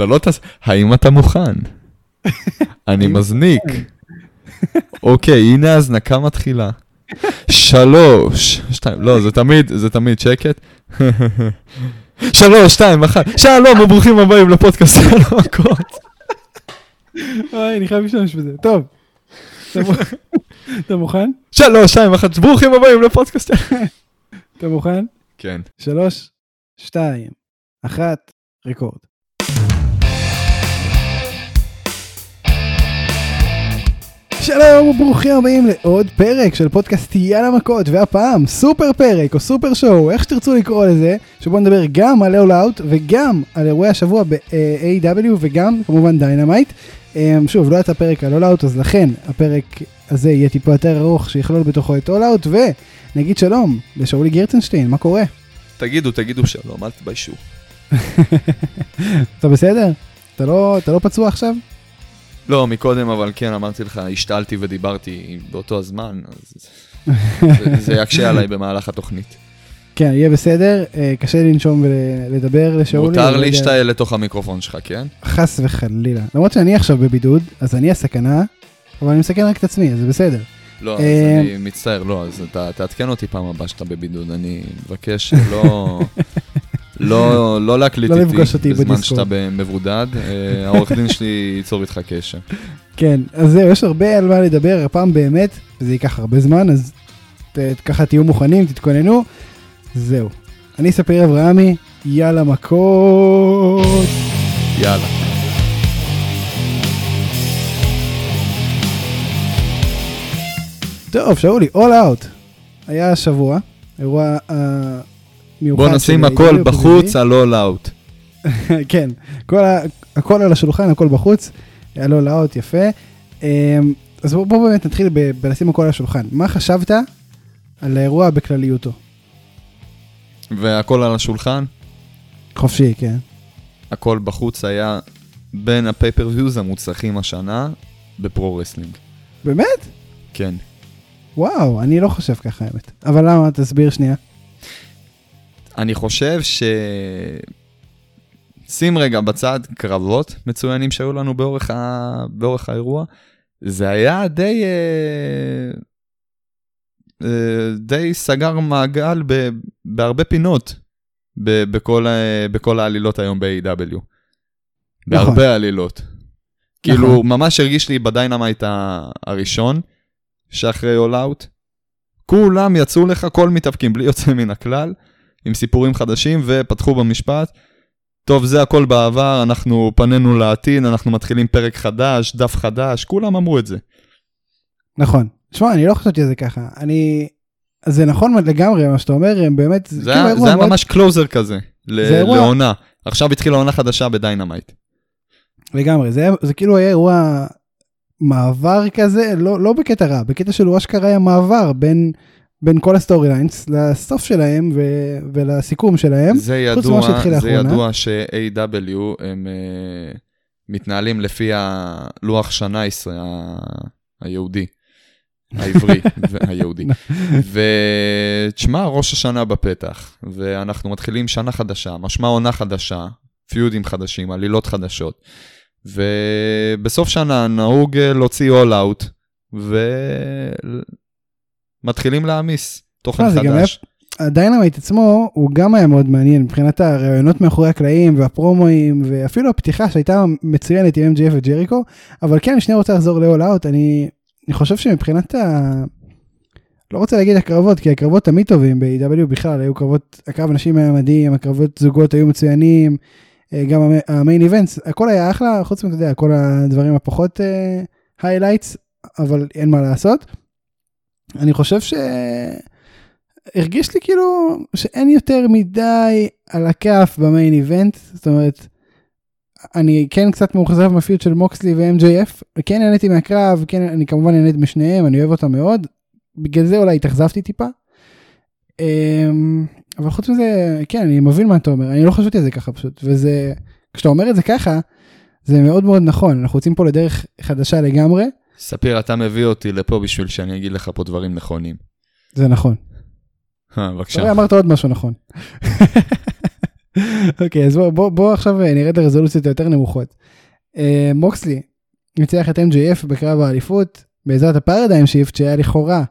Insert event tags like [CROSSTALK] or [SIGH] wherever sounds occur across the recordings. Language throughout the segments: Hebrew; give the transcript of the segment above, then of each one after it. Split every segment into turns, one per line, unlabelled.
אתה לא טס... האם אתה מוכן? אני מזניק. אוקיי, הנה ההזנקה מתחילה. שלוש, שתיים, לא, זה תמיד, זה תמיד שקט. שלוש, שתיים, אחת. שלום וברוכים הבאים לפודקאסט על המכות.
אוי, אני חייב להשתמש בזה. טוב. אתה מוכן?
שלוש, שתיים, אחת. ברוכים הבאים לפודקאסט.
אתה מוכן?
כן.
שלוש, שתיים, אחת, record. שלום וברוכים הבאים לעוד פרק של פודקאסט יאללה מכות והפעם סופר פרק או super show איך שתרצו לקרוא לזה שבו נדבר גם על All Out וגם על אירועי השבוע ב-AEW וגם כמובן Dynamite. אמ, שוב לא יצא פרק על All Out אז לכן הפרק הזה יהיה טיפה יותר ארוך שיכלול בתוכו את All Out ונגיד שלום לשאולי גרצנשטיין מה קורה?
תגידו, תגידו שלום, אל תתביישו. [LAUGHS]
אתה בסדר? אתה לא, אתה לא פצוע עכשיו?
לא, מקודם, אבל כן, אמרתי לך, השתלתי ודיברתי באותו הזמן, אז זה- זה יקשה עליי במהלך התוכנית.
כן, יהיה בסדר, אה, קשה לנשום ולדבר לשאולי.
מותר
לא
להשתעל לתוך המיקרופון שלך, כן?
חס וחלילה. למרות שאני עכשיו בבידוד, אז אני הסכנה, אבל אני מסכן רק את עצמי, אז זה בסדר.
לא, אז
אה,
אני מצטער, לא, אז תעדכן אותי פעם הבאה שאתה בבידוד, אני מבקש שלא... [LAUGHS] לא, לא להקליט
לא
איתי בזמן. שאתה מבודד, אה, העורך דין שלי ייצור איתך קשר.
כן, אז זהו, יש הרבה על מה לדבר, הפעם באמת, וזה ייקח הרבה זמן, אז ת, ככה תהיו מוכנים, תתכוננו. זהו. אני ספיר אברהמי, יאללה מכות.
יאללה.
טוב, שאולי, All Out. היה השבוע, אירוע אה, מיוחד.
בוא נשים הכל בחוץ all [LAUGHS] out.
כן, כל ה, הכל על השולחן, הכל בחוץ, היה לו לאות יפה. אמ, אז בוא, בוא באמת נתחיל ב- בלשים הכל על השולחן. מה חשבת על האירוע בכלליותו?
והכל על השולחן,
חופשי, כן.
הכל בחוץ היה בין ה pay-per-views המוצלחים השנה ב pro wrestling.
באמת?
כן.
וואו, אני לא חושב ככה האמת. אבל למה? תסביר שנייה.
אני חושב ש... שים רגע בצד קרבות מצוינים שהיו לנו באורך, ה... באורך האירוע. זה היה די... אה, אה, די סגר מעגל ב... בהרבה פינות ב... בכל, ה... בכל העלילות היום ב-AEW. בהרבה עלילות. כאילו,
נכון.
ממש הרגיש לי ב Dynamite הראשון, שאחרי All Out, כולם יצאו לך, כל מתאבקים בלי יוצא מן הכלל, עם סיפורים חדשים, ופתחו במשפט. טוב, זה הכל בעבר, אנחנו פנינו לעתיד, אנחנו מתחילים פרק חדש, דף חדש, כולם אמרו את זה.
נכון. שמע, אני לא חשבתי על זה ככה. אני... זה נכון לגמרי מה שאתה אומר, הם באמת...
זה
כאילו
היה,
אירוע
זה היה ממש closer כזה, ל-
זה
לעונה. עכשיו התחילה עונה חדשה ב Dynamite.
לגמרי, זה, זה כאילו היה אירוע מעבר כזה, לא, לא בקטע רע, בקטע של הוא אשכרה היה מעבר בין, בין כל ה storylines לסוף שלהם ו, ולסיכום שלהם.
זה ידוע, זה. ידוע ש-AEW הם אה, מתנהלים לפי הלוח שנה ישראל, ה- היהודי, העברי, [LAUGHS] ו- היהודי. ותשמע, ראש השנה בפתח, ואנחנו מתחילים שנה חדשה, משמע עונה חדשה, פיודים חדשים, עלילות חדשות, ובסוף שנה נהוג אה, להוציא All Out, ומתחילים להעמיס תוכן חדש.
ה Dynamite עצמו הוא גם היה מאוד מעניין מבחינת הרעיונות מאחורי הקלעים והפרומואים ואפילו הפתיחה שהייתה מצוינת עם MJF וג'ריקו, אבל כן, אני שנייה רוצה לחזור ל- All Out, אני, אני חושב שמבחינת ה... לא רוצה להגיד הקרבות, כי הקרבות תמיד טובים ב-AEW בכלל, היו קרבות, הקרב נשים היה מדהים, הקרבות זוגות היו מצוינים, אה, גם ה main events, הכל היה אחלה, חוץ מזה, כל הדברים הפחות היילייטס, אבל אין מה לעשות. אני חושב ש... הרגיש לי כאילו שאין יותר מדי על הכף ב main event, זאת אומרת, אני כן קצת מאוכזב מהפיוט של מוקסלי ו-MJF, כן נהניתי מהקרב, כן, אני כמובן נהנית משניהם, אני אוהב אותם מאוד, בגלל זה אולי התאכזבתי טיפה. אמ, אבל חוץ מזה, כן, אני מבין מה אתה אומר, אני לא חשבתי על זה ככה פשוט, וזה, כשאתה אומר את זה ככה, זה מאוד מאוד נכון, אנחנו יוצאים פה לדרך חדשה לגמרי,
ספיר, אתה מביא אותי לפה בשביל שאני אגיד לך פה דברים נכונים.
זה נכון.
אה, בבקשה.
רואה, אמרת עוד משהו נכון. [LAUGHS] אוקיי, אז בוא, בוא, בוא עכשיו נרד לרזולוציות היותר נמוכות. אה, מוקסלי ניצח את MJF בקרב האליפות בעזרת הפרדיים שיפט שהיה לכאורה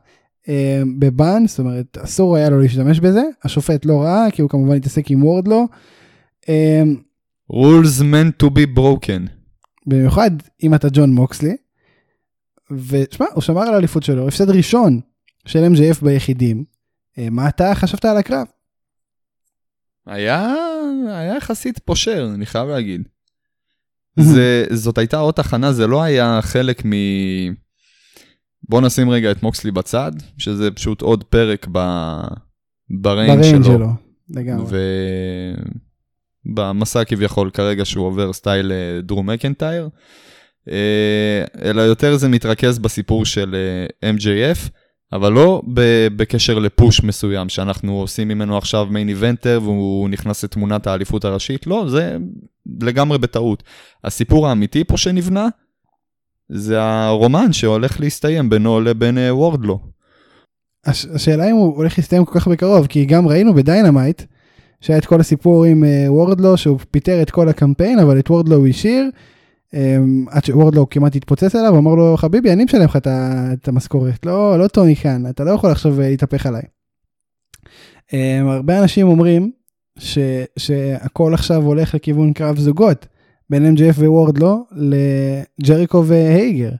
אה, בבאן, זאת אומרת אסור היה לו להשתמש בזה, השופט לא ראה כי הוא כמובן התעסק עם וורדלו. אה,
rules meant to be broken.
במיוחד אם אתה ג'ון מוקסלי. ושמע, הוא שמר על האליפות שלו, הפסד ראשון של MJF ביחידים. אה, מה אתה חשבת על הקרב?
היה, היה יחסית פושר, אני חייב להגיד. זה, זאת הייתה עוד תחנה, זה לא היה חלק מ... בוא נשים רגע את מוקסלי בצד, שזה פשוט עוד פרק ב... בריינג שלו.
שלו. לגמרי.
ובמסע כביכול כרגע שהוא עובר style אה, דרו מקנטייר. אה, אלא יותר זה מתרכז בסיפור של אה, MJF, אבל לא בקשר ל push מסוים, שאנחנו עושים ממנו עכשיו main eventer והוא נכנס לתמונת האליפות הראשית, לא, זה לגמרי בטעות. הסיפור האמיתי פה שנבנה, זה הרומן שהולך להסתיים בינו לבין אה, וורדלו.
הש, השאלה אם הוא הולך להסתיים כל כך בקרוב, כי גם ראינו ב Dynamite, שהיה את כל הסיפור עם וורדלו, שהוא פיטר את כל הקמפיין, אבל את וורדלו הוא השאיר. אמ, עד שוורדלו כמעט התפוצץ עליו, אמר לו חביבי אני משלם לך את המשכורת, לא, לא טוני קאן, אתה לא יכול עכשיו אה, להתהפך עליי. אמ, הרבה אנשים אומרים ש, שהכל עכשיו הולך לכיוון קרב זוגות בין MJF ווורדלו לג'ריקו והייגר,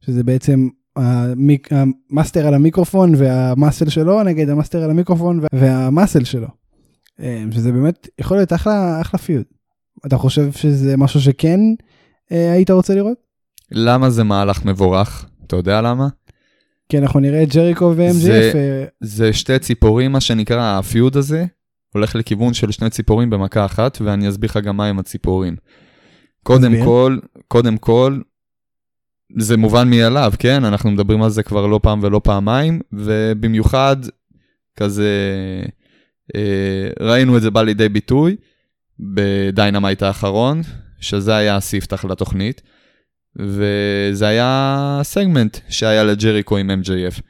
שזה בעצם ה mic, ה master על המיקרופון וה muscle שלו נגד ה master על המיקרופון וה muscle שלו. אמ, שזה באמת יכול להיות אחלה אחלה feud. אתה חושב שזה משהו שכן היית רוצה לראות?
למה זה מהלך מבורך? אתה יודע למה?
כי אנחנו נראה את ג'ריקו ו-MJF.
זה, אה, זה שתי ציפורים, מה שנקרא, הפיוד הזה הולך לכיוון של שני ציפורים במכה אחת, ואני אסביר לך גם מה עם הציפורים. קודם. כל, קודם כל, זה מובן מאליו, כן? אנחנו מדברים על זה כבר לא פעם ולא פעמיים, ובמיוחד, כזה, אה, ראינו את זה בא לידי ביטוי ב Dynamite האחרון, שזה היה הספתח לתוכנית, וזה היה סגמנט שהיה לג'ריקו עם MJF.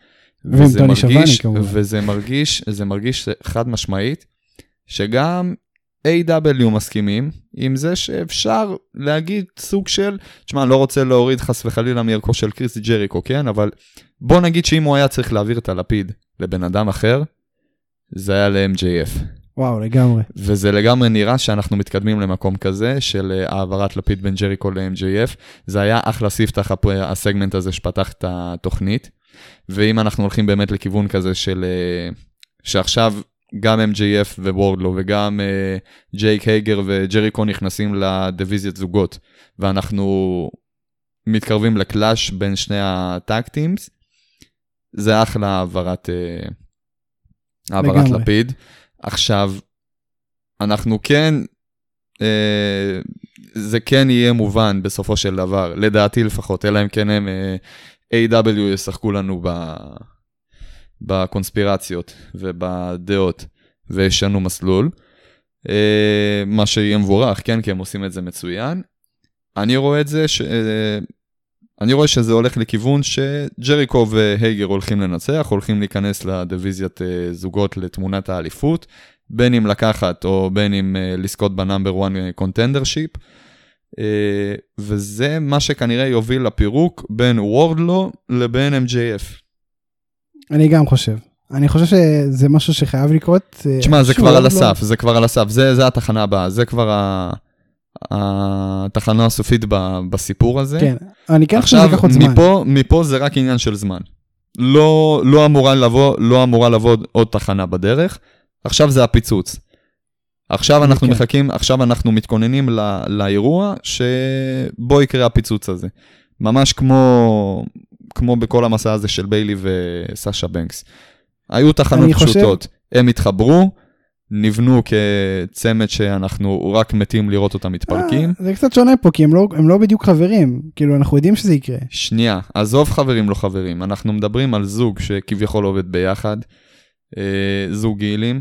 וזה מרגיש,
וזה מרגיש, זה מרגיש חד משמעית, שגם AEW מסכימים עם זה שאפשר להגיד סוג של, תשמע, אני לא רוצה להוריד חס וחלילה מערכו של קריס ג'ריקו, כן? אבל בוא נגיד שאם הוא היה צריך להעביר את הלפיד לבן אדם אחר, זה היה ל-MJF.
וואו, לגמרי.
וזה לגמרי נראה שאנחנו מתקדמים למקום כזה של אה, העברת לפיד בין ג'ריקו ל-MJF. זה היה אחלה ספתח הסגמנט הזה שפתח את התוכנית. ואם אנחנו הולכים באמת לכיוון כזה של... אה, שעכשיו גם MJF ווורדלו וגם uh, ג'ייק הייגר וג'ריקו נכנסים לדיוויזיית זוגות, ואנחנו מתקרבים לקלאש בין שני הטאקטימס, זה אחלה העברת, uh, העברת לפיד. עכשיו, אנחנו כן, אה, זה כן יהיה מובן בסופו של דבר, לדעתי לפחות, אלא אם כן הם אה, A.W. ישחקו לנו ב, בקונספירציות ובדעות וישנו מסלול. אה, מה שיהיה מבורך, כן, כי הם עושים את זה מצוין. אני רואה את זה, ש... אה, אני רואה שזה הולך לכיוון שג'ריקו והייגר הולכים לנצח, הולכים להיכנס לדיוויזיית אה, זוגות לתמונת האליפות, בין אם לקחת או בין אם אה, לזכות בנאמבר 1 קונטנדר שיפ. וזה מה שכנראה יוביל לפירוק בין וורדלו לבין MJF.
אני גם חושב. אני חושב שזה משהו שחייב לקרות.
אה, תשמע, זה כבר על הסף, זה כבר על הסף, זה התחנה הבאה, זה כבר ה... התחנה הסופית בסיפור הזה.
כן, אני כן חושב שזה ייקח עוד זמן.
מפה, מפה זה רק עניין של זמן. לא, לא, אמורה לבוא, לא אמורה לבוא עוד תחנה בדרך, עכשיו זה הפיצוץ. עכשיו אנחנו כן. מחכים, עכשיו אנחנו מתכוננים לא, לאירוע שבו יקרה הפיצוץ הזה. ממש כמו, כמו בכל המסע הזה של ביילי וסאשה בנקס. היו תחנות פשוטות, חושב... הם התחברו, נבנו כצמד שאנחנו רק מתים לראות אותם מתפרקים.
אה, זה קצת שונה פה, כי הם לא, הם לא בדיוק חברים, כאילו אנחנו יודעים שזה יקרה.
שנייה, עזוב חברים לא חברים, אנחנו מדברים על זוג שכביכול עובד ביחד, אה, זוג גילים,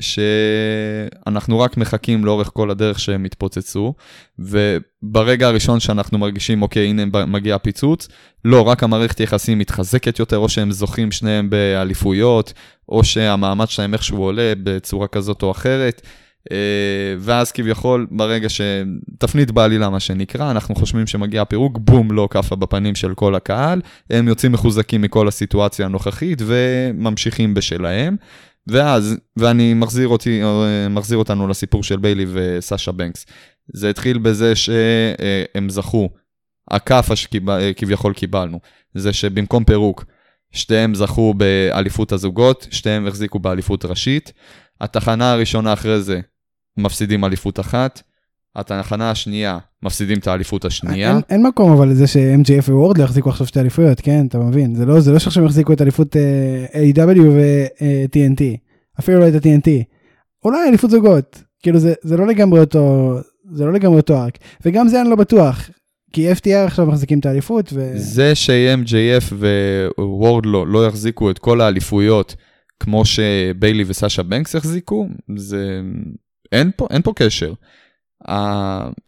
שאנחנו רק מחכים לאורך כל הדרך שהם יתפוצצו, וברגע הראשון שאנחנו מרגישים, אוקיי, הנה מגיע הפיצוץ, לא, רק המערכת יחסים מתחזקת יותר, או שהם זוכים שניהם באליפויות, או שהמעמד שלהם איכשהו עולה בצורה כזאת או אחרת. אה, ואז כביכול, ברגע שתפנית בעלילה, מה שנקרא, אנחנו חושבים שמגיע הפירוק, בום, לא כאפה בפנים של כל הקהל, הם יוצאים מחוזקים מכל הסיטואציה הנוכחית וממשיכים בשלהם. ואז, ואני מחזיר, אותי, אה, מחזיר אותנו לסיפור של ביילי וסאשה בנקס. זה התחיל בזה שהם זכו, הכאפה שכביכול קיבלנו, זה שבמקום פירוק, שתיהם זכו באליפות הזוגות, שתיהם החזיקו באליפות ראשית. התחנה הראשונה אחרי זה, מפסידים אליפות אחת. התחנה השנייה, מפסידים את האליפות השנייה.
אין, אין מקום אבל לזה ש-MGF וורד לא יחזיקו עכשיו שתי אליפויות, כן, אתה מבין? זה לא, זה לא שעכשיו יחזיקו את אליפות uh, A.W. ו-TNT, אפילו לא את ה-TNT. אולי אליפות זוגות, כאילו זה, זה לא לגמרי אותו, זה לא לגמרי אותו ארק. וגם זה אני לא בטוח, כי FTR עכשיו מחזיקים את האליפות. ו...
זה ש-MJF וורד לא, לא יחזיקו את כל האליפויות כמו שביילי וסאשה בנקס יחזיקו, זה... אין פה, אין פה קשר.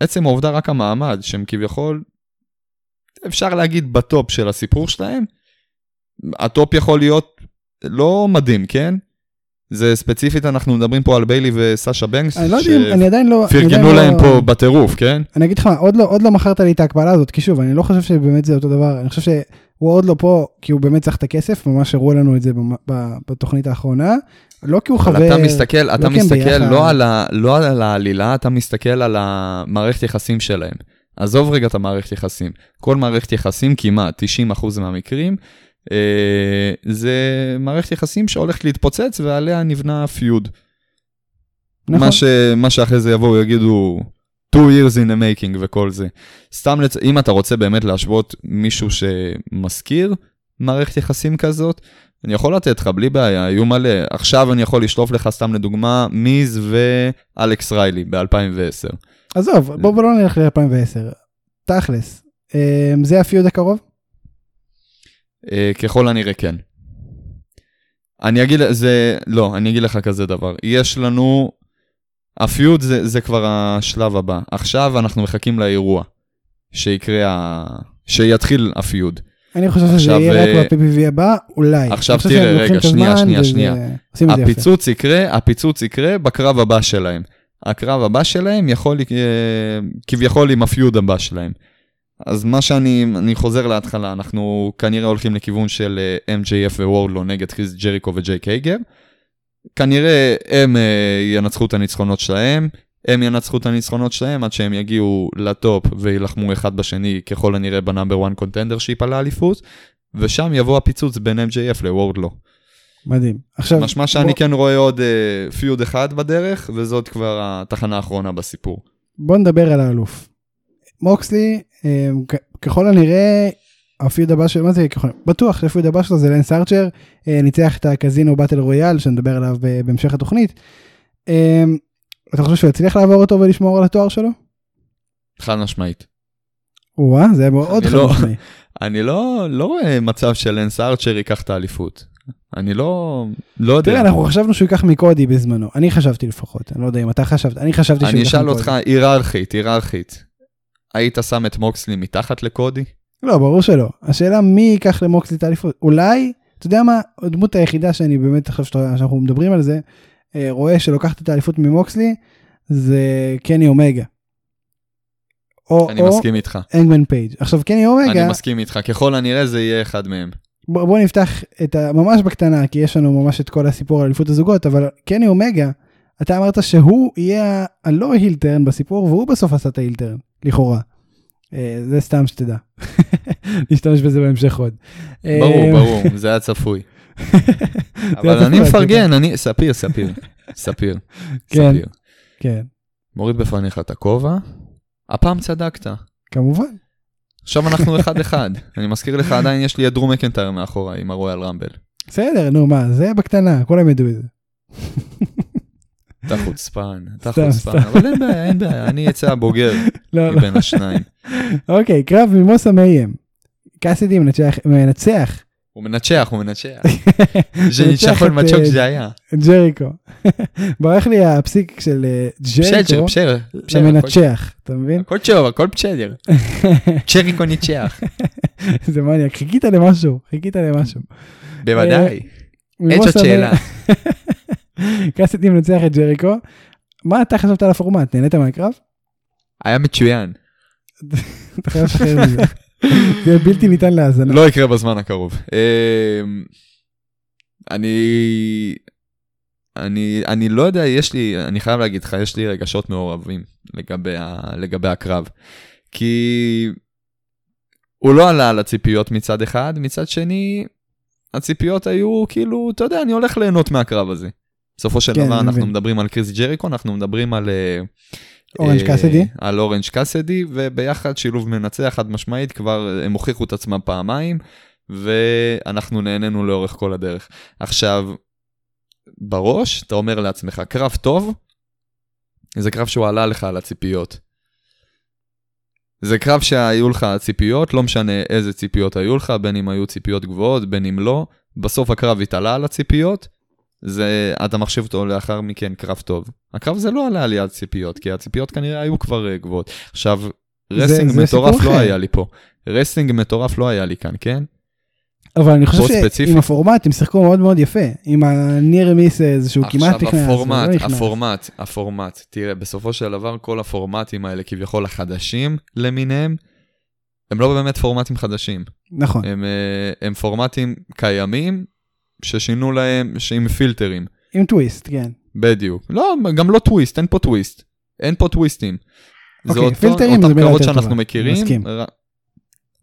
עצם העובדה רק המעמד, שהם כביכול, אפשר להגיד בטופ של הסיפור שלהם, ה top יכול להיות לא מדהים, כן? זה ספציפית, אנחנו מדברים פה על ביילי וסאשה בנקס,
אני לא יודע, אני עדיין לא...
פרגנו להם לא... פה בטירוף, כן?
אני אגיד לך, עוד לא, עוד לא מכרת לי את ההקבלה הזאת, כי שוב, אני לא חושב שבאמת זה אותו דבר, אני חושב שהוא עוד לא פה, כי הוא באמת צריך את הכסף, ממש הראו לנו את זה בתוכנית האחרונה, לא כי הוא חבר...
אתה מסתכל, לא אתה מסתכל לא על, ה, לא על העלילה, אתה מסתכל על המערכת יחסים שלהם. עזוב רגע את המערכת יחסים. כל מערכת יחסים, כמעט 90% מהמקרים, אה, זה מערכת יחסים שהולכת להתפוצץ ועליה נבנה פיוד. נכון. מה, ש, מה שאחרי זה יבואו יגידו two years in the making וכל זה. סתם לצ... אם אתה רוצה באמת להשוות מישהו שמזכיר מערכת יחסים כזאת, אני יכול לתת לך בלי בעיה, היו מלא. עכשיו אני יכול לשלוף לך סתם לדוגמה מיז ואלכס ריילי ב-2010.
עזוב, בוא, בוא לא נלך ל-2010. תכלס, אה, זה הפיוד הקרוב?
אה, ככל הנראה כן. אני אגיד, זה, לא, אני אגיד לך כזה דבר. יש לנו, הפיוד זה, זה כבר השלב הבא. עכשיו אנחנו מחכים לאירוע, שיקרה, ה... שיתחיל הפיוד.
אני חושב שזה יהיה רק אה, ב-PPV הבא, אולי.
עכשיו תראה, רגע, שנייה, שנייה, שנייה. הפיצוץ יקרה, הפיצוץ יקרה בקרב הבא שלהם. הקרב הבא שלהם יכול, אה, כביכול עם ה feud הבא שלהם. אז מה שאני, אני חוזר להתחלה, אנחנו כנראה הולכים לכיוון של אה, MJF ווורדלו נגד כריס ג'ריקו וג'ייק הייגר. כנראה הם uh, ינצחו את הניצחונות שלהם, הם ינצחו את הניצחונות שלהם עד שהם יגיעו ל top ויילחמו אחד בשני ככל הנראה ב number 1 contendership על האליפות, ושם יבוא הפיצוץ בין MJF לוורדלו.
מדהים. עכשיו...
משמע שאני בוא... כן רואה עוד uh, פיוד אחד בדרך, וזאת כבר התחנה האחרונה בסיפור.
בוא נדבר על האלוף. מוקסלי אמ, ככל הנראה הפיוד הבא שלו, מה זה ככל, בטוח שהפיוד הבא שלו זה לנס ארצ'ר, אה, ניצח את הקזינו באטל רויאל שנדבר עליו בהמשך התוכנית. אמ, אתה חושב שהוא יצליח לעבור אותו ולשמור על התואר שלו?
חד משמעית.
וואה, זה היה מאוד חד לא, משמעי. [LAUGHS]
אני לא, לא רואה מצב שלנס ארצ'ר ייקח את האליפות. אני לא, לא יודע.
תראה, אנחנו חשבנו שהוא ייקח מקודי בזמנו. אני חשבתי לפחות, אני לא יודע אם אתה חשבת, אני חשבתי שהוא
ייקח מקודי. אני אשאל אותך היררכית, היררכית. היית שם את מוקסלי מתחת לקודי?
לא, ברור שלא. השאלה מי ייקח למוקסלי את האליפות. אולי, אתה יודע מה, הדמות היחידה שאני באמת חושב שאנחנו מדברים על זה, אה, רואה שלוקחת את האליפות ממוקסלי, זה קני אומגה.
או, אני או מסכים איתך.
אנגמן פייג'. עכשיו קני אומגה...
אני מסכים איתך, ככל הנראה זה יהיה אחד מהם.
בוא, בוא נפתח את ה... ממש בקטנה, כי יש לנו ממש את כל הסיפור על אליפות הזוגות, אבל קני אומגה, אתה אמרת שהוא יהיה הלא הילטרן בסיפור, והוא בסוף עשה את ההילטרן. לכאורה. אה, זה סתם שתדע. [LAUGHS] נשתמש בזה בהמשך עוד.
ברור, אה, ברור, [LAUGHS] זה היה צפוי. אבל אני מפרגן, אני, ספיר, ספיר, ספיר,
כן, כן.
מוריד בפניך את הכובע, הפעם צדקת.
כמובן.
עכשיו אנחנו אחד-אחד. [LAUGHS] אני מזכיר לך, עדיין יש לי את דרום מקנטייר מאחורה עם הרויאל רמבל.
בסדר, נו מה, זה בקטנה, כולם ידעו את זה.
אתה חוצפן, אתה חוצפן, אבל אין בעיה, אין בעיה, אני אצא הבוגר לא, לא. מבין השניים.
אוקיי, קרב ממוסה מיים. קאסידי מנצח.
הוא מנצח, הוא מנצח. [LAUGHS] זה ניצחון מצ'וק זה היה.
ג'ריקו. [LAUGHS] ברח לי הפסיק של אה, ג'ריקו.
בסדר, בסדר.
מנצח, אתה מבין?
הכל טוב, הכל בסדר. [LAUGHS] ג'ריקו ניצח.
זה מניאק, חיכית למשהו, חיכית למשהו.
בוודאי. אין זאת שאלה.
קאסידי מנצח את ג'ריקו. מה אתה חשבת על הפורמט? נהנית מהקרב?
היה מצוין.
זה בלתי ניתן להאזנה.
לא יקרה בזמן הקרוב. אמ, אני... אני, אני לא יודע, יש לי, אני חייב להגיד לך, יש לי רגשות מעורבים לגבי, ה, לגבי הקרב. כי הוא לא עלה על הציפיות מצד אחד, מצד שני, הציפיות היו כאילו, אתה יודע, אני הולך ליהנות מהקרב הזה. בסופו של
כן,
דבר אנחנו
מבין.
מדברים על קריס ג'ריקו, אנחנו מדברים על...
אורנג'
אה,
קאסדי?
על אורנג' קאסדי, וביחד שילוב מנצח חד משמעית, כבר הם הוכיחו את עצמם פעמיים, ואנחנו נהנינו לאורך כל הדרך. עכשיו, בראש, אתה אומר לעצמך, קרב טוב, זה קרב שהוא עלה לך על הציפיות. זה קרב שהיו לך ציפיות, לא משנה איזה ציפיות היו לך, בין אם היו ציפיות גבוהות, בין אם לא, בסוף הקרב התעלה על הציפיות, זה, אתה מחשיב אותו לאחר מכן קרב טוב. הקרב זה לא עלה על יד ציפיות, כי הציפיות כנראה היו כבר אה, גבוהות. עכשיו, רסינג
זה
מטורף לא
אחר.
היה לי פה. רסינג מטורף לא היה לי כאן, כן?
אבל אני חושב
פה ספציפי.
שעם הפורמט הם שיחקו מאוד מאוד יפה. עם הניר מיסס שהוא כמעט נכנס.
עכשיו הפורמט,
לא נכנס.
הפורמט, הפורמט, תראה, בסופו של דבר כל הפורמטים האלה כביכול החדשים למיניהם, הם לא באמת פורמטים חדשים.
נכון.
הם, אה, הם פורמטים קיימים ששינו להם, שעם פילטרים.
עם טוויסט, כן.
בדיוק. לא, גם לא טוויסט, אין פה טוויסט. אין פה טוויסטים. זה
אוקיי, פילטרים זה
אותם
מילה
קרבות
יותר
שאנחנו
טובה.
מכירים.
מסכים.
ר...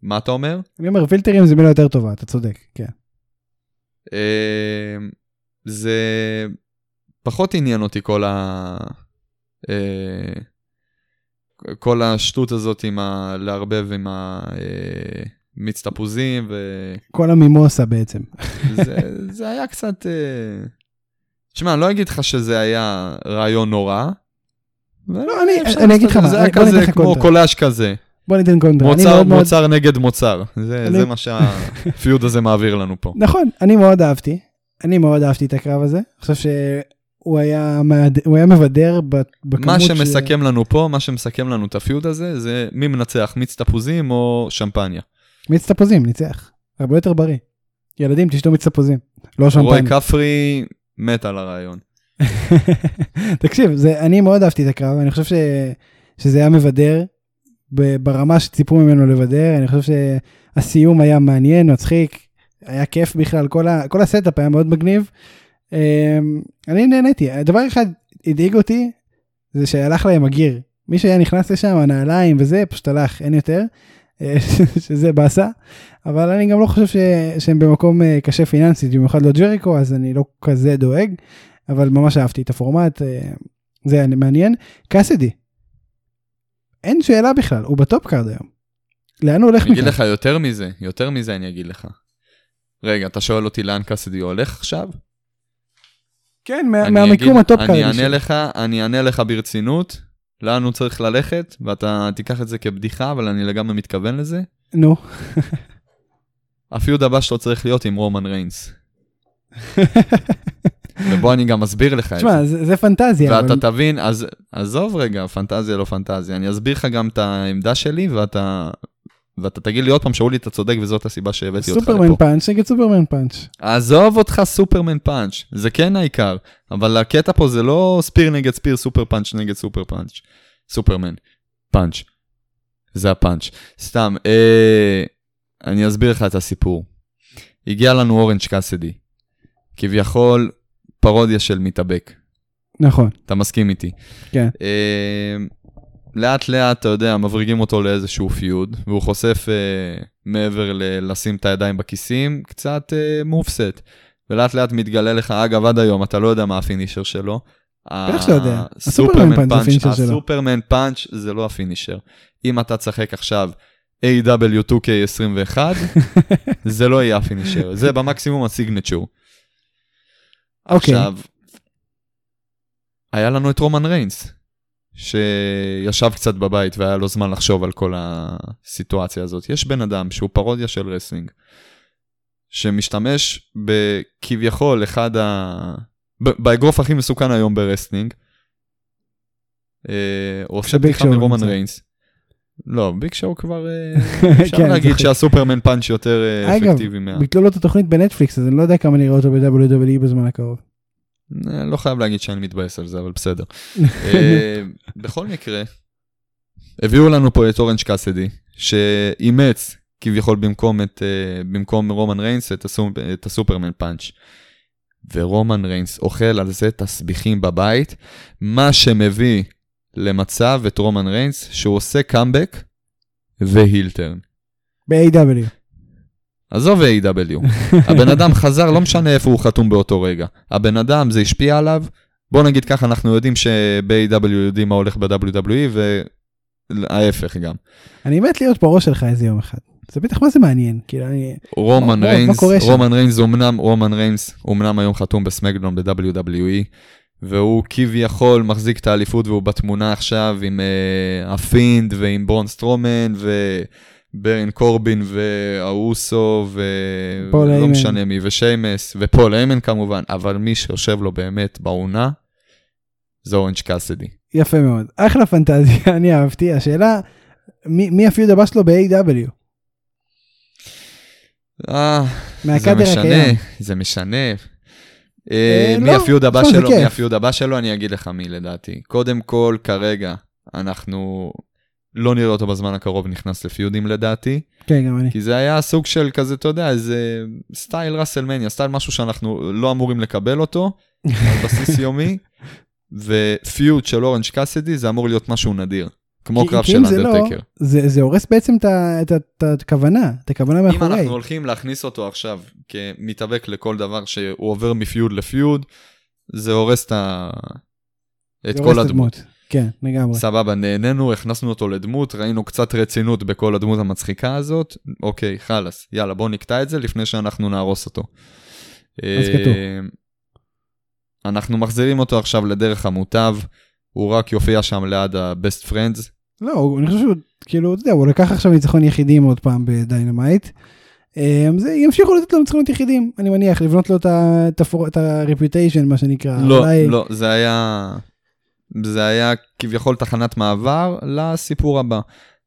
מה אתה אומר?
אני אומר פילטרים זה מילה יותר טובה, אתה צודק, כן.
אה, זה פחות עניין אותי כל ה... אה, כל השטות הזאת עם ה... לערבב עם המיץ תפוזים,
כל המימוסה בעצם.
וזה זה היה קצת... אה, תשמע, אני לא אגיד לך שזה היה רעיון נורא.
לא, אני- אני אגיד לך מה,
זה היה כזה כמו. קולאז' כזה.
בוא ניתן קונטרה.
מוצר,
מאוד מאוד-
מוצר נגד מוצר. זה,
אני-
זה מה שהפיוד הזה מעביר לנו פה.
נכון, אני מאוד אהבתי. אני מאוד אהבתי את הקרב הזה. אני חושב שהוא היה מעד- הוא היה מבדר בכמות
מה
ש-
שמסכם לנו פה, מה שמסכם לנו את הפיוד הזה, זה מי מנצח, מיץ תפוזים או שמפניה.
מיץ תפוזים, ניצח. הרבה יותר בריא. ילדים, תשתו מיץ תפוזים. לא שמפניה.
כפרי מת על הרעיון. [LAUGHS]
תקשיב, זה, אני מאוד אהבתי את הקרב, אני חושב ש, שזה היה מבדר ברמה שציפו ממנו לבדר, אני חושב שהסיום היה מעניין, מצחיק, היה כיף בכלל, כל, ה, כל ה setup היה מאוד מגניב. אמ, אני נהניתי, דבר אחד הדאיג אותי, זה שהלך להם ה gear. מי שהיה נכנס לשם, הנעליים וזה, פשוט הלך, אין יותר, [LAUGHS] שזה באסה, אבל אני גם לא חושב ש, שהם במקום אה, קשה פיננסית, במיוחד לא ג'ריקו, אז אני לא כזה דואג. אבל ממש אהבתי את הפורמט, אה, זה היה מעניין. קאסידי, אין שאלה בכלל, הוא ב top card היום. לאן הוא הולך
אני אגיד
מכאן?
לך יותר מזה, יותר מזה אני אגיד לך. רגע, אתה שואל אותי לאן קאסידי הולך עכשיו?
כן, מה- מהמיקום
ה
top card.
אני אענה לך, אני אענה לך ברצינות, לאן הוא צריך ללכת, ואתה תיקח את זה כבדיחה, אבל אני לגמרי מתכוון לזה.
נו,
ה feud הבא שלו צריך להיות עם רומן ריינס. ובוא אני גם אסביר לך את זה.
תשמע, זה פנטזיה.
ואתה
אבל-
תבין, אז עזוב רגע, פנטזיה לא פנטזיה, אני אסביר לך גם את העמדה שלי, ואתה, ואתה תגיד לי עוד פעם, שאולי אתה צודק וזאת הסיבה שהבאתי אותך
סופרמן
לפה.
פאנץ' נגד סופרמן פאנץ'.
עזוב אותך סופרמן פאנץ', זה כן העיקר, אבל הקטע פה זה לא ספיר נגד ספיר, סופר פאנץ' נגד סופר פאנץ', סופרמן, פאנץ', זה הפאנץ'. סתם, אה, אני אסביר לך את הסיפור. הגיע לנו אורנג' קאסידי, כביכול פרודיה של מתאבק.
נכון,
אתה מסכים איתי.
כן.
אה, לאט לאט, אתה יודע, מבריגים אותו לאיזשהו feud, והוא חושף אה, מעבר ל- לשים את הידיים בכיסים, קצת אה, moveset. ולאט לאט מתגלה לך, אגב, עד היום, אתה לא יודע מה ה finisher שלו.
בטח שאתה יודע.
ה
Superman punch זה. ה
Superman punch זה לא ה finisher. אם אתה תשחק עכשיו AW2K21, [LAUGHS] זה לא יהיה ה finisher, זה במקסימום ה signature.
אוקיי.
עכשיו, היה לנו את רומן ריינס, שישב קצת בבית והיה לו זמן לחשוב על כל הסיטואציה הזאת. יש בן אדם שהוא פרודיה של wrestling, שמשתמש בכביכול אחד ה... באגרוף הכי מסוכן היום ב wrestling. אה, הוא עושה בדיחה מרומן. ריינס. לא, ביג שואו כבר, אה, [LAUGHS] אפשר
כן,
להגיד
זוכר.
שה Superman punch יותר אה,
אגב,
אפקטיבי מה...
ביטלו לו את התוכנית בנטפליקס, אז אני לא יודע כמה נראה אותו ב-WWE בזמן הקרוב.
אה, לא חייב להגיד שאני מתבאס על זה, אבל בסדר. [LAUGHS] אה, בכל מקרה, הביאו לנו פה את אורנג' קאסידי, שאימץ כביכול במקום, את, אה, במקום רומן ריינס את, ה Sup, את ה Superman punch. ורומן ריינס אוכל על זה תסביכים בבית, מה שמביא למצב את רומן ריינס שהוא עושה קאמבק ו heel turn.
ב-AW.
עזוב A.W. הבן אדם חזר, לא משנה איפה הוא חתום באותו רגע. הבן אדם, זה השפיע עליו. בוא נגיד ככה, אנחנו יודעים שב-A.W. יודעים מה הולך ב-WWE, וההפך גם.
אני מת להיות פה ראש שלך איזה יום אחד. זה בטח מה זה מעניין, כאילו אני...
רומן ריינס? רומן ריינס אומנם, רומן ריינס אומנם היום חתום בסמאקדאון ב-WWE, והוא כביכול מחזיק את האליפות והוא בתמונה עכשיו עם uh, הפינד ועם ברון סטרומן וברון קורבין והאוסו ולא. משנה מי ושיימס ופול איימן כמובן, אבל מי שיושב לו באמת בעונה זה אורנג' קאסידי.
יפה מאוד. אחלה פנטזיה, [LAUGHS] אני אהבתי. השאלה, מי מי ה feud הבא שלו ב-AW?
אה, זה משנה,
הקיים.
זה משנה. אה,
אה,
מי
לא,
ה feud הבא
תשמע, זה
שלו, מי
כיף.
ה feud הבא שלו, אני אגיד לך מי לדעתי. קודם כל, כרגע, אנחנו לא נראה אותו בזמן הקרוב נכנס לפיודים לדעתי,
כן, גם אני.
כי זה היה סוג של כזה, אתה יודע, איזה סטייל ראסלמניה, סטייל משהו שאנחנו לא אמורים לקבל אותו, [LAUGHS] על בסיס יומי, ו feud של אורנג' קאסידי זה אמור להיות משהו נדיר, כמו
כי-
קרב של
אם זה לא,
אנדרטקר.
זה זה הורס בעצם את הכוונה, את הכוונה
אם
מאחורי.
אנחנו הולכים להכניס אותו עכשיו כמתאבק לכל דבר שהוא עובר מפיוד לפיוד, זה הורס את ה... את
זה הורס
כל הדמות.
כן, לגמרי.
סבבה, נהנינו, הכנסנו אותו לדמות, ראינו קצת רצינות בכל הדמות המצחיקה הזאת, אוקיי, חלאס, יאללה, בוא נקטע את זה לפני שאנחנו נהרוס אותו.
אז כתוב.
אה, אנחנו מחזירים אותו עכשיו לדרך המוטב, הוא רק יופיע שם ליד ה-best friends.
לא, אני חושב שהוא, כאילו, אתה יודע, הוא לקח עכשיו ניצחון יחידים עוד פעם בדיינמייט. אה, זה ימשיכו לתת לו ניצחונות יחידים, אני מניח, לבנות לו את ה-reputation, מה שנקרא.
לא,
אולי-
לא, זה היה... זה היה כביכול תחנת מעבר לסיפור הבא.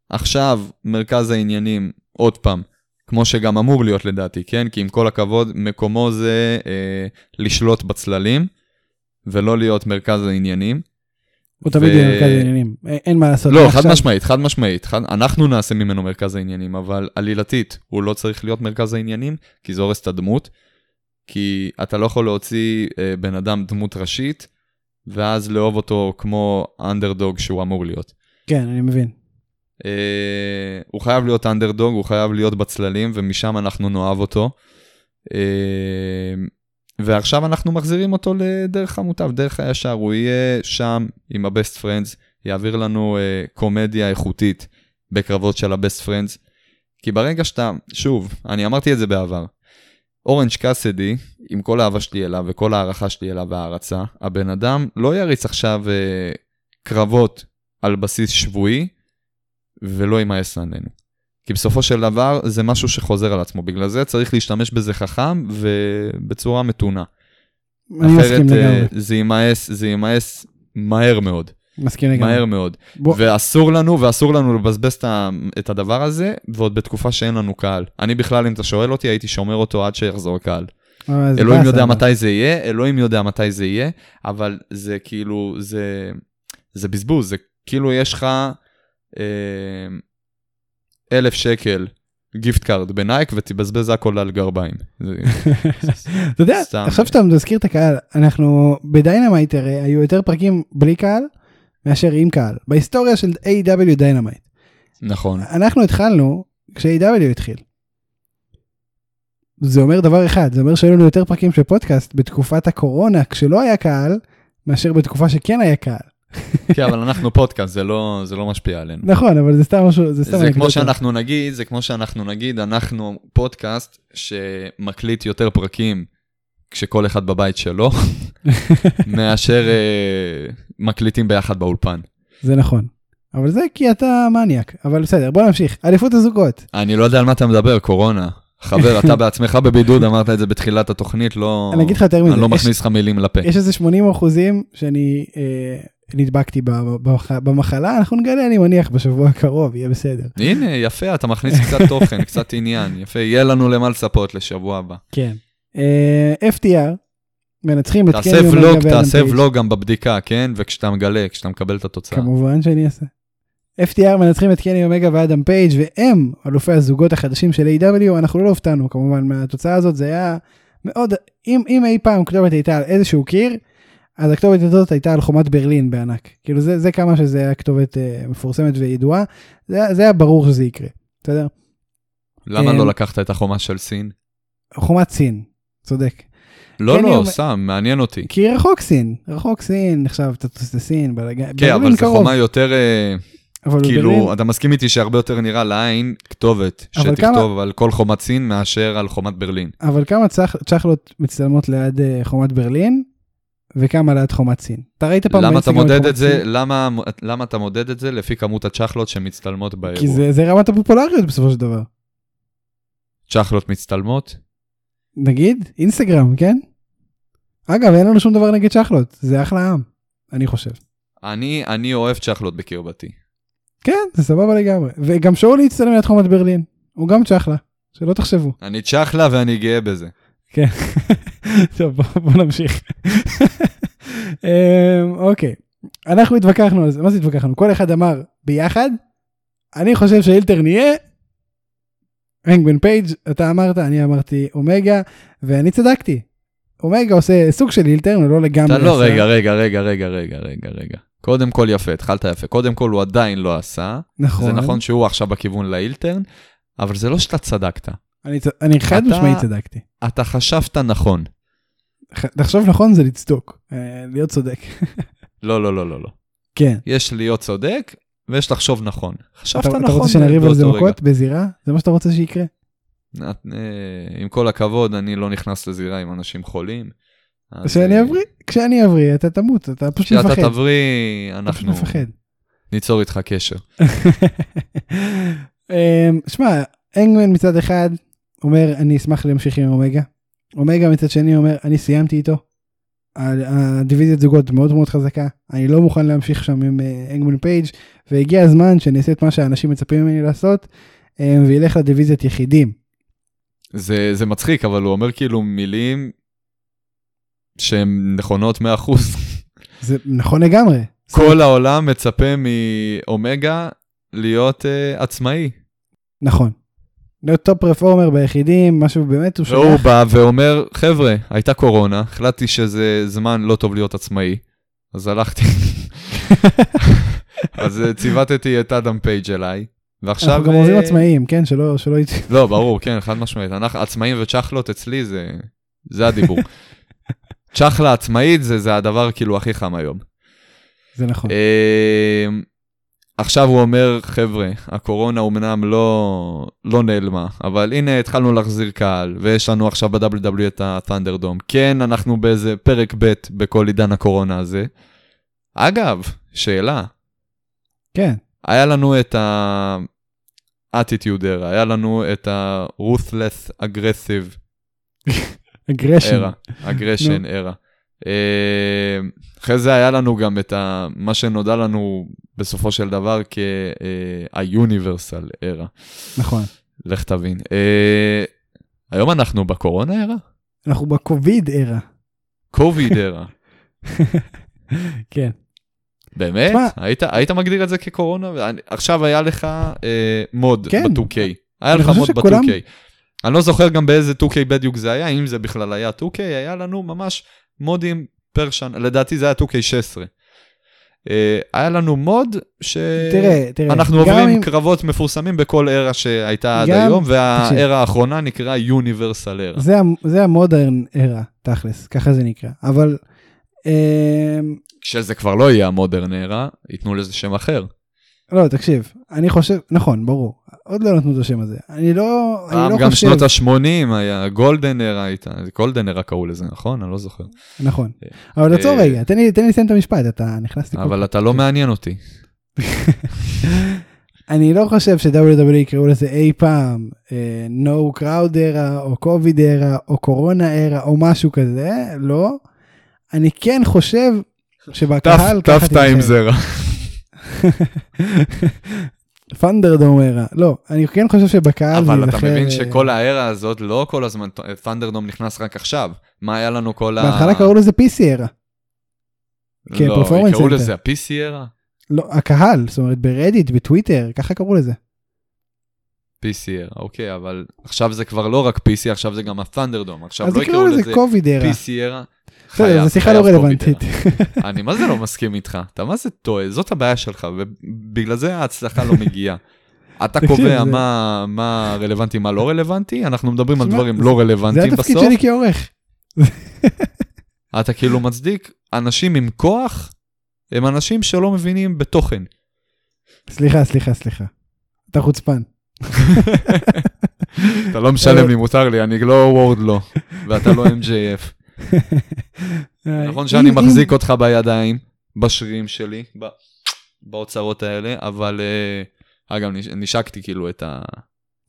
עכשיו, מרכז העניינים, עוד פעם, כמו שגם אמור להיות לדעתי, כן? כי עם כל הכבוד, מקומו זה אה, לשלוט בצללים, ולא להיות מרכז העניינים.
הוא תמיד יהיה מרכז העניינים, אה, אין מה לעשות.
לא, חד משמעית, חד משמעית. חד... אנחנו נעשה ממנו מרכז העניינים, אבל עלילתית, הוא לא צריך להיות מרכז העניינים, כי זה הורס את הדמות. כי אתה לא יכול להוציא אה, בן אדם דמות ראשית, ואז לאהוב אותו כמו אנדרדוג שהוא אמור להיות.
כן, אני מבין.
אה, הוא חייב להיות אנדרדוג, הוא חייב להיות בצללים, ומשם אנחנו נאהב אותו. אה, ועכשיו אנחנו מחזירים אותו לדרך המוטב, דרך הישר, הוא יהיה שם עם ה-best friends, יעביר לנו אה, קומדיה איכותית בקרבות של ה-best friends. כי ברגע שאתה, שוב, אני אמרתי את זה בעבר, אורנג' קאסדי, עם כל האהבה שלי אליו וכל ההערכה שלי אליו וההערצה, הבן אדם לא יריץ עכשיו אה, קרבות על בסיס שבועי, ולא יימאס עלינו. כי בסופו של דבר זה משהו שחוזר על עצמו, בגלל זה צריך להשתמש בזה חכם ובצורה מתונה.
אני
אחרת
מסכים
אה. זה יימאס, זה יימאס מהר מאוד,
מסכים לגמרי.
מהר מאוד.
בוא-
ואסור לנו, ואסור לנו לבזבז את הדבר הזה, ועוד בתקופה שאין לנו קהל. אני בכלל, אם אתה שואל אותי, הייתי שומר אותו עד שיחזור קהל.
אה,
אלוהים יודע. מתי זה יהיה, אלוהים יודע מתי זה יהיה, אבל זה כאילו, זה, זה בזבוז, זה כאילו יש לך אה, אלף שקל gift card ב Nike ותבזבז הכל על גרביים.
אתה יודע. עכשיו שאתה מזכיר את הקהל, אנחנו ב Dynamite הרי היו יותר פרקים בלי קהל מאשר עם קהל. בהיסטוריה של AEW Dynamite.
נכון.
אנחנו התחלנו כש-AEW התחיל. זה אומר דבר אחד, זה אומר שהיו לנו יותר פרקים של פודקאסט בתקופת הקורונה כשלא היה קהל, מאשר בתקופה שכן היה קהל.
כן, אבל אנחנו פודקאסט, זה לא, זה לא משפיע עלינו.
נכון, אבל זה סתם משהו, זה סתם
זה כמו. שאנחנו נגיד, זה כמו שאנחנו נגיד, אנחנו פודקאסט שמקליט יותר פרקים כשכל אחד בבית שלו, [LAUGHS] מאשר אה, מקליטים ביחד באולפן.
זה נכון. אבל זה כי אתה מניאק, אבל בסדר, בוא נמשיך. אליפות הזוגות.
אני לא יודע על מה אתה מדבר, קורונה. חבר, אתה [LAUGHS] בעצמך בבידוד, אמרת את זה בתחילת התוכנית, לא...
אני אגיד לך יותר מזה,
אני לא מכניס לך מילים לפה.
יש איזה 80 אחוזים שאני אה, נדבקתי במחלה, אנחנו נגלה, אני מניח, בשבוע הקרוב, יהיה בסדר.
הנה, יפה, אתה מכניס קצת תוכן, [LAUGHS] קצת עניין, יפה, יהיה לנו למה לצפות לשבוע הבא.
כן. אה, FTR, מנצחים את
תעשה
קני אומגה ואדם
תעשה
פייג'.
ולוג גם בבדיקה, כן? וכשאתה מגלה, כשאתה מקבל את התוצאה.
כמובן שאני אעשה. FTR מנצחים את קני אומגה ואדם פייג' והם אלופי הזוגות החדשים של AEW אנחנו לא הופתענו כמובן מהתוצאה הזאת זה היה מאוד אם, אם אי פעם כתובת הייתה על איזשהו קיר אז הכתובת הזאת הייתה על חומת ברלין בענק כאילו זה זה כמה שזה היה כתובת אה, מפורסמת וידועה זה, זה היה ברור שזה יקרה בסדר
למה
אה,
לא לקחת את החומה של סין?
חומת סין צודק
לא,
קני
לא, סתם, מעניין אותי.
כי רחוק סין רחוק סין עכשיו תטוס לסין בלגן
כן, אבל זו חומה יותר, אה,
אבל
כאילו,
ברלין-
אתה מסכים איתי שהרבה יותר נראה לעין כתובת
אבל
שתכתוב על כל חומת סין מאשר על חומת ברלין.
אבל כמה צח- צ'חלות מצטלמות ליד אה, חומת ברלין וכמה ליד חומת סין. אתה ראית פעם
למה אתה מודד את זה? למה למה אתה מודד את זה לפי כמות הצ'חלות שמצטלמות
כי
באירוע?
זה, זה רמת הפופולריות בסופו של דבר.
צ'חלות מצטלמות?
נגיד אינסטגרם כן? אגב אין לנו שום דבר נגד צ'חלות זה אחלה עם אני חושב.
אני אני אוהב צ'חלות בקרבתי.
כן זה סבבה לגמרי וגם שאולי הצטלם ליד חומת ברלין הוא גם צ'חלה שלא תחשבו.
אני צ'חלה ואני גאה בזה. [LAUGHS]
טוב בוא, בוא נמשיך. [LAUGHS] אמ, אוקיי אנחנו התווכחנו על זה מה זה התווכחנו כל אחד אמר ביחד אני חושב שאילטר נהיה. הנגבן פייג' אתה אמרת אני אמרתי אומגה ואני צדקתי. אומגה עושה סוג של אילטר הוא לא לגמרי.
לא,
עשה.
רגע, רגע, רגע, רגע, רגע, רגע, רגע. קודם כל יפה, התחלת יפה. קודם כל הוא עדיין לא עשה.
נכון.
זה נכון שהוא עכשיו בכיוון לאילטרן, אבל זה לא שאתה צדקת.
אני, צ- אני חד משמעית צדקתי.
אתה חשבת נכון.
ח- לחשוב נכון זה לצדוק אה, להיות צודק.
לא, לא, לא, לא, לא.
כן.
יש להיות צודק ויש לחשוב נכון. חשבת
אתה,
נכון
אתה רוצה שנריב על זה. מכות בזירה? זה מה שאתה רוצה שיקרה?
אה, עם כל הכבוד, אני לא נכנס לזירה עם אנשים חולים.
כשאני
אה,
אבריא, כשאני אבריא אתה תמות, אתה פשוט
כשאתה
מפחד.
תבריא,
אתה פשוט
אנחנו
מפחד.
ניצור איתך קשר. [LAUGHS]
אמ, שמע, אנגמן מצד אחד אומר אני אשמח להמשיך עם אומגה. אומגה מצד שני אומר אני סיימתי איתו. הדיוויזיית זוגות מאוד מאוד חזקה אני לא מוכן להמשיך שם עם אה, אנגמן פייג' והגיע הזמן שאני אעשה את מה שאנשים מצפים ממני לעשות אמ, וילך לדיוויזיית יחידים.
זה, זה מצחיק, אבל הוא אומר כאילו מילים שהן נכונות 100%.
זה נכון לגמרי.
כל העולם מצפה מאומגה להיות אה, עצמאי.
נכון. להיות top performer ביחידים משהו באמת הוא
והוא
שולח.
בא ואומר, חבר'ה, הייתה קורונה, החלטתי שזה זמן לא טוב להיות עצמאי, אז הלכתי. [LAUGHS] אז אה, ציוותתי את אדם פייג' אליי, ועכשיו...
אנחנו גם אוהבים
אה,
עצמאיים כן שלא שלא יצא. [LAUGHS]
לא, ברור, כן, חד משמעית. אנחנו עצמאים וצ'חלות אצלי זה, זה הדיבור. [LAUGHS] צ'חלה עצמאית זה, זה הדבר כאילו הכי חם היום.
זה נכון.
עכשיו הוא אומר, חבר'ה, הקורונה אומנם לא, לא נעלמה, אבל הנה התחלנו להחזיר קהל, ויש לנו עכשיו ב-WW את ה-Thunderdome. כן, אנחנו באיזה פרק ב' בכל עידן הקורונה הזה. אגב, שאלה,
כן.
היה לנו את ה-attitude era, היה לנו את ה-ruthless aggressive [LAUGHS] aggression. era. אה, אחרי זה היה לנו גם את ה, מה שנודע לנו בסופו של דבר כ-universal era.
נכון.
לך תבין. אה, היום אנחנו בקורונה era?
אנחנו ב COVID
era. COVID era. [LAUGHS]
כן.
באמת?
תשמע-
היית, היית מגדיר את זה כקורונה? עכשיו היה לך אה, mode
כן.
ב-2K. היה לך מוד
שכולם-
ב-2K. אני לא זוכר גם באיזה 2K בדיוק זה היה, אם זה בכלל היה 2K, היה לנו ממש מודים פר שנה, לדעתי זה היה 2K16. אה, היה לנו מוד ש...
תראה, תראה.
אנחנו
גם
עוברים
אם-
קרבות מפורסמים בכל ארה שהייתה עד
גם-
היום,
תקשיב.
והארה האחרונה נקראה יוניברסל ארה.
זה, זה המודרן ארה, תכלס, ככה זה נקרא. אבל... אמ,
כשזה כבר לא יהיה המודרן ארה, ייתנו לזה שם אחר.
לא, תקשיב, אני חושב, נכון, ברור. עוד לא נתנו את השם הזה. אני לא, אני לא
גם
חושב...
שנות ה-80 היה גולדן ארה הייתה, גולדן ארה קראו לזה, נכון? אני לא זוכר.
נכון. אבל עצור
אה,
רגע, תן לי לסיים את המשפט, אתה נכנס לי...
אבל אתה לא מעניין אותי. [LAUGHS]
אני לא חושב ש-WWE יקראו לזה אי פעם אה, no crowd era או covid era או קורונה era או משהו כזה, לא. אני כן חושב שבקהל
טף טיים. זרע.
פנדרדום ארה. לא, אני כן חושב שבקהל זה
אבל אתה מבין שכל הארה הזאת, לא כל הזמן, פנדרדום נכנס רק עכשיו. מה היה לנו כל ה...
בהתחלה קראו לזה PC ארה.
לא, קראו. לזה ה-PC ארה?
לא, הקהל, זאת אומרת ברדיט, בטוויטר, ככה קראו לזה.
PC ארה, אוקיי, אבל עכשיו זה כבר לא רק PC, עכשיו זה גם הפנדרדום. עכשיו
אז
לא
יקראו לזה
לזה
קוביד ארה. בסדר, זו שיחה לא רלוונטית. [LAUGHS]
אני מה זה לא מסכים איתך? אתה מה זה טועה? זאת הבעיה שלך, ובגלל זה ההצלחה לא מגיעה. [LAUGHS] אתה קובע
זה-
מה- מה רלוונטי, מה לא רלוונטי, אנחנו מדברים על דברים
זה-
לא
זה
רלוונטיים
התפקיד
בסוף.
שלי כעורך. [LAUGHS]
אתה כאילו מצדיק אנשים עם כוח, הם אנשים שלא מבינים בתוכן.
סליחה, סליחה, סליחה. אתה חוצפן.
אתה לא משלם לי, מותר לי, אני לא וורד לא, ואתה לא MJF. נכון
אם-
שאני מחזיק אותך בידיים, בשרירים שלי, באוצרות האלה, אבל אה, אגב, נש- נשקתי כאילו את ה-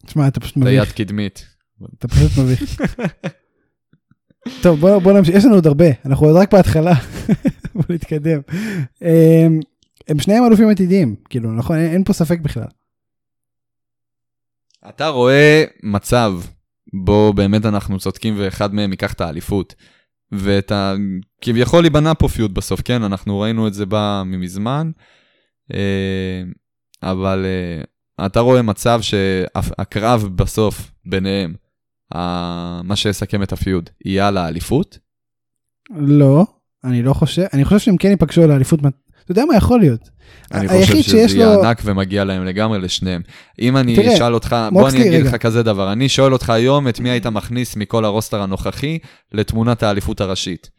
תשמע, אתה פשוט
את היד
מביך.
קדמית.
אתה פשוט מביך. טוב, בוא בוא נמשיך. יש לנו עוד הרבה, אנחנו עוד רק בהתחלה. [LAUGHS] בוא נתקדם. אמ, הם שניהם אלופים עתידיים, כאילו, נכון? אין אין פה ספק בכלל.
אתה רואה מצב בו באמת אנחנו צודקים ואחד מהם ייקח את האליפות. ואת ה... כביכול ייבנה פה פיוט בסוף, כן? אנחנו ראינו את זה בא ממזמן. אה, אבל אה, אתה רואה מצב שהקרב בסוף ביניהם, מה שיסכם את הפיוד, יהיה על האליפות?
לא, אני לא חושב, אני חושב שהם כן ייפגשו על האליפות. אתה יודע מה יכול להיות?
אני חושב שזה יהיה
לו-
ענק ומגיע להם לגמרי לשניהם. אם אני
תראה,
אשאל אותך, בוא אני אגיד
רגע.
לך כזה דבר, אני שואל אותך היום את מי היית מכניס מכל הרוסטר הנוכחי לתמונת האליפות הראשית.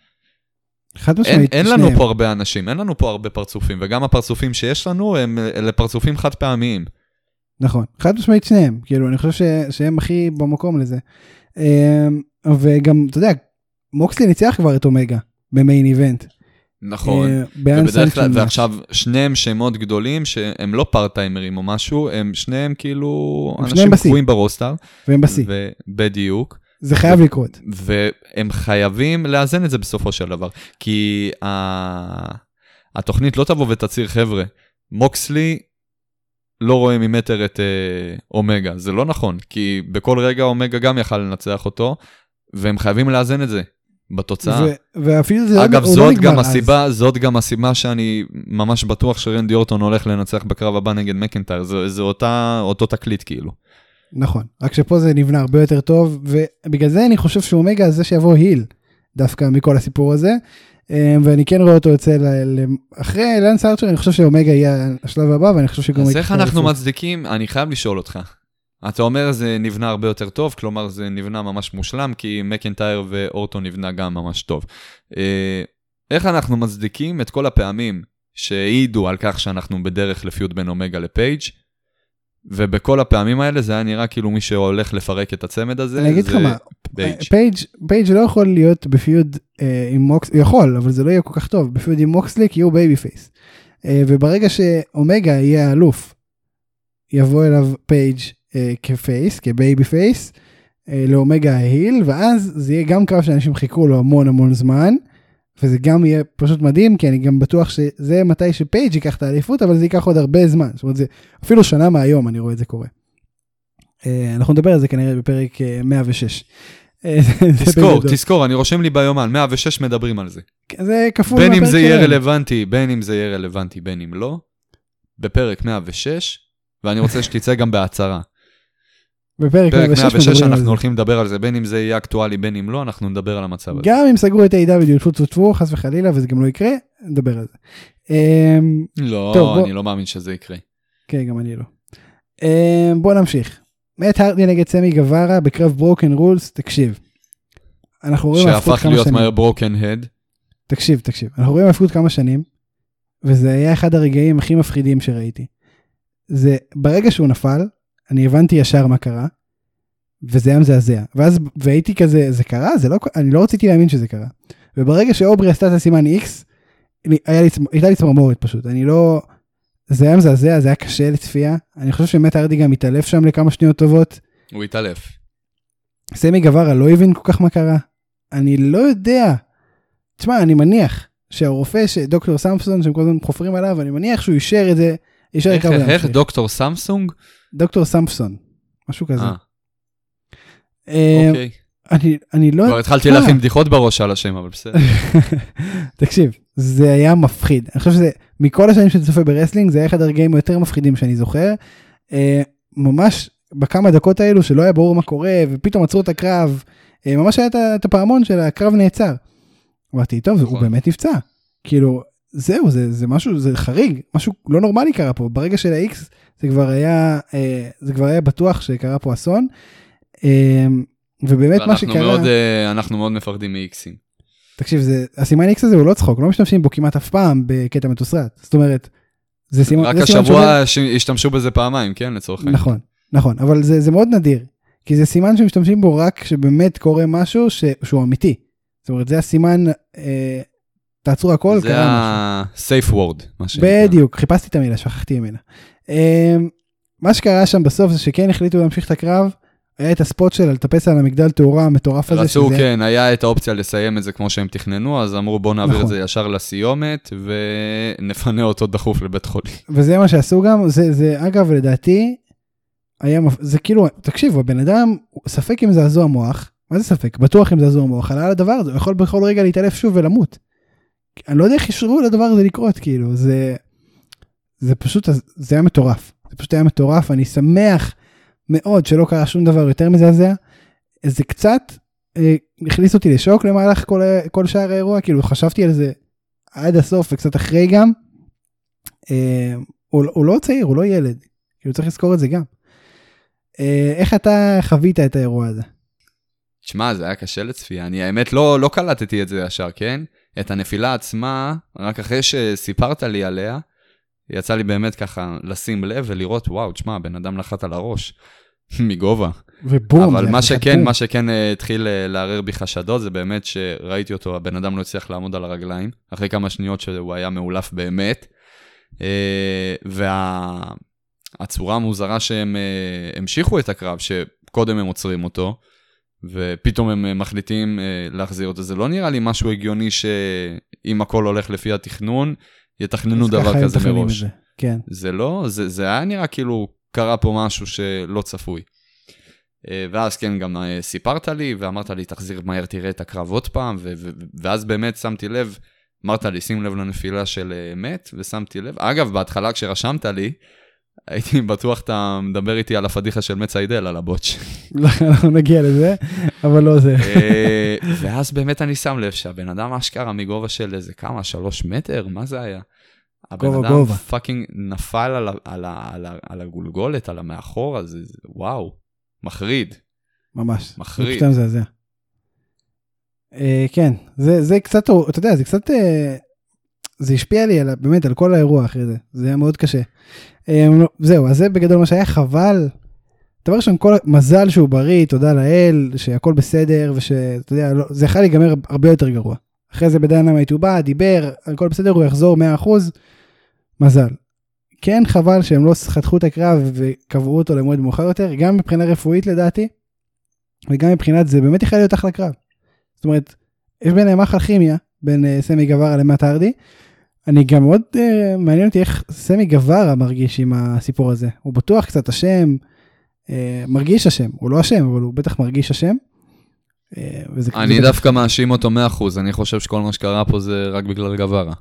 חד משמעית,
אין לנו
שניהם.
פה הרבה אנשים, אין לנו פה הרבה פרצופים, וגם הפרצופים שיש לנו הם אלה פרצופים חד פעמיים.
נכון, חד משמעית שניהם, כאילו, אני חושב ש- שהם הכי במקום לזה. אמ, וגם, אתה יודע, מוקסלי ניצח כבר את אומגה במיין איבנט.
נכון.
אה,
ובדרך כלל. ועכשיו שניהם שמות גדולים שהם לא פארטיימרים או משהו, הם שניהם כאילו
הם
אנשים. קבועים ברוסטר.
והם בשיא,
ו- בדיוק.
זה חייב לקרות.
והם חייבים לאזן את זה בסופו של דבר. כי ה... התוכנית לא תבוא ותצהיר, חבר'ה, מוקסלי לא רואה ממטר את אה, אומגה. זה לא נכון, כי בכל רגע אומגה גם יכל לנצח אותו, והם חייבים לאזן את זה בתוצאה.
ו- ואפילו זה
אגב,
לא, הוא לא
זאת גם
אז.
הסיבה, זאת גם הסיבה שאני ממש בטוח שרנדי אורטון הולך לנצח בקרב הבא נגד מקנטייר, זה, זה אותה, אותו תקליט כאילו.
נכון, רק שפה זה נבנה הרבה יותר טוב, ובגלל זה אני חושב שאומגה זה שיבוא היל, דווקא מכל הסיפור הזה. אמ, ואני כן רואה אותו יוצא ל... אחרי לנס ארצ'ר, אני חושב שאומגה יהיה השלב הבא, ואני חושב שגם...
אז איך אנחנו. מצדיקים? אני חייב לשאול אותך. אתה אומר זה נבנה הרבה יותר טוב, כלומר זה נבנה ממש מושלם, כי מקנטייר ואורטון נבנה גם ממש טוב. אה, איך אנחנו מצדיקים את כל הפעמים שהעידו על כך שאנחנו בדרך ל feud בין אומגה לפייג', ובכל הפעמים האלה זה היה נראה כאילו מי שהולך לפרק את הצמד הזה,
אני אגיד לך מה,
פייג'.
פייג' פייג' לא יכול להיות ב feud אה, עם מוקסלי, הוא יכול, אבל זה לא יהיה כל כך טוב, ב feud עם מוקסלי כי הוא babyface. אה, וברגע שאומגה יהיה האלוף, יבוא אליו פייג' כ face, כ babyface, אה, לאומגה ה heel, ואז זה יהיה גם קרב שאנשים חיכו לו המון המון זמן, וזה גם יהיה פשוט מדהים, כי אני גם בטוח שזה מתי שפייג' ייקח את האליפות, אבל זה ייקח עוד הרבה זמן, זאת אומרת זה אפילו שנה מהיום אני רואה את זה קורה. אה, אנחנו נדבר על זה כנראה בפרק אה, 106. אה, [LAUGHS] זה
תזכור. תזכור, אני רושם לי ביומן, 106 מדברים על זה.
זה כפול
בין אם זה יהיה. רלוונטי, בין אם זה יהיה רלוונטי, בין אם לא, בפרק 106, ואני רוצה שתצא גם בהצהרה.
בפרק
פרק
106
106
מדברים על
אנחנו. הולכים לדבר על זה, בין אם זה יהיה אקטואלי, בין אם לא, אנחנו נדבר על המצב הזה.
גם אם סגרו את A.W. טפו טפו טפו חס וחלילה וזה גם לא יקרה נדבר על זה. אמ,
לא, אני לא מאמין שזה יקרה.
כן גם אני לא. אמ, בוא נמשיך. מת הרדי נגד סמי גווארה בקרב ברוקן רולס תקשיב. אנחנו רואים הפכות
שהפך
כמה
להיות
שנים.
מהר ברוקן הד.
תקשיב תקשיב אנחנו רואים הפכות כמה שנים. וזה היה אחד הרגעים הכי מפחידים שראיתי. זה ברגע שהוא נפל אני הבנתי ישר מה קרה. וזה היה מזעזע ואז והייתי כזה זה קרה זה לא אני לא רציתי להאמין שזה קרה. וברגע שאוברי עשתה את הסימן איקס הייתה לי צמרמורת פשוט אני לא זה היה מזעזע זה היה קשה לצפייה אני חושב שמת הרדי גם התעלף שם לכמה שניות טובות.
הוא התעלף.
סמי גווארה לא הבין כל כך מה קרה. אני לא יודע. תשמע, אני מניח שהרופא, שדוקטור סמפסון, שהם כל הזמן חופרים עליו, אני מניח שהוא אישר את זה יישאר
איך, איך,
להמשיך.
דוקטור Samsung?
דוקטור סמפסון, משהו כזה.
אה,
אה,
אוקיי.
אני, אני לא...
כבר התחלתי להכין בדיחות בראש על השם, אבל בסדר. [LAUGHS]
תקשיב, זה היה מפחיד. אני חושב שזה, מכל השנים שאני צופה ב wrestling, זה היה אחד הרגעים היותר מפחידים שאני זוכר. אה, ממש בכמה דקות האלו שלא היה ברור מה קורה, ופתאום עצרו את הקרב, אה, ממש היה את הפעמון של הקרב נעצר. אמרתי, טוב, הוא
נכון.
באמת נפצע. כאילו, זהו, זה, זה משהו, זה חריג, משהו לא נורמלי קרה פה. ברגע של ה-X זה כבר היה, אה, זה כבר היה בטוח שקרה פה אסון. אה, ובאמת מה שקרה...
מאוד, אה, אנחנו מאוד מפחדים מאיקסים.
תקשיב, זה, הסימן X הזה הוא לא צחוק, לא משתמשים בו כמעט אף פעם בקטע מתוסרט. זאת אומרת, זה סימן,
רק
זה סימן
השבוע ש- השתמשו בזה פעמיים, כן, לצורך העניין.
נכון, נכון, אבל זה, זה מאוד נדיר, כי זה סימן שמשתמשים בו רק כשבאמת קורה משהו ש, שהוא אמיתי. זאת אומרת, זה הסימן, אה, תעצרו הכל,
זה
קרה משהו.
ה-safe word, מה שנקרא.
בדיוק, חיפשתי את המילה, שכחתי ממנה. אה, מה שקרה שם בסוף זה שכן החליטו להמשיך את הקרב, היה את הספוט של לטפס על המגדל תאורה המטורף הזה.
רצו,
שזה-
כן, היה את האופציה לסיים את זה כמו שהם תכננו, אז אמרו בואו נעביר את
נכון.
זה ישר לסיומת, ונפנה אותו דחוף לבית חולים. [LAUGHS]
וזה מה שעשו גם, זה, זה אגב לדעתי, היה, זה כאילו, תקשיבו, הבן אדם, ספק אם זעזוע מוח, מה זה ספק? בטוח אם זעזוע מוח, עלה על הדבר הזה, הוא יכול בכל רגע להתעלף שוב ולמות. אני לא יודע איך אישרו לדבר הזה לקרות, כאילו, זה, זה פשוט, זה היה מטורף. זה פשוט היה מטורף, אני שמח מאוד שלא קרה שום דבר יותר מזעזע. זה קצת אה, הכניס אותי לשוק למהלך כל, כל שאר האירוע, כאילו חשבתי על זה עד הסוף וקצת אחרי גם. אה, הוא, הוא לא צעיר, הוא לא ילד, כאילו צריך לזכור את זה גם. אה, איך אתה חווית את האירוע הזה?
תשמע, זה היה קשה לצפייה. אני האמת לא, לא קלטתי את זה ישר, כן? את הנפילה עצמה, רק אחרי שסיפרת לי עליה, יצא לי באמת ככה לשים לב ולראות, וואו, תשמע, הבן אדם נחת על הראש [LAUGHS] מגובה.
ובום.
אבל מה שכן,
בום.
מה שכן אה, התחיל אה, לערער בי חשדות, זה באמת שראיתי אותו, הבן אדם לא הצליח לעמוד על הרגליים, אחרי כמה שניות שהוא היה מאולף באמת. אה, והצורה המוזרה שהם המשיכו את הקרב, שקודם הם עוצרים אותו, ופתאום הם אה, מחליטים אה, להחזיר אותו, זה לא נראה לי משהו הגיוני שאם הכל הולך לפי התכנון, יתכננו דבר כזה מראש.
זה, כן.
זה לא, זה, זה היה נראה כאילו קרה פה משהו שלא צפוי. אה, ואז כן, גם סיפרת לי, ואמרת לי, תחזיר מהר, תראה את הקרב עוד פעם, ו- ו- ואז באמת שמתי לב, אמרת לי, שים לב לנפילה של מאט, ושמתי לב. אגב, בהתחלה כשרשמת לי, הייתי בטוח אתה מדבר איתי על הפדיחה של מאט סיידל, על ה botch.
לא, אנחנו נגיע לזה, אבל לא זה.
אה, ואז באמת אני שם לב שהבן אדם אשכרה מגובה של איזה כמה, שלוש מטר? מה זה היה? הבן
גובה,
אדם
גובה.
fucking נפל על, הגולגולת, על המאחורה, זה, זה וואו, מחריד.
ממש.
מחריד.
זה פשוט מזעזע. אה, כן, זה, זה קצת, אתה יודע, זה קצת, אה, זה השפיע לי על, באמת על כל האירוע אחרי זה, זה היה מאוד קשה. אה, לא, זהו, אז זה בגדול מה שהיה חבל. דבר ראשון, כל מזל שהוא בריא, תודה לאל, שהכל בסדר, ושאתה יודע, לא, זה יכול להיגמר הרבה יותר גרוע. אחרי זה ב Dynamite הוא בא, דיבר, הכל בסדר, הוא יחזור 100%, מזל. כן חבל שהם לא חתכו את הקרב וקבעו אותו למועד מאוחר יותר, גם מבחינה רפואית לדעתי, וגם מבחינת זה באמת יכול להיות אחלה קרב. זאת אומרת, יש ביניהם אחלה כימיה, בין uh, סמי גווארה למט הרדי. אני גם מאוד uh, מעניין אותי איך סמי גווארה מרגיש עם הסיפור הזה. הוא בטוח קצת אשם, uh, מרגיש אשם, הוא לא אשם, אבל הוא בטח מרגיש אשם. Uh, וזה,
אני דווקא מאשים אותו 100%, אני חושב שכל מה שקרה פה זה רק בגלל גווארה.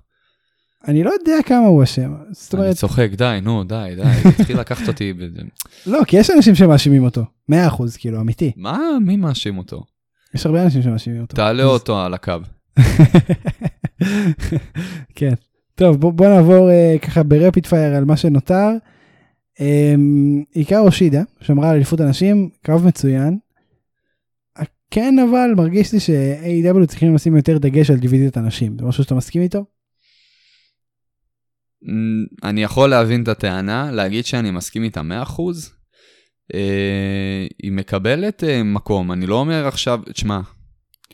אני לא יודע כמה הוא אשם. זאת
אני
אומרת,
צוחק, די, נו, די, די, [LAUGHS] התחיל לקחת אותי. ב-
לא, כי יש אנשים שמאשימים אותו. 100% כאילו, אמיתי.
מה, מי מאשים אותו?
יש הרבה אנשים שמאשימים אותו.
תעלה אותו על הקו. [LAUGHS]
כן. טוב, בוא, בוא נעבור uh, ככה ברפיד פייר על מה שנותר. Um, עיקר אושידה, שמרה על אליפות הנשים, קרב מצוין. כן, אבל מרגיש לי ש-AW צריכים לשים יותר דגש על דיוויזיית הנשים. זה משהו שאתה מסכים איתו?
Mm, אני יכול להבין את הטענה, להגיד שאני מסכים איתה 100%. אה, היא מקבלת אה, מקום, אני לא אומר עכשיו, תשמע,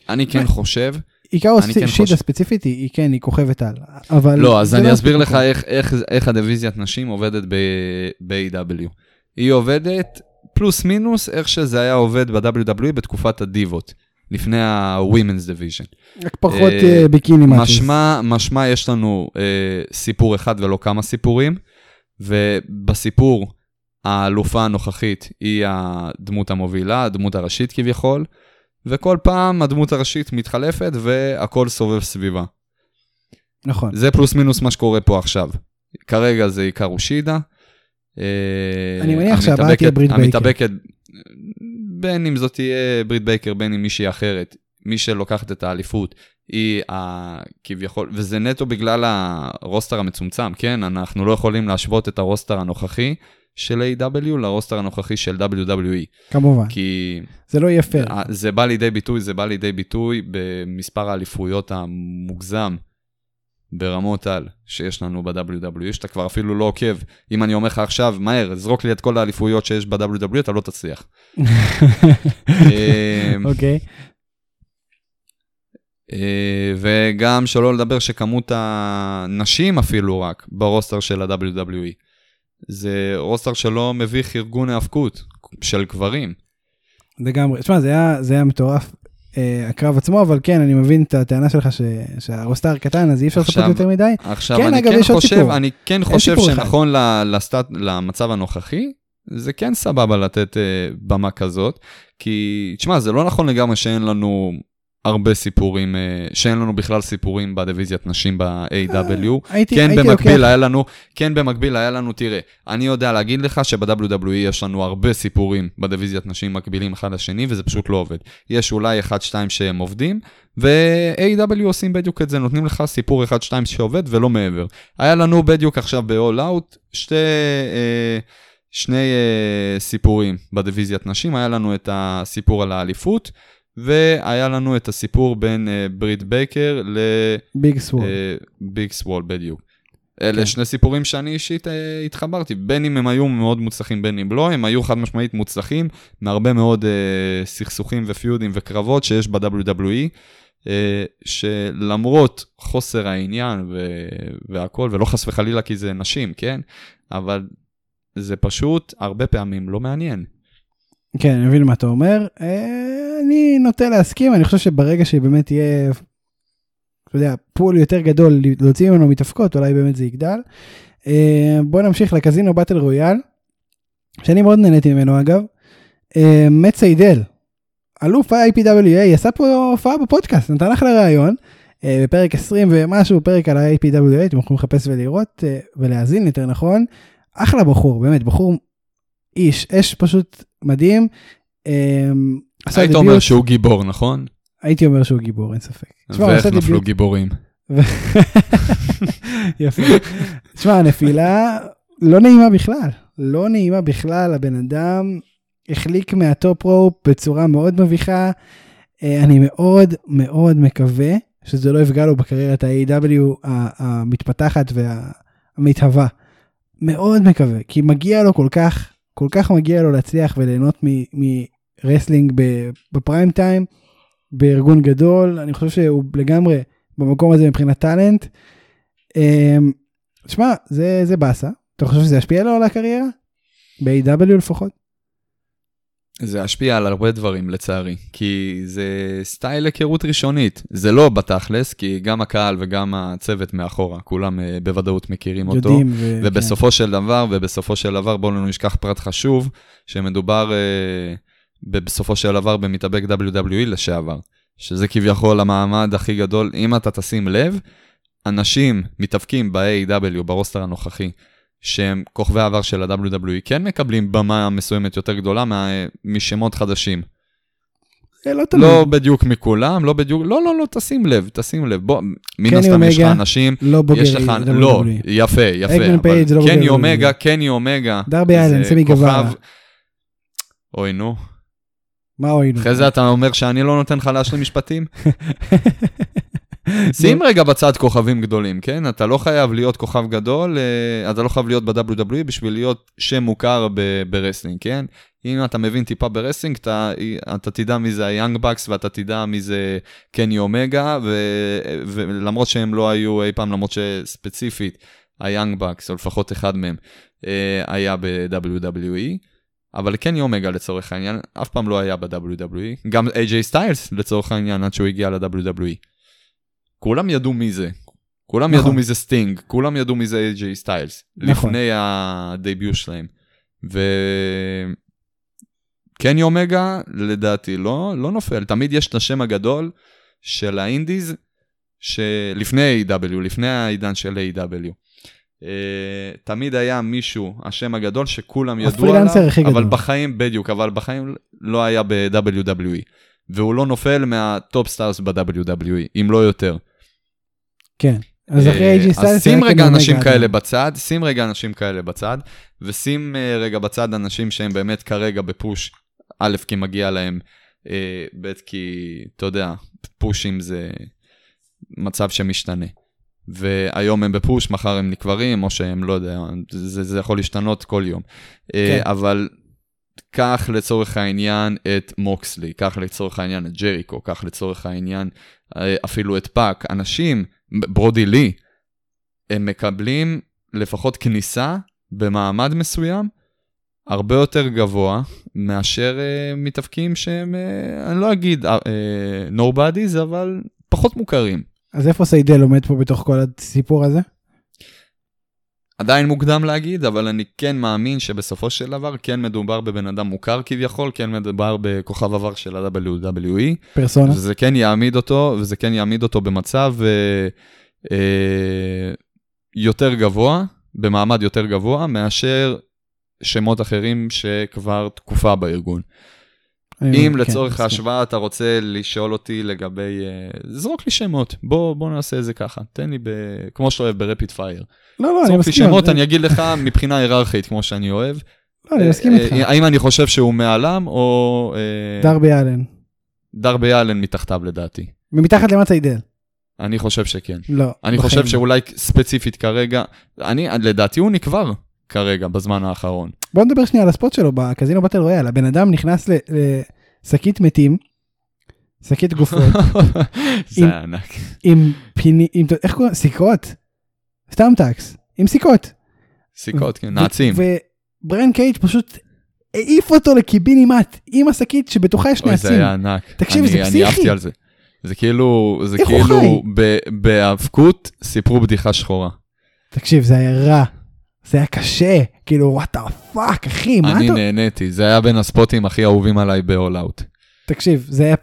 אני כן? חושב,
עיקר
אני כן
אושידה
חושב-
ספציפית היא, כן, היא כוכבת על. אבל...
לא, אז אני
לא
אסביר לך. איך, איך, איך הדיוויזיית נשים עובדת ב-AW. היא עובדת פלוס מינוס איך שזה היה עובד ב-WWE בתקופת הדיבות, לפני ה-Women's Division.
רק פחות uh, ביקיני מאצ'ס.
משמע, משמע יש לנו אה, סיפור אחד ולא כמה סיפורים, ובסיפור, האלופה הנוכחית היא הדמות המובילה, הדמות הראשית כביכול, וכל פעם הדמות הראשית מתחלפת והכל סובב סביבה.
נכון.
זה פלוס מינוס מה שקורה פה עכשיו. כרגע זה עיקר אושידה. אה,
אני מניח שהבאה תהיה ברית בייקר.
המתאבקת, בין אם זאת תהיה ברית בייקר, בין אם מישהי אחרת, מי שלוקחת את האליפות היא ה... כביכול, וזה נטו בגלל ה roster המצומצם, כן? אנחנו לא יכולים להשוות את ה roster הנוכחי של AEW ל roster הנוכחי של WWE.
כמובן.
כי...
זה לא יהיה פייר.
זה בא לידי ביטוי, זה בא לידי ביטוי במספר האליפויות המוגזם ברמות על שיש לנו ב-WWE, שאתה כבר אפילו לא עוקב. אם אני אומר לך עכשיו, מהר, זרוק לי את כל האליפויות שיש ב-WWE, אתה לא תצליח. [LAUGHS] אמ,
אוקיי.
אה, וגם שלא לדבר שכמות הנשים אפילו רק ברוסטר של ה-WWE. זה רוסטר שלא מביך ארגון היאבקות של גברים.
לגמרי. תשמע, זה היה, זה היה מטורף, אה, הקרב עצמו, אבל כן, אני מבין את הטענה שלך ש, שהרוסטר קטן, אז אי אפשר לצפות יותר מדי.
עכשיו,
כן,
אני,
אגב,
כן חושב. אני כן חושב שנכון ל, לסטט, למצב הנוכחי, זה כן סבבה לתת uh, במה כזאת, כי, תשמע, זה לא נכון לגמרי שאין לנו הרבה סיפורים, uh, שאין לנו בכלל סיפורים בדיוויזיית נשים ב-AW.
הייתי,
כן,
הייתי
במקביל
לוקח,
היה לנו, כן, במקביל היה לנו, תראה, אני יודע להגיד לך שב-WWE יש לנו הרבה סיפורים בדיוויזיית נשים מקבילים אחד לשני, וזה פשוט לא עובד. יש אולי אחד, שתיים שהם עובדים, ו-AW עושים בדיוק את זה, נותנים לך סיפור אחד, שתיים שעובד ולא מעבר. היה לנו בדיוק עכשיו ב-all out שתי... אה, שני uh, סיפורים בדיוויזיית נשים, היה לנו את הסיפור על האליפות, והיה לנו את הסיפור בין uh, ברית בייקר
ביג סוול.
לביג סוול, בדיוק. אלה
כן.
שני סיפורים שאני אישית uh, התחברתי, בין אם הם היו מאוד מוצלחים, בין אם לא, הם היו חד משמעית מוצלחים מהרבה מאוד uh, סכסוכים ופיודים וקרבות שיש ב-WWE. uh, שלמרות חוסר העניין ו- והכל, ולא חס וחלילה כי זה נשים, כן? אבל זה פשוט הרבה פעמים לא מעניין.
כן, אני מבין מה אתה אומר. אה, אני נוטה להסכים, אני חושב שברגע שבאמת יהיה, אתה יודע, פול יותר גדול להוציא ממנו מתאפקות, אולי באמת זה יגדל. אה, בוא נמשיך לקזינו באטל רויאל, שאני מאוד נהניתי ממנו אגב. אה, מאט סיידל, אלוף ה-IPWA, עשה פה הופעה בפודקאסט, נתן אחלה ראיון. אה, בפרק 20 ומשהו, פרק על ה-IPWA, אתם יכולים לחפש ולראות אה, ולהאזין יותר נכון. אחלה בחור, באמת, בחור איש, אש פשוט מדהים. עשה
היית. אומר שהוא גיבור, נכון?
הייתי אומר שהוא גיבור, אין ספק.
ואיך נפלו. גיבורים? [LAUGHS]
יפה. תשמע, הנפילה לא נעימה בכלל. לא נעימה בכלל, הבן אדם החליק מה top rope בצורה מאוד מביכה. אה, אני מאוד מאוד מקווה שזה לא יפגע לו בקריירת ה-AEW המתפתחת והמתהווה. מאוד מקווה, כי מגיע לו כל כך, כל כך מגיע לו להצליח וליהנות ב- ב prime time, בארגון גדול, אני חושב שהוא לגמרי במקום הזה מבחינת talent. אמ, שמע, זה, זה באסה. אתה חושב שזה ישפיע לו על הקריירה? ב-AW לפחות?
זה ישפיע על הרבה דברים לצערי, כי זה סטייל היכרות ראשונית. זה לא בתכלס, כי גם הקהל וגם הצוות מאחורה, כולם אה, בוודאות מכירים אותו.
ו-
ובסופו של דבר, ובסופו של דבר, בואו לא נשכח פרט חשוב, שמדובר אה, בסופו של דבר במתאבק WWE לשעבר, שזה כביכול המעמד הכי גדול. אם אתה תשים לב, אנשים מתאבקים ב-AEW, ב roster הנוכחי, שהם כוכבי העבר של ה-WWE, כן מקבלים במה מסוימת יותר גדולה מה, משמות חדשים.
כן, לא.
לא בדיוק מכולם, לא בדיוק, לא, לא, לא, תשים לב, תשים לב. בוא, מן הסתם יש לך אנשים,
לא בוגר
יש לך,
WWE.
לא, יפה, יפה.
הנגמן
אדם
פייג' לא בוגר
קני. אומגה, קני אומגה.
דרבי אלין, סמי גווארה.
אוי, נו.
מה הועילו?
אחרי זה אתה אומר שאני לא נותן לך להשלים משפטים? שים רגע בצד כוכבים גדולים, כן? אתה לא חייב להיות כוכב גדול, אה, אתה לא חייב להיות ב-WWE בשביל להיות שם מוכר ב wrestling, כן? אם אתה מבין טיפה wrestling, אתה, אתה תדע מי זה היאנג בקס ואתה תדע מי זה קני אומגה, ו- ולמרות שהם לא היו אי פעם, למרות שספציפית היאנג בקס, או לפחות אחד מהם, אה, היה ב-WWE. אבל קני אומגה לצורך העניין, אף פעם לא היה ב-WWE, גם AJ סטיילס לצורך העניין, עד שהוא הגיע ל-WWE. כולם ידעו מי זה. כולם
נכון.
ידעו מי זה סטינג, כולם ידעו מי זה איי-ג'יי סטיילס,
נכון.
לפני ה debut שלהם. ו... קני אומגה, לדעתי, לא, לא נופל. תמיד יש את השם הגדול של ה indies, שלפני AEW, לפני העידן של AEW. אה, תמיד היה מישהו, השם הגדול, שכולם ידעו עליו, אבל
גדול.
בחיים, בדיוק, אבל בחיים לא היה ב-WWE. והוא לא נופל מה top stars ב-WWE, אם לא יותר.
כן. אז אחרי
אה,
אייג'י סטיילס...
אז שים רגע אנשים כאלה. בצד, שים רגע אנשים כאלה בצד, ושים אה, רגע בצד אנשים שהם באמת כרגע ב push, א', כי מגיע להם, אה, ב', כי, אתה יודע, פושים זה מצב שמשתנה. והיום הם ב push, מחר הם נקברים, או שהם, לא יודע, זה, זה יכול להשתנות כל יום. אה,
כן.
אבל קח לצורך העניין את מוקסלי, קח לצורך העניין את ג'ריקו, קח לצורך העניין אה, אפילו את פאק, אנשים, ברודי לי, הם מקבלים לפחות כניסה במעמד מסוים הרבה יותר גבוה מאשר אה, מתאבקים שהם, אה, אני לא אגיד אה, nobodies, אבל פחות מוכרים.
אז איפה סיידל עומד פה בתוך כל הסיפור הזה?
עדיין מוקדם להגיד, אבל אני כן מאמין שבסופו של דבר כן מדובר בבן אדם מוכר כביכול, כן מדובר בכוכב עבר של ה-WWE,
פרסונה?
וזה כן יעמיד אותו, וזה כן יעמיד אותו במצב אה, אה, יותר גבוה, במעמד יותר גבוה, מאשר שמות אחרים שכבר תקופה בארגון. אם
כן,
לצורך
מסכים.
ההשוואה אתה רוצה לשאול אותי לגבי, אה, זרוק לי שמות, בוא, בוא נעשה את זה ככה, תן לי, ב, כמו שאתה אוהב ברפיד פייר.
לא, לא, אני
זרוק לי
מסכים.
שמות, אני אגיד לך מבחינה היררכית, כמו שאני אוהב.
לא, אני מסכים
אה,
איתך.
אה, האם אני חושב שהוא מעלם, או אה,
דרבי אלן.
דרבי אלן מתחתיו לדעתי.
ומתחת למה סיידל?
אני חושב שכן.
לא.
אני חושב
לא.
שאולי ספציפית כרגע, אני, לדעתי הוא נקבר כרגע, בזמן האחרון.
בוא נדבר שנייה על ה spot שלו בקזינו באטל רויאל. הבן אדם נכנס לשקית מתים, שקית גופות, [LAUGHS]
זה ענק.
עם פיני, עם, איך קוראים? סיכות? thumb tacks, עם סיכות.
סיכות, כן, נעצים.
ובריין קייג' פשוט העיף אותו לקיבינימט עם השקית שבתוכה יש
אוי, זה
נעצים.
היה ענק.
תקשיב,
אני-
זה
אני
פסיכי.
עפתי על זה. זה כאילו, זה כאילו,
חי?
ב- בהיאבקות סיפרו בדיחה שחורה.
תקשיב, זה היה רע. זה היה קשה. כאילו, what the fuck, אחי, מה
אני
אתה...
נהניתי, זה היה בין הספוטים הכי אהובים עליי ב-all out.
תקשיב, זה היה...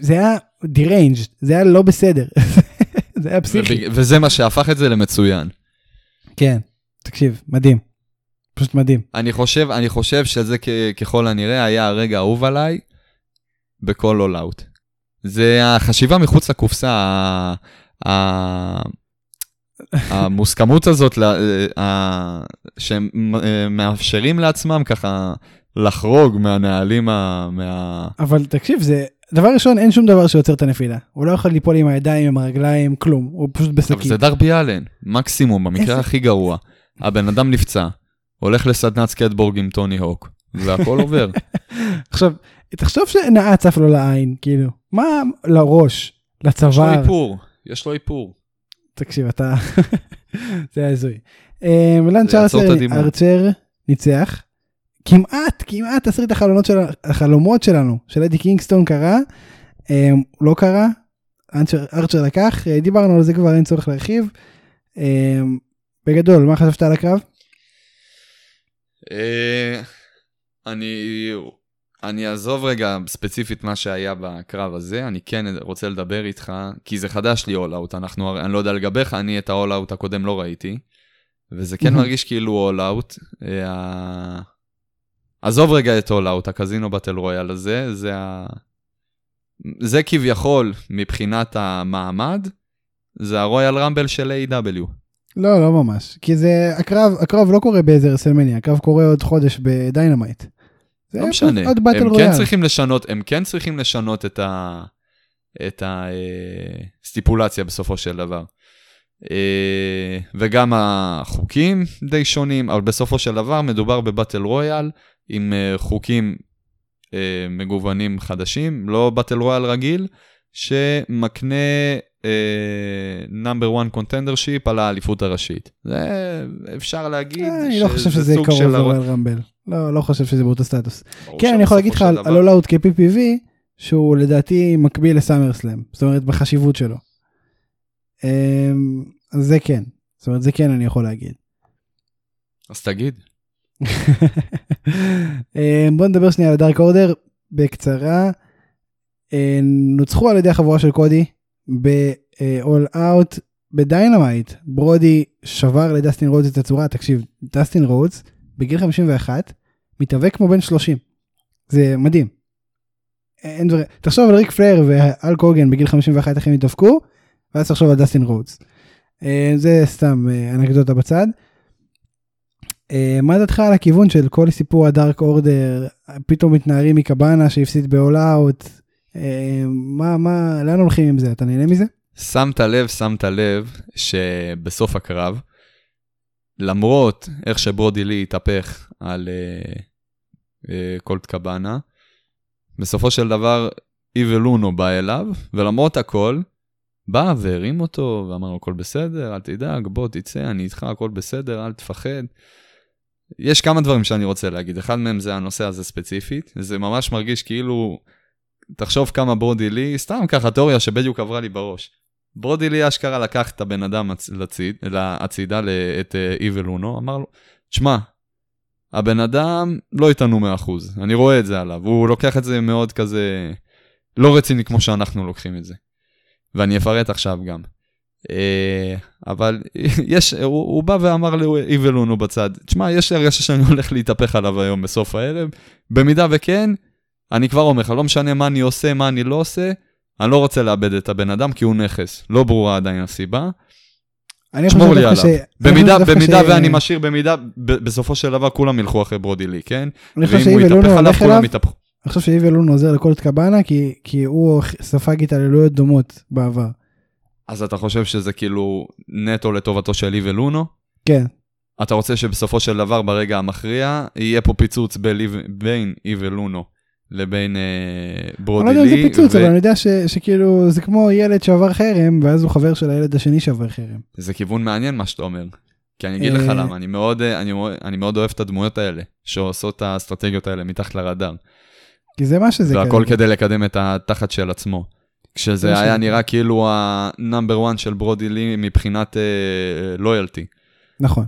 זה היה deranged, זה היה לא בסדר. [LAUGHS] זה היה פסיכי.
וזה מה שהפך את זה למצוין.
כן, תקשיב, מדהים. פשוט מדהים.
אני חושב, אני חושב שזה כ- ככל הנראה היה הרגע האהוב עליי בכל all out. זה החשיבה מחוץ לקופסה, ה- ה- המוסכמות הזאת, שהם אה, מאפשרים לעצמם ככה לחרוג מהנהלים, ה- מה...
אבל תקשיב, זה... דבר ראשון, אין שום דבר שיוצר את הנפילה. הוא לא יכול ליפול עם הידיים, עם הרגליים, כלום. הוא פשוט
אבל
בשקית.
זה דרבי אלן, מקסימום, במקרה הכי גרוע. הבן אדם נפצע, הולך לסדנת סקטבורג עם טוני הוק, והכל עובר. [LAUGHS]
עכשיו, תחשוב שנעה צף לו לעין, כאילו. מה לראש?
יש לו
לצוואר?
איפור, יש לו איפור.
תקשיב, אתה... [LAUGHS] זה היה הזוי. אה, לנץ' ארצ'ר- ניצח. כמעט, כמעט תסריט החלומות של- החלומות שלנו, של אדי קינגסטון קרה. אה, לא קרה. ארצ'ר- ארצ'ר לקח, אה, דיברנו על זה כבר, אין צורך להרחיב. אה, בגדול, מה חשבת על הקרב?
אה, אני, אני אעזוב רגע ספציפית מה שהיה בקרב הזה, אני כן רוצה לדבר איתך, כי זה חדש לי אול אאוט, אנחנו, הרי- אני לא יודע לגביך, אני את האול אאוט הקודם לא ראיתי, וזה כן. מרגיש כאילו אול אאוט. עזוב רגע את אול אאוט, הקזינו באטל רויאל הזה, זה ה... זה כביכול, מבחינת המעמד, זה הרויאל רמבל של AEW.
לא, לא ממש. כי זה, הקרב, הקרב לא קורה באיזה רסלמניה, הקרב קורה עוד חודש בדיינמייט.
לא משנה, הם. כן צריכים לשנות, הם כן צריכים לשנות את ה... את הסטיפולציה בסופו של דבר. אה, וגם החוקים די שונים, אבל בסופו של דבר מדובר בבטל רויאל עם אה, חוקים אה, מגוונים חדשים, לא באטל רויאל רגיל, שמקנה נאמבר 1 קונטנדר שיפ על האליפות הראשית. זה אפשר להגיד
אה, אני לא חושב שזה
סוג
קרוב
של
לרויאל רמבל. לא, לא חושב שזה באותו סטטוס. כן, אני יכול להגיד לך על
של דבר-
על אול אאוט כ-PPV, שהוא לדעתי מקביל לסאמר סלאם, זאת אומרת בחשיבות שלו. אמ, אז זה כן. זאת אומרת, זה כן אני יכול להגיד.
אז תגיד. [LAUGHS]
אה, בוא נדבר שנייה על הדארק אורדר בקצרה. אה, נוצחו על ידי החבורה של קודי ב-all out בדיינמייט. ברודי שבר לדסטין רודס את הצורה, תקשיב, דסטין רודס בגיל 51 מתאבק כמו בן 30. זה מדהים. אין דבר... תחשוב על ריק פלר והאלק הוגן בגיל 51 איך הם התאבקו, ואז תחשוב על דסטין רודס. אה, זה סתם אנקדוטה בצד. אה, מה דעתך על הכיוון של כל סיפור הדארק אורדר, פתאום מתנערים מקבאנה שהפסיד אאוט, אה, מה, מה, לאן הולכים עם זה? אתה נהנה מזה?
שמת לב, שמת לב שבסוף הקרב, למרות איך שברודי לי התהפך על uh, uh, קולט קבאנה, בסופו של דבר איבל לונו בא אליו, ולמרות הכל, בא והרים אותו ואמר לו הכל בסדר, אל תדאג, בוא תצא, אני איתך, הכל בסדר, אל תפחד. יש כמה דברים שאני רוצה להגיד, אחד מהם זה הנושא הזה ספציפית, זה ממש מרגיש כאילו, תחשוב כמה ברודי לי, סתם ככה תיאוריה שבדיוק עברה לי בראש. ברודי לי אשכרה לקח את הבן אדם לציד, להצידה, את איבל אונו, אמר לו, תשמע, הבן אדם לא איתנו 100%, אני רואה את זה עליו, הוא לוקח את זה מאוד כזה, לא רציני כמו שאנחנו לוקחים את זה. ואני אפרט עכשיו גם. אה, אבל [LAUGHS] יש, הוא, הוא בא ואמר לאיבלונו בצד, תשמע, יש הרגשה שאני הולך להתהפך עליו היום בסוף הערב, במידה וכן, אני כבר אומר לך, לא משנה מה אני עושה, מה אני לא עושה, אני לא רוצה לאבד את הבן אדם כי הוא נכס, לא ברורה עדיין הסיבה. שמור לי עליו. ש... במידה, במידה ש... ואני משאיר, במידה, בסופו של דבר כולם ילכו אחרי ברודי לי, כן?
אני חושב שאיבלונו הולך אליו, אני חושב שאיבלונו עוזר לכל קבאנה כי, כי הוא ספג התעללויות דומות בעבר.
אז אתה חושב שזה כאילו נטו לטובתו של איבל לונו?
כן.
אתה רוצה שבסופו של דבר, ברגע המכריע, יהיה פה פיצוץ בין איביל אונו לבין אה, ברודי לי.
אני לא יודע אם זה פיצוץ, ו... אבל אני יודע ש, שכאילו זה כמו ילד שעבר חרם, ואז הוא חבר של הילד השני שעבר חרם.
זה כיוון מעניין מה שאתה אומר. כי אני אגיד לך אה, למה, אני מאוד, אה, אני, אני מאוד אוהב את הדמויות האלה, שעושות את האסטרטגיות האלה מתחת לרדאר.
כי זה מה שזה.
והכל כדי לקדם את התחת של עצמו. כשזה היה נראה כאילו ה number 1 של ברודי לי מבחינת loyalty. אה,
נכון.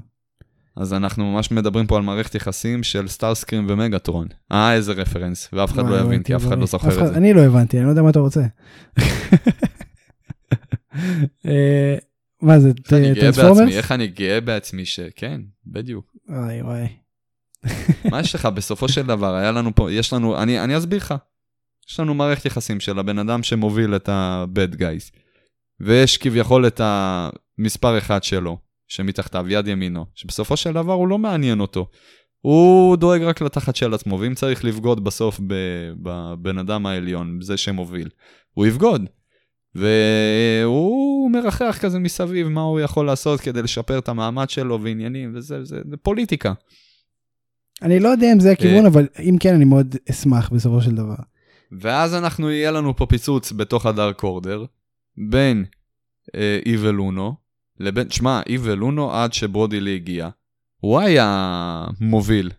אז אנחנו ממש מדברים פה על מערכת יחסים של סטארסקרים ומגטרון. אה, איזה רפרנס, ואף אחד לא יבין, כי אף אחד לא זוכר את זה.
אני לא הבנתי, אני לא יודע מה אתה רוצה. [LAUGHS] אה, מה זה,
טרנספורמרס? איך אני גאה בעצמי שכן, בדיוק.
וואי וואי. [LAUGHS]
מה יש לך בסופו של דבר, היה לנו פה, יש לנו, אני, אני אסביר לך. יש לנו מערכת יחסים של הבן אדם שמוביל את ה-bad guys, ויש כביכול את המספר אחד שלו, שמתחתיו, יד ימינו, שבסופו של דבר הוא לא מעניין אותו. הוא דואג רק לתחת של עצמו, ואם צריך לבגוד בסוף בבן אדם העליון, זה שמוביל, הוא יבגוד. והוא מרחח כזה מסביב מה הוא יכול לעשות כדי לשפר את המעמד שלו ועניינים, וזה זה, זה פוליטיקה.
אני לא יודע אם זה הכיוון, אה, אבל אם כן, אני מאוד אשמח בסופו של דבר.
ואז אנחנו, יהיה לנו פה פיצוץ בתוך הדארק אורדר, בין איבל אה, לונו, לבין, שמע, איבל לונו עד שברודי לי הגיע, הוא היה מוביל.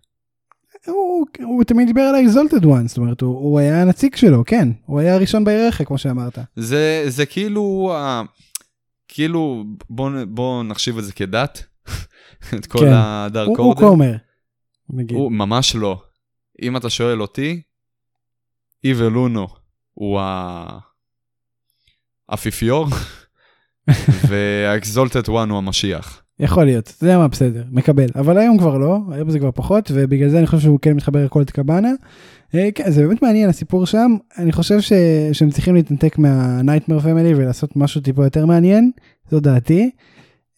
הוא, הוא תמיד דיבר על ה-exalted one, זאת אומרת, הוא, הוא היה הנציג שלו, כן, הוא היה הראשון בהיררכיה, כמו שאמרת.
זה, זה כאילו, uh, כאילו, בוא, בוא נחשיב את זה כדת, [LAUGHS] את כל כן. הדארק אורדר.
הוא כומר.
הוא ממש לא. אם אתה שואל אותי, איבל לונו הוא האפיפיור, [LAUGHS] [LAUGHS] והאקזולטד וואן הוא המשיח.
יכול להיות, יודע מה, בסדר, מקבל. אבל היום כבר לא, היום זה כבר פחות, ובגלל זה אני חושב שהוא כן מתחבר לכל את קבאנה. אה, כן, זה באמת מעניין הסיפור שם, אני חושב ש... שהם צריכים להתנתק מהנייטמר פמילי ולעשות משהו טיפה יותר מעניין, זו דעתי.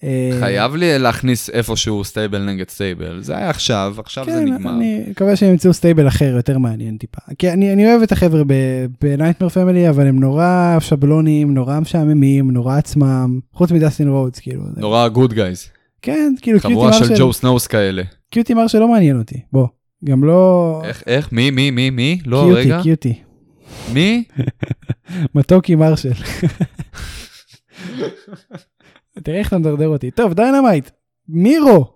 אה, חייב לי להכניס איפשהו stable נגד stable, זה היה עכשיו, עכשיו כן, זה נגמר.
אני מקווה שהם ימצאו stable אחר יותר מעניין טיפה. כי אני, אני אוהב את החבר'ה בנייטמר פמילי, אבל הם נורא שבלונים, נורא משעממים, נורא עצמם, חוץ מדסטין רודס, כאילו.
נורא good guys.
כן, כאילו
קיוטי מרשל. חבורה של ג'ון סנואוס כאלה.
קיוטי מרשל לא מעניין אותי, בוא. גם לא...
איך, איך, מי, מי, מי, מי? לא,
קיוטי,
רגע.
קיוטי.
מי? [LAUGHS]
מתוקי מרשל. [LAUGHS] תראה איך אתה מדרדר אותי. טוב, דיינמייט, מירו,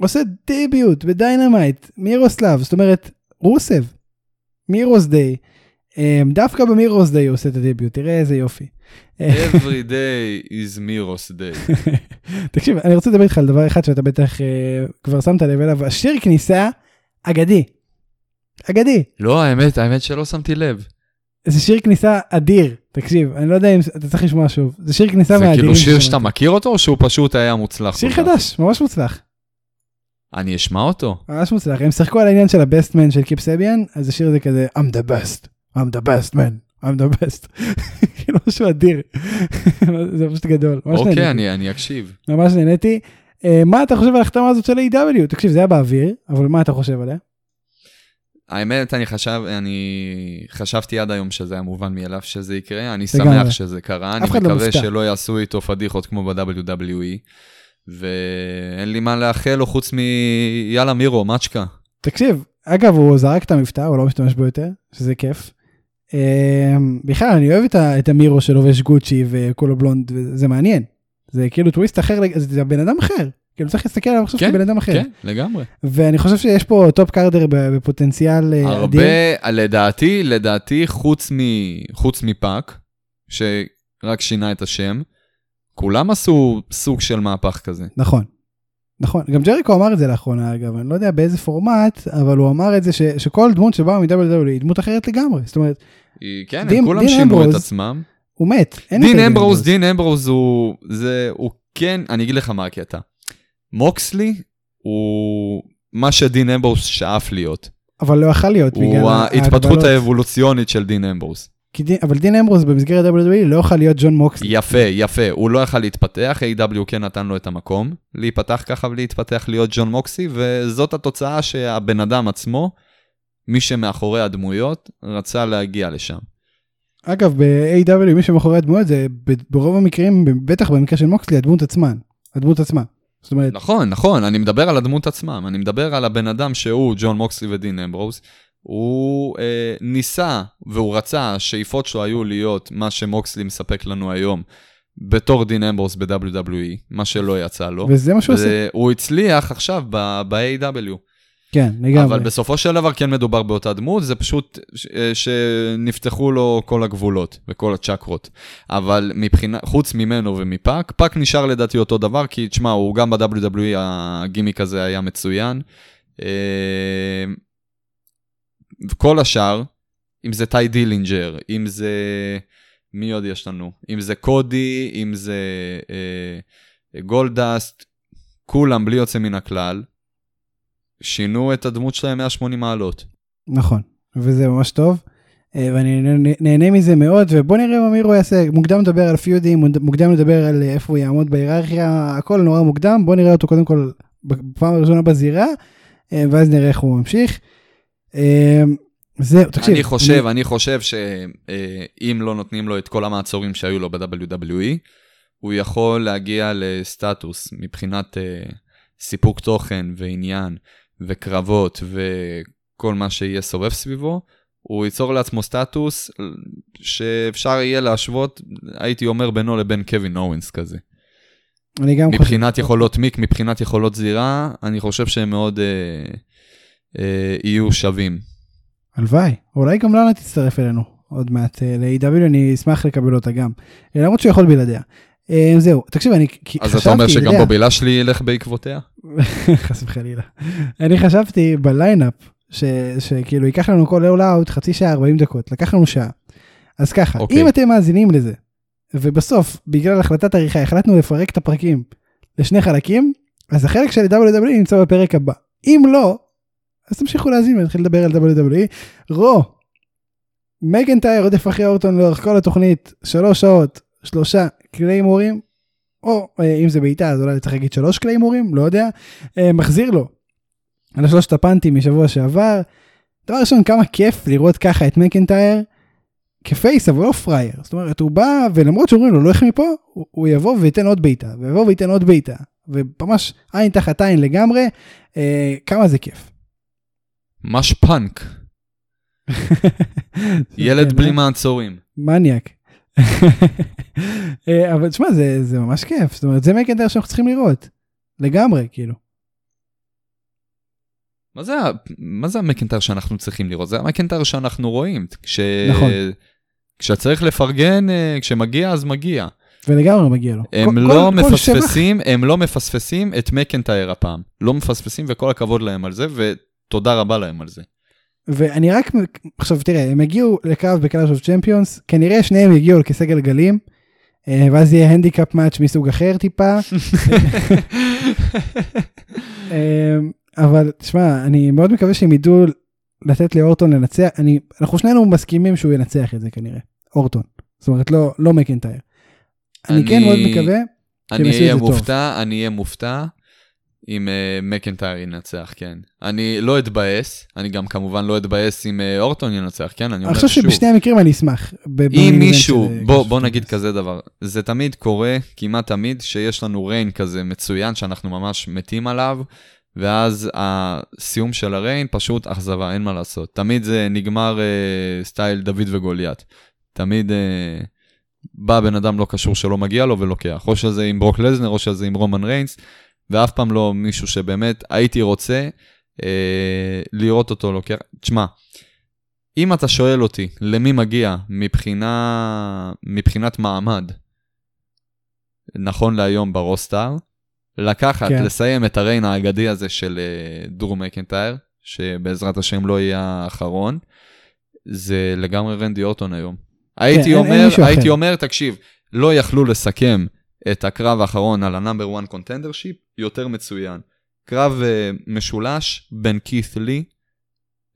עושה debut בדיינמייט, מירוסלב, זאת אומרת, רוסב, Miro's day. אה, דווקא ב Miro's day הוא עושה את ה debut, תראה איזה יופי.
Every [LAUGHS] day is Miro's [LAUGHS] day.
תקשיב, אני רוצה לדבר איתך על דבר אחד שאתה בטח אה, כבר שמת לב אליו, השיר כניסה אגדי. אגדי.
לא, האמת, האמת שלא שמתי לב.
זה שיר כניסה אדיר, תקשיב, אני לא יודע אם אתה צריך לשמוע שוב, זה שיר כניסה
זה
מהאדירים.
כאילו שיר. שאתה מכיר אותו, או שהוא פשוט היה מוצלח?
שיר? חדש, ממש מוצלח,
אני אשמע אותו.
ממש מוצלח. הם שיחקו על העניין של הבסט מן של קיפ סביאן, אז השיר הזה כזה I'm the best, I'm the best man, I'm the best. [LAUGHS] כאילו משהו אדיר, [LAUGHS] זה פשוט גדול,
אוקיי, אני אקשיב.
ממש נהניתי. אה, מה אתה חושב על ההחתמה הזאת של A.W? תקשיב, זה היה באוויר, אבל מה אתה חושב עליה?
האמת, אני חשב, אני חשבתי עד היום שזה היה מובן מאליו שזה יקרה, אני. שמח שזה קרה, אני
לא
מקווה
מופתע.
שלא יעשו איתו פדיחות כמו ב-WWE, ואין לי מה לאחל לו חוץ מיאללה מירו, מצ'קה.
תקשיב, אגב, הוא זרק את המבטא, הוא לא משתמש בו יותר, שזה כיף. אה, בכלל, אני אוהב את את המירו שלובש גוצ'י וכולו בלונד, וזה מעניין. זה כאילו טוויסט אחר, זה בן אדם אחר. כאילו צריך להסתכל עליו עכשיו
כן,
כבן אדם אחר.
כן, לגמרי.
ואני חושב שיש פה top carder בפוטנציאל אה, אדיר.
הרבה, לדעתי, לדעתי, חוץ, מ, חוץ מפאק, שרק שינה את השם, כולם עשו סוג של מהפך כזה.
נכון. נכון, גם ג'ריקו אמר את זה לאחרונה אגב, אני לא יודע באיזה פורמט, אבל הוא אמר את זה ש, שכל דמות שבאה מ-WWE היא דמות אחרת לגמרי, זאת אומרת,
כן,
דין-
הם כולם שינו את עצמם.
הוא מת. אין
דין אמברוז, דין אמברוז הוא, זה, הוא כן, אני אגיד לך מה הקטע. מוקסלי הוא מה שדין אמברוז שאף להיות.
אבל לא יכל להיות בגלל
הוא ההתפתחות
ההגבלות.
האבולוציונית של דין אמברוז.
כי דין, אבל דין אמברוז במסגרת WWE לא יוכל להיות ג'ון מוקסלי.
יפה, יפה, הוא לא יכל להתפתח, A.W. כן נתן לו את המקום, להיפתח ככה ולהתפתח להיות ג'ון מוקסי, וזאת התוצאה שהבן אדם עצמו, מי שמאחורי הדמויות, רצה להגיע לשם.
אגב, ב-AW מי שמאחורי הדמויות זה ברוב המקרים, בטח במקרה של מוקסלי, הדמות עצמה. הדמות עצמה. זאת אומרת,
נכון, נכון, אני מדבר על הדמות עצמם, אני מדבר על הבן אדם שהוא ג'ון מוקסלי ודין אמברוז, הוא אה, ניסה והוא רצה, השאיפות שלו היו להיות מה שמוקסלי מספק לנו היום, בתור דין אמברוז ב-WWE, מה שלא יצא לו.
וזה מה שהוא עושה.
והוא הצליח עכשיו ב-AW.
כן, לגמרי.
אבל בסופו של דבר כן מדובר באותה דמות, זה פשוט אה, שנפתחו לו כל הגבולות וכל הצ'קרות. אבל מבחינה, חוץ ממנו ומפאק, פאק נשאר לדעתי אותו דבר, כי תשמע, הוא גם ב-WWE הגימיק הזה היה מצוין. אה, וכל השאר, אם זה טי דילינג'ר, אם זה... מי עוד יש לנו? אם זה קודי, אם זה אה, גולדסט, כולם בלי יוצא מן הכלל, שינו את הדמות שלהם 180 מעלות.
נכון, וזה ממש טוב. אה, ואני נה- נהנה מזה מאוד, ובוא נראה מה מירו יעשה. מוקדם לדבר על פיודים, מוקדם לדבר על אה, איפה הוא יעמוד בהיררכיה, הכל נורא מוקדם. בוא נראה אותו קודם כל בפעם הראשונה בזירה, אה, ואז נראה איך הוא ממשיך. זהו, תקשיב.
אני חושב, אני חושב שאם לא נותנים לו את כל המעצורים שהיו לו ב-WWE, הוא יכול להגיע לסטטוס מבחינת סיפוק תוכן ועניין וקרבות וכל מה שיהיה סובב סביבו, הוא ייצור לעצמו סטטוס שאפשר יהיה להשוות, הייתי אומר, בינו לבין קווין אורנס כזה.
אני גם חושב.
מבחינת יכולות מיק, מבחינת יכולות זירה, אני חושב שהם מאוד uh, uh, יהיו שווים.
הלוואי, אולי גם לנה תצטרף אלינו עוד מעט אה, ל-AW, אני אשמח לקבל אותה גם. אה, למרות שהוא יכול בלעדיה. אה, זהו, תקשיב, אני כי-
אז
חשבתי,
אתה אומר שגם
יודע,
בובי לשלי ילך בעקבותיה? [LAUGHS]
חס וחלילה. אני חשבתי בליינאפ, שכאילו ייקח לנו כל אול אאוט חצי שעה 40 דקות, לקח לנו שעה. אז ככה,
אוקיי.
אם אתם מאזינים לזה, ובסוף, בגלל החלטת עריכה, החלטנו לפרק את הפרקים לשני חלקים, אז החלק של WWE נמצא בפרק הבא. אם לא, אז תמשיכו להאזין ונתחיל לדבר על WWE. רו, מקנטייר רודף אחרי אורטון לאורך כל התוכנית, שלוש שעות, שלושה claymore ים, או אה, אם זה בעיטה אז אולי צריך להגיד שלוש claymore ים, לא יודע, אה, מחזיר לו על השלושת ה punt ים משבוע שעבר. דבר ראשון, כמה כיף לראות ככה את מקנטייר כ face אבל לא פרייר, זאת אומרת הוא בא ולמרות שאומרים לו לא איך מפה, הוא, הוא יבוא וייתן עוד בעיטה, ויבוא וייתן עוד בעיטה, וממש עין תחת עין לגמרי, אה, כמה זה כיף.
ממש פאנק, [LAUGHS] ילד בלי? מעצורים.
מניאק. אה, אבל תשמע זה, זה ממש כיף, זאת אומרת זה מקנטייר שאנחנו צריכים לראות, לגמרי כאילו.
מה זה, מה זה המקנטייר שאנחנו צריכים לראות? זה המקנטייר שאנחנו רואים. כש...
נכון.
כשצריך לפרגן, אה, כשמגיע אז מגיע.
ולגמרי מגיע לו.
הם
כל-
לא
כל- כל שבח-
מפספסים, הם לא מפספסים את מקנטייר הפעם. לא מפספסים וכל הכבוד להם על זה, ותודה רבה להם על זה.
ואני רק, עכשיו תראה, הם הגיעו לקרב ב Clash of Champions, כנראה שניהם יגיעו על כיסא גלגלים, אה, ואז יהיה handicap match מסוג אחר טיפה, [LAUGHS] אה, אבל תשמע, אני מאוד מקווה שהם ידעו לתת לאורטון לנצח, אני, אנחנו שנינו מסכימים שהוא ינצח את זה כנראה, אורטון, זאת אומרת לא, לא מקנטייר. אני כן
אני-
מאוד מקווה,
אני
יעשו את זה טוב.
אהיה מופתע, אני אהיה מופתע אם אה, מקנטייר ינצח, כן. אני לא אתבאס, אני גם כמובן לא אתבאס אם אה, אורטון ינצח, כן? אני
אני
אומר
חושב
שוב.
שבשני המקרים אני אשמח.
אם מישהו, בוא,
אה,
בוא
קלאש
נגיד כזה דבר, זה תמיד קורה, כמעט תמיד, שיש לנו reign כזה מצוין, שאנחנו ממש מתים עליו, ואז הסיום של ה reign פשוט אכזבה, אין מה לעשות. תמיד זה נגמר אה, style דוד וגוליית. תמיד אה, בא בן אדם לא קשור שלא מגיע לו ולוקח. או שזה עם ברוק לזנר, או שזה עם רומן ריינס, ואף פעם לא מישהו שבאמת הייתי רוצה אה, לראות אותו לוקח. תשמע, אם אתה שואל אותי למי מגיע מבחינה, מבחינת מעמד, נכון להיום ברוסטאר, לקחת,
כן.
כן. לסיים את הריין האגדי הזה של אה, דור מקנטייר, שבעזרת השם לא יהיה האחרון, זה לגמרי רנדי אורטון היום. הייתי
אין- אין
אומר,
מישהו
הייתי
אחר.
אומר, תקשיב, לא יכלו לסכם את הקרב האחרון על ה number 1 contendership יותר מצוין. קרב אה, משולש בין כית' לי,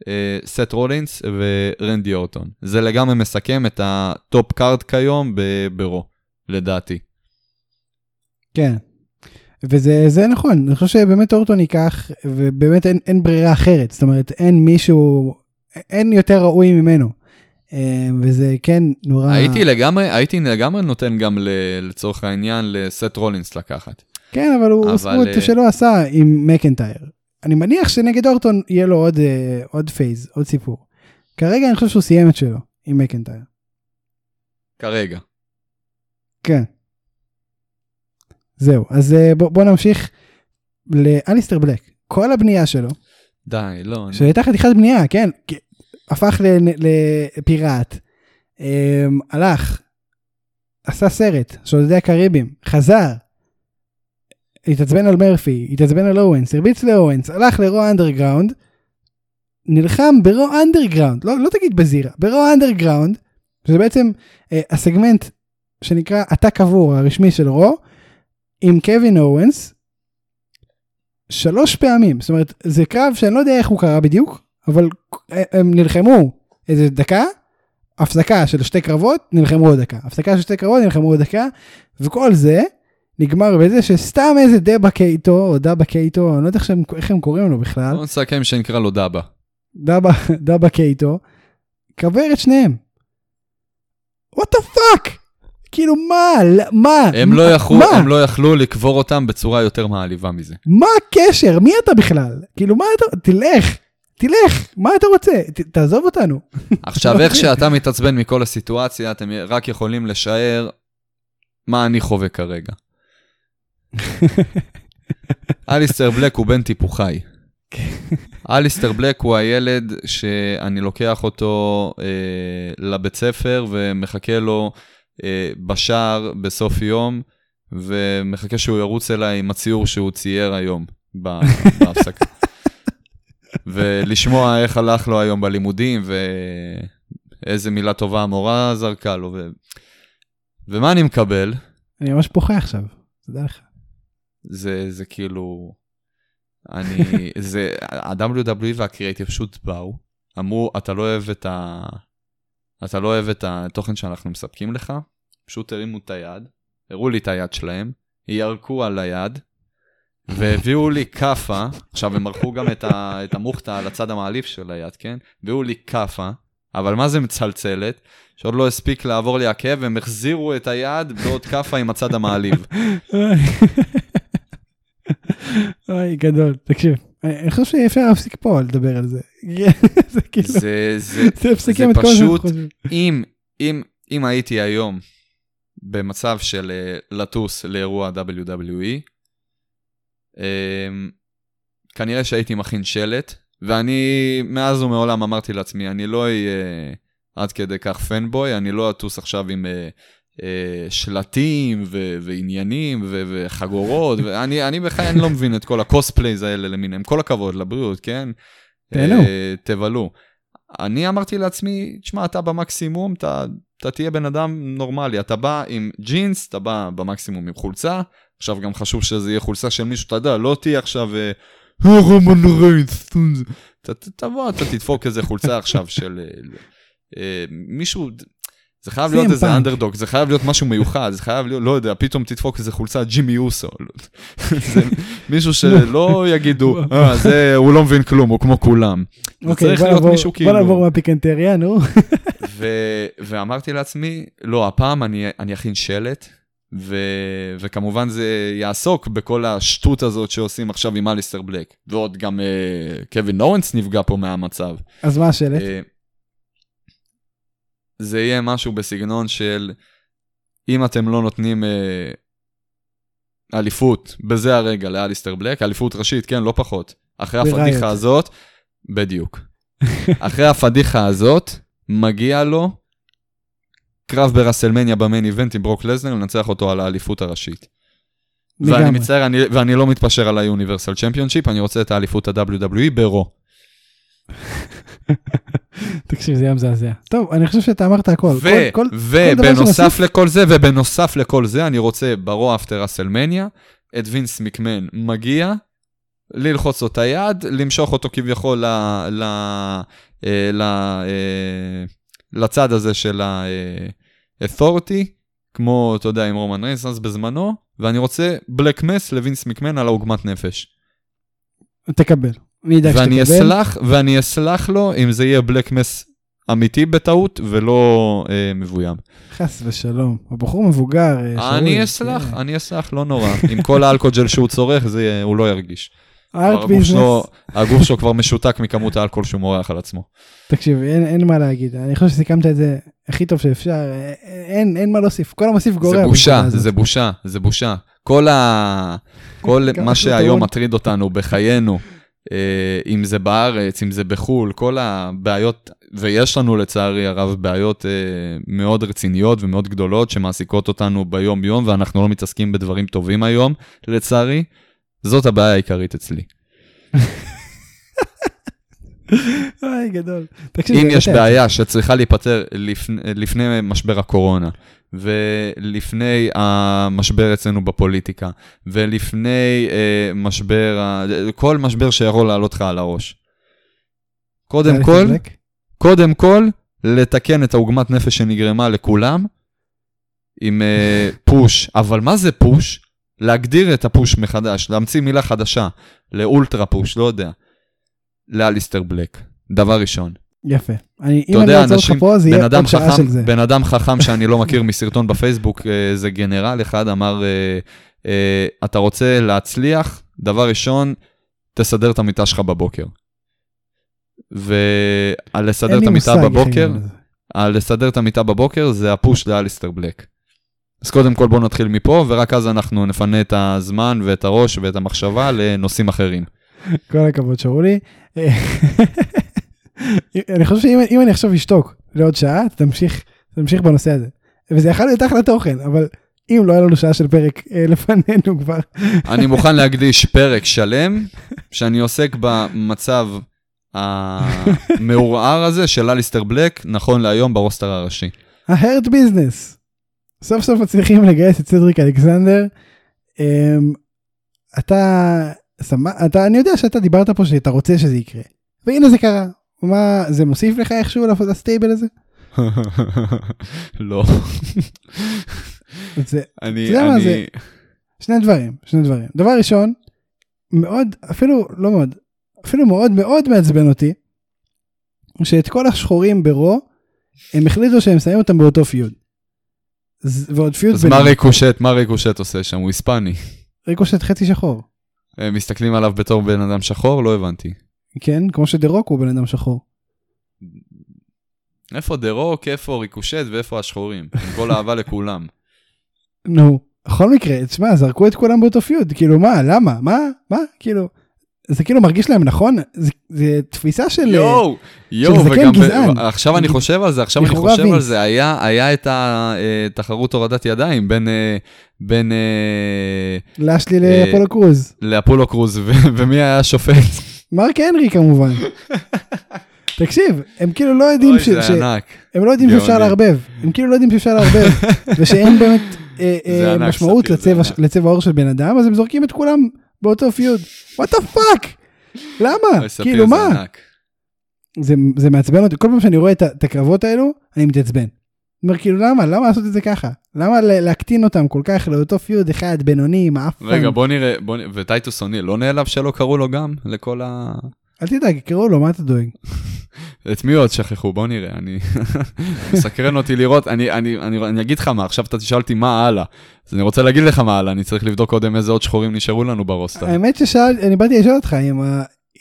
אה, סט רולינס ורנדי אורטון. זה לגמרי מסכם את ה top card כיום ברו, לדעתי.
כן. וזה זה נכון, אני חושב שבאמת אורטון ייקח, ובאמת אין, אין ברירה אחרת, זאת אומרת אין מישהו, אין יותר ראוי ממנו. אה, וזה כן נורא...
הייתי לגמרי, הייתי לגמרי נותן גם לצורך העניין לסט רולינס לקחת.
כן, אבל הוא
אבל,
עשו את
אה,
שלא עשה עם מקנטייר. אני מניח שנגד אורטון יהיה לו עוד, אה, עוד phase, עוד סיפור. כרגע אני חושב שהוא סיים את שלו עם מקנטייר.
כרגע.
כן. זהו, אז אה, בוא, בוא נמשיך לאליסטר בלק. כל הבנייה שלו,
די, לא.
שהייתה חתיכת בנייה, כן, הפך לפיראט, אמ, הלך, עשה סרט, שודדי הקריבים, חזר, התעצבן על מרפי, התעצבן על אוונס, הרביץ לאוונס, הלך ל Raw Underground, נלחם ב Raw Underground, לא, לא תגיד בזירה, ב Raw Underground, שזה בעצם אה, הסגמנט שנקרא אתה קבור הרשמי של רו, עם קווין אוונס, שלוש פעמים, זאת אומרת זה קרב שאני לא יודע איך הוא קרה בדיוק, אבל הם נלחמו איזה דקה, הפסקה של שתי קרבות, נלחמו עוד דקה, הפסקה של שתי קרבות, נלחמו עוד דקה, וכל זה נגמר בזה שסתם איזה דבה קייטו, או דבה קייטו, אני לא יודע איך, איך הם קוראים לו בכלל,
בוא נסכם שנקרא לו דבה.
דבה, דבה קייטו, קבר את שניהם. What the fuck? כאילו מה, מה,
הם
מה,
לא יכלו,
מה?
הם לא יכלו לקבור אותם בצורה יותר מעליבה מזה.
מה הקשר? מי אתה בכלל? כאילו מה אתה, תלך, תלך, מה אתה רוצה? ת, תעזוב אותנו.
עכשיו, [LAUGHS] איך. שאתה מתעצבן מכל הסיטואציה, אתם רק יכולים לשער מה אני חווה כרגע. [LAUGHS] אליסטר בלק הוא בן טיפוחי. אליסטר בלק הוא הילד שאני לוקח אותו אה, לבית ספר ומחכה לו אה, בשער בסוף יום, ומחכה שהוא ירוץ אליי עם הציור שהוא צייר היום בהפסקה. ולשמוע איך הלך לו היום בלימודים, ואיזה מילה טובה המורה זרקה לו. ו... ומה אני מקבל?
אני ממש בוכה עכשיו, תדע לך.
זה, זה כאילו... אני... זה... ה-WWE והקריאייטיב פשוט באו, אמרו, אתה לא אוהב את ה... אתה לא אוהב את התוכן שאנחנו מספקים לך, פשוט הרימו את היד, הראו לי את היד שלהם, ירקו על היד, והביאו לי כאפה, עכשיו הם ערכו גם את, ה, את המוכתה על הצד המעליף של היד, כן? הביאו לי כאפה, אבל מה זה מצלצלת? שעוד לא הספיק לעבור לי הכאב, הם החזירו את היד בעוד כאפה עם הצד המעליב.
אוי, גדול, תקשיב. אני חושב שאפשר להפסיק פה לדבר על זה. [LAUGHS] זה כאילו,
זה, זה,
זה
פשוט-. אם, אם, אם הייתי היום במצב של אה, לטוס לאירוע WWE, כנראה שהייתי מכין שלט ואני מאז ומעולם אמרתי לעצמי, אני לא אהיה עד כדי כך fanboy, אני לא אטוס עכשיו עם אה, אה, שלטים ו- ועניינים ו- וחגורות, ואני אני בחיי אני לא מבין את כל ה cosplays האלה למיניהם, כל הכבוד לבריאות, כן?
תהנו.
אה, תבלו. אני אמרתי לעצמי, תשמע, אתה במקסימום, אתה, אתה תהיה בן אדם נורמלי, אתה בא עם ג'ינס, אתה בא במקסימום עם חולצה, עכשיו גם חשוב שזה יהיה חולצה של מישהו, אתה יודע, לא תהיה עכשיו... אה, "אה, רומן ריינס, תבוא, אתה תדפוק איזה חולצה [LAUGHS] עכשיו של אה, מישהו, זה חייב להיות איזה. אנדרדוג, זה חייב להיות משהו מיוחד, זה חייב להיות, לא יודע, פתאום תדפוק איזה חולצה ג'ימי אוסו. [LAUGHS] זה מישהו שלא [LAUGHS] יגידו, אה, זה, הוא לא מבין כלום, הוא כמו כולם.
אוקיי,
צריך
בוא
להיות מישהו
בוא
כאילו...
נעבור מהפיקנטריה, נו.
ואמרתי לעצמי, לא, הפעם אני אכין שלט, ו- וכמובן זה יעסוק בכל השטות הזאת שעושים עכשיו עם אליסטר בלק. ועוד גם uh, קווין אורנס נפגע פה מהמצב.
אז מה השלט?
אה, זה יהיה משהו בסגנון של, אם אתם לא נותנים אה, אליפות בזה הרגע לאליסטר בלק, אליפות ראשית, כן, לא פחות. אחרי. הפדיחה הזאת, בדיוק. אחרי הפדיחה הזאת, מגיע לו קרב ברסלמניה ב main event עם ברוק לזנר, לנצח אותו על האליפות הראשית. ואני
לגמרי.
מצטער, אני, ואני לא מתפשר על ה Universal Championship, אני רוצה את האליפות ה-WWE ברו. [LAUGHS]
תקשיב, זה היה מזעזע. טוב, אני חושב שאתה אמרת הכל.
ובנוסף לכל זה, ובנוסף לכל זה, אני רוצה ברו אפטר אסלמניה, את וינס מקמן מגיע, ללחוץ לו את היד, למשוך אותו כביכול ל... ל... אה, ל... אה, לצד הזה של ה-authority, כמו, אתה יודע, עם רומן ריינס בזמנו, ואני רוצה בלק מס לווינס מקמן על העוגמת נפש.
תקבל. אני אדאג
ואני
שתקבל.
אסלח, ואני אסלח לו אם זה יהיה בלק מס אמיתי בטעות ולא אה, מבוים.
חס ושלום. הבחור מבוגר. אה.
אני אסלח,
כן.
אני אסלח, לא נורא. עם כל האלכוג'ל שהוא צורך, זה, הוא לא ירגיש. כבר
ארט
הגוף
ביזנס.
שלו- הגוף שלו כבר משותק מכמות האלכוהול שהוא מורח על עצמו.
תקשיב, אין, אין מה להגיד. אני חושב שסיכמת את זה הכי טוב שאפשר. אה, אין, אין מה להוסיף. כל המוסיף גורע.
זה בושה. זה בושה, זה בושה. כל ה... כל [LAUGHS] מה שהיום. מטריד אותנו בחיינו, אה, אם זה בארץ, אם זה בחו"ל, כל הבעיות, ויש לנו לצערי הרב בעיות אה, מאוד רציניות ומאוד גדולות שמעסיקות אותנו ביום-יום, ואנחנו לא מתעסקים בדברים טובים היום, לצערי. זאת הבעיה העיקרית אצלי.
אוי, גדול. תקשיב,
אם יש בעיה שצריכה להיפתר לפני, לפני משבר הקורונה, ולפני המשבר אצלנו בפוליטיקה, ולפני אה, משבר, כל משבר שיכול לעלות לך על הראש. קודם כל? קודם כל, לתקן את העוגמת נפש שנגרמה לכולם עם אה, פוש. אבל מה זה פוש? להגדיר את הפוש מחדש, להמציא מילה חדשה, לאולטרה פוש, לא יודע. לאליסטר בלק, דבר ראשון.
יפה. אני, אם אני
יודע,
אעצור אותך פה, זה יהיה עוד שעה
חכם,
של זה.
בן אדם חכם [LAUGHS] שאני לא מכיר מסרטון בפייסבוק, אה, זה גנרל אחד, אמר, אה, אה, אתה רוצה להצליח, דבר ראשון, תסדר את המיטה שלך בבוקר. ועל לסדר את המיטה בבוקר. על לסדר את המיטה בבוקר זה הפוש לאליסטר בלק. אז קודם כל בואו נתחיל מפה, ורק אז אנחנו נפנה את הזמן ואת הראש ואת המחשבה לנושאים אחרים.
כל הכבוד שאולי. [LAUGHS] אני חושב שאם אם אני עכשיו אשתוק לעוד שעה, תמשיך, תמשיך בנושא הזה. וזה יכול להיות אחלה תוכן, אבל אם לא היה לנו שעה של פרק אה, [LAUGHS] לפנינו כבר,
אני מוכן [LAUGHS] להקדיש פרק שלם שאני עוסק במצב המעורער הזה של אליסטר בלק, נכון להיום ברוסטר הראשי.
ביזנס. סוף סוף מצליחים לגייס את סדריק אלכסנדר. אמ, אתה, אתה, אני יודע שאתה דיברת פה שאתה רוצה שזה יקרה. והנה זה קרה. מה, זה מוסיף לך איכשהו לסטייבל הזה?
לא,
זה,
אני,
אתה יודע מה
אני,
זה? שני דברים, שני דברים. דבר ראשון, מאוד, אפילו לא מאוד, אפילו מאוד מאוד מעצבן אותי, שאת כל השחורים ברו, הם החליטו שהם שמים אותם באותו פיוד. ועוד feud
אז מה ריקושט, מה ריקושט עושה שם? הוא היספני.
ריקושט חצי שחור.
הם מסתכלים עליו בתור בן אדם שחור? לא הבנתי.
כן, כמו שדה רוק הוא בן אדם שחור.
איפה דה רוק, איפה ריקושט ואיפה השחורים? עם כל אהבה [LAUGHS] לכולם.
נו, בכל מקרה, תשמע, זרקו את כולם באותו feud, כאילו מה, למה, מה, מה, כאילו, זה כאילו מרגיש להם נכון, זה, זה תפיסה של...
יואו, יואו,
זקן
וגם, ב-
גזען.
עכשיו אני חושב על זה, עכשיו אני חושב על
וינס.
זה, היה היה את התחרות הורדת ידיים בין, אה, בין אה,
לאשלי
אה,
לאפולו קרוז.
לאפולו קרוז, ו- ומי היה השופט?
מרק הנרי כמובן. [LAUGHS] תקשיב, הם כאילו לא יודעים
אוי,
ש...
זה
ש-
ענק.
הם לא יודעים. שאפשר לערבב, הם כאילו לא יודעים שאפשר לערבב, [LAUGHS] ושאין באמת אה, אה, משמעות. לצבע העור של בן אדם, אז הם זורקים את כולם באותו feud. What the fuck? למה? כאילו מה? זה, זה מעצבן אותי, כל פעם שאני רואה את, הקרבות האלו, אני מתעצבן. אני אומר כאילו למה? למה לעשות את זה ככה? למה להקטין אותם כל כך לאותו פיוד אחד בינוני, מעפן?
רגע, בוא נראה, בוא נראה, וטייטוס אוניל, לא נעלב שלא קראו לו גם לכל ה...
אל תדאג, קראו לו, מה אתה דואג? [LAUGHS]
את מי עוד שכחו? בוא נראה, אני... [LAUGHS] מסקרן אותי לראות, אני, אני, אני, אני אגיד לך מה, עכשיו אתה תשאל אותי מה הלאה. אז אני רוצה להגיד לך מה הלאה, אני צריך לבדוק קודם איזה עוד שחורים נשארו לנו ברוסטר.
האמת ששאל, אני באתי לשאול אותך אם,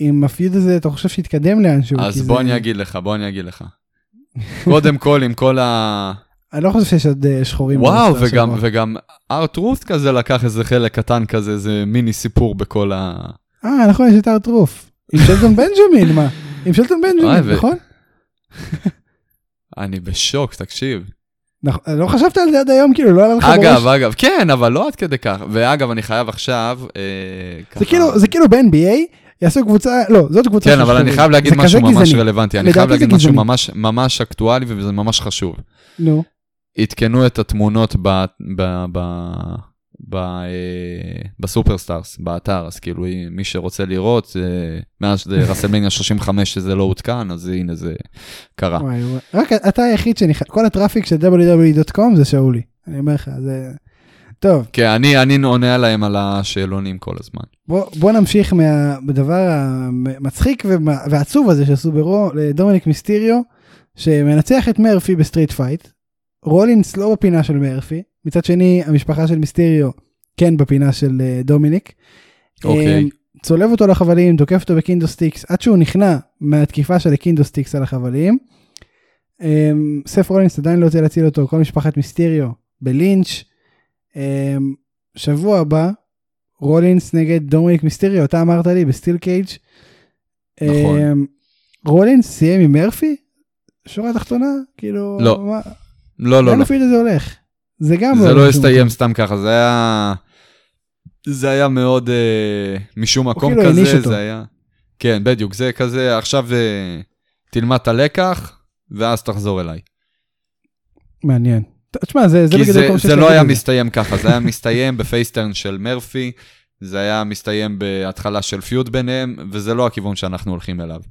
אם הפיוד הזה אתה חושב שיתקדם לאנשהו.
אז בוא
זה-
אני אגיד לך, בוא אני אגיד לך. קודם כל, עם כל ה... [LAUGHS]
אני לא חושב שיש עוד אה, שחורים.
וואו, וגם. וגם ארט רוסט כזה לקח איזה חלק קטן כזה, איזה מיני סיפור בכל ה...
אה, נכון, יש את הארטרוף. עם שלטון בנג'מין, מה? [LAUGHS] עם שלטון בנג'מין, נכון? [LAUGHS]
אני בשוק, תקשיב.
נכון, לא חשבת על זה עד היום, כאילו, לא עלה לך
אגב,
בראש?
אגב, כן, אבל לא עד כדי כך. ואגב, אני חייב עכשיו... אה,
זה כאילו, זה כאילו ב-NBA, יעשו קבוצה, לא, זאת קבוצה
כן, אבל אני. חייב להגיד משהו ממש. רלוונטי. אני חייב להגיד משהו. ממש- אקטואלי וזה ממש חשוב.
נו,
עדכנו את התמונות ב-Superstars, באתר, אז כאילו מי שרוצה לראות, אה, מאז רסלמניה 35 שזה לא עודכן, אז הנה זה קרה.
וואי וואי. רק אתה היחיד שנכנס, כל ה-traffic של wwe.com זה שאולי. אני אומר לך, זה... טוב,
כן, אני אני עונה להם על השאלונים כל הזמן.
בוא, בוא נמשיך מה, בדבר המצחיק והעצוב הזה שעשו ברו לדומיניק מיסטיריו, שמנצח את מרפי ב-street fight. רולינס לא בפינה של מרפי, מצד שני המשפחה של מיסטיריו כן בפינה של אה, דומיניק.
אוקיי.
אה, צולב אותו לחבלים, תוקף אותו ב-kendo sticks, עד שהוא נכנע מהתקיפה של ה-kendo sticks על החבלים. אה, סף רולינס עדיין לא רוצה להציל אותו, כל משפחת מיסטיריו בלינץ'. אה, שבוע הבא, רולינס נגד דומיניק מיסטיריו, אתה אמרת לי ב-steel cage.
נכון.
רולינס סיים עם מרפי? שורה תחתונה? כאילו...
לא.
מה-
לא, לא, לא.
הזה הולך? זה גם
זה לא
לשום
הסתיים
מקום.
סתם ככה, זה היה... זה היה מאוד אה, משום מקום
כאילו העניש
כזה. זה היה... כן, בדיוק, זה כזה, עכשיו אה, תלמד את הלקח, ואז תחזור אליי.
מעניין. תשמע, זה זה בגדול
זה,
כל מה שיש
זה לא היה. מסתיים ככה, זה היה [LAUGHS] מסתיים בפייסטרן של מרפי, זה היה מסתיים בהתחלה של פיוד ביניהם, וזה לא הכיוון שאנחנו הולכים אליו.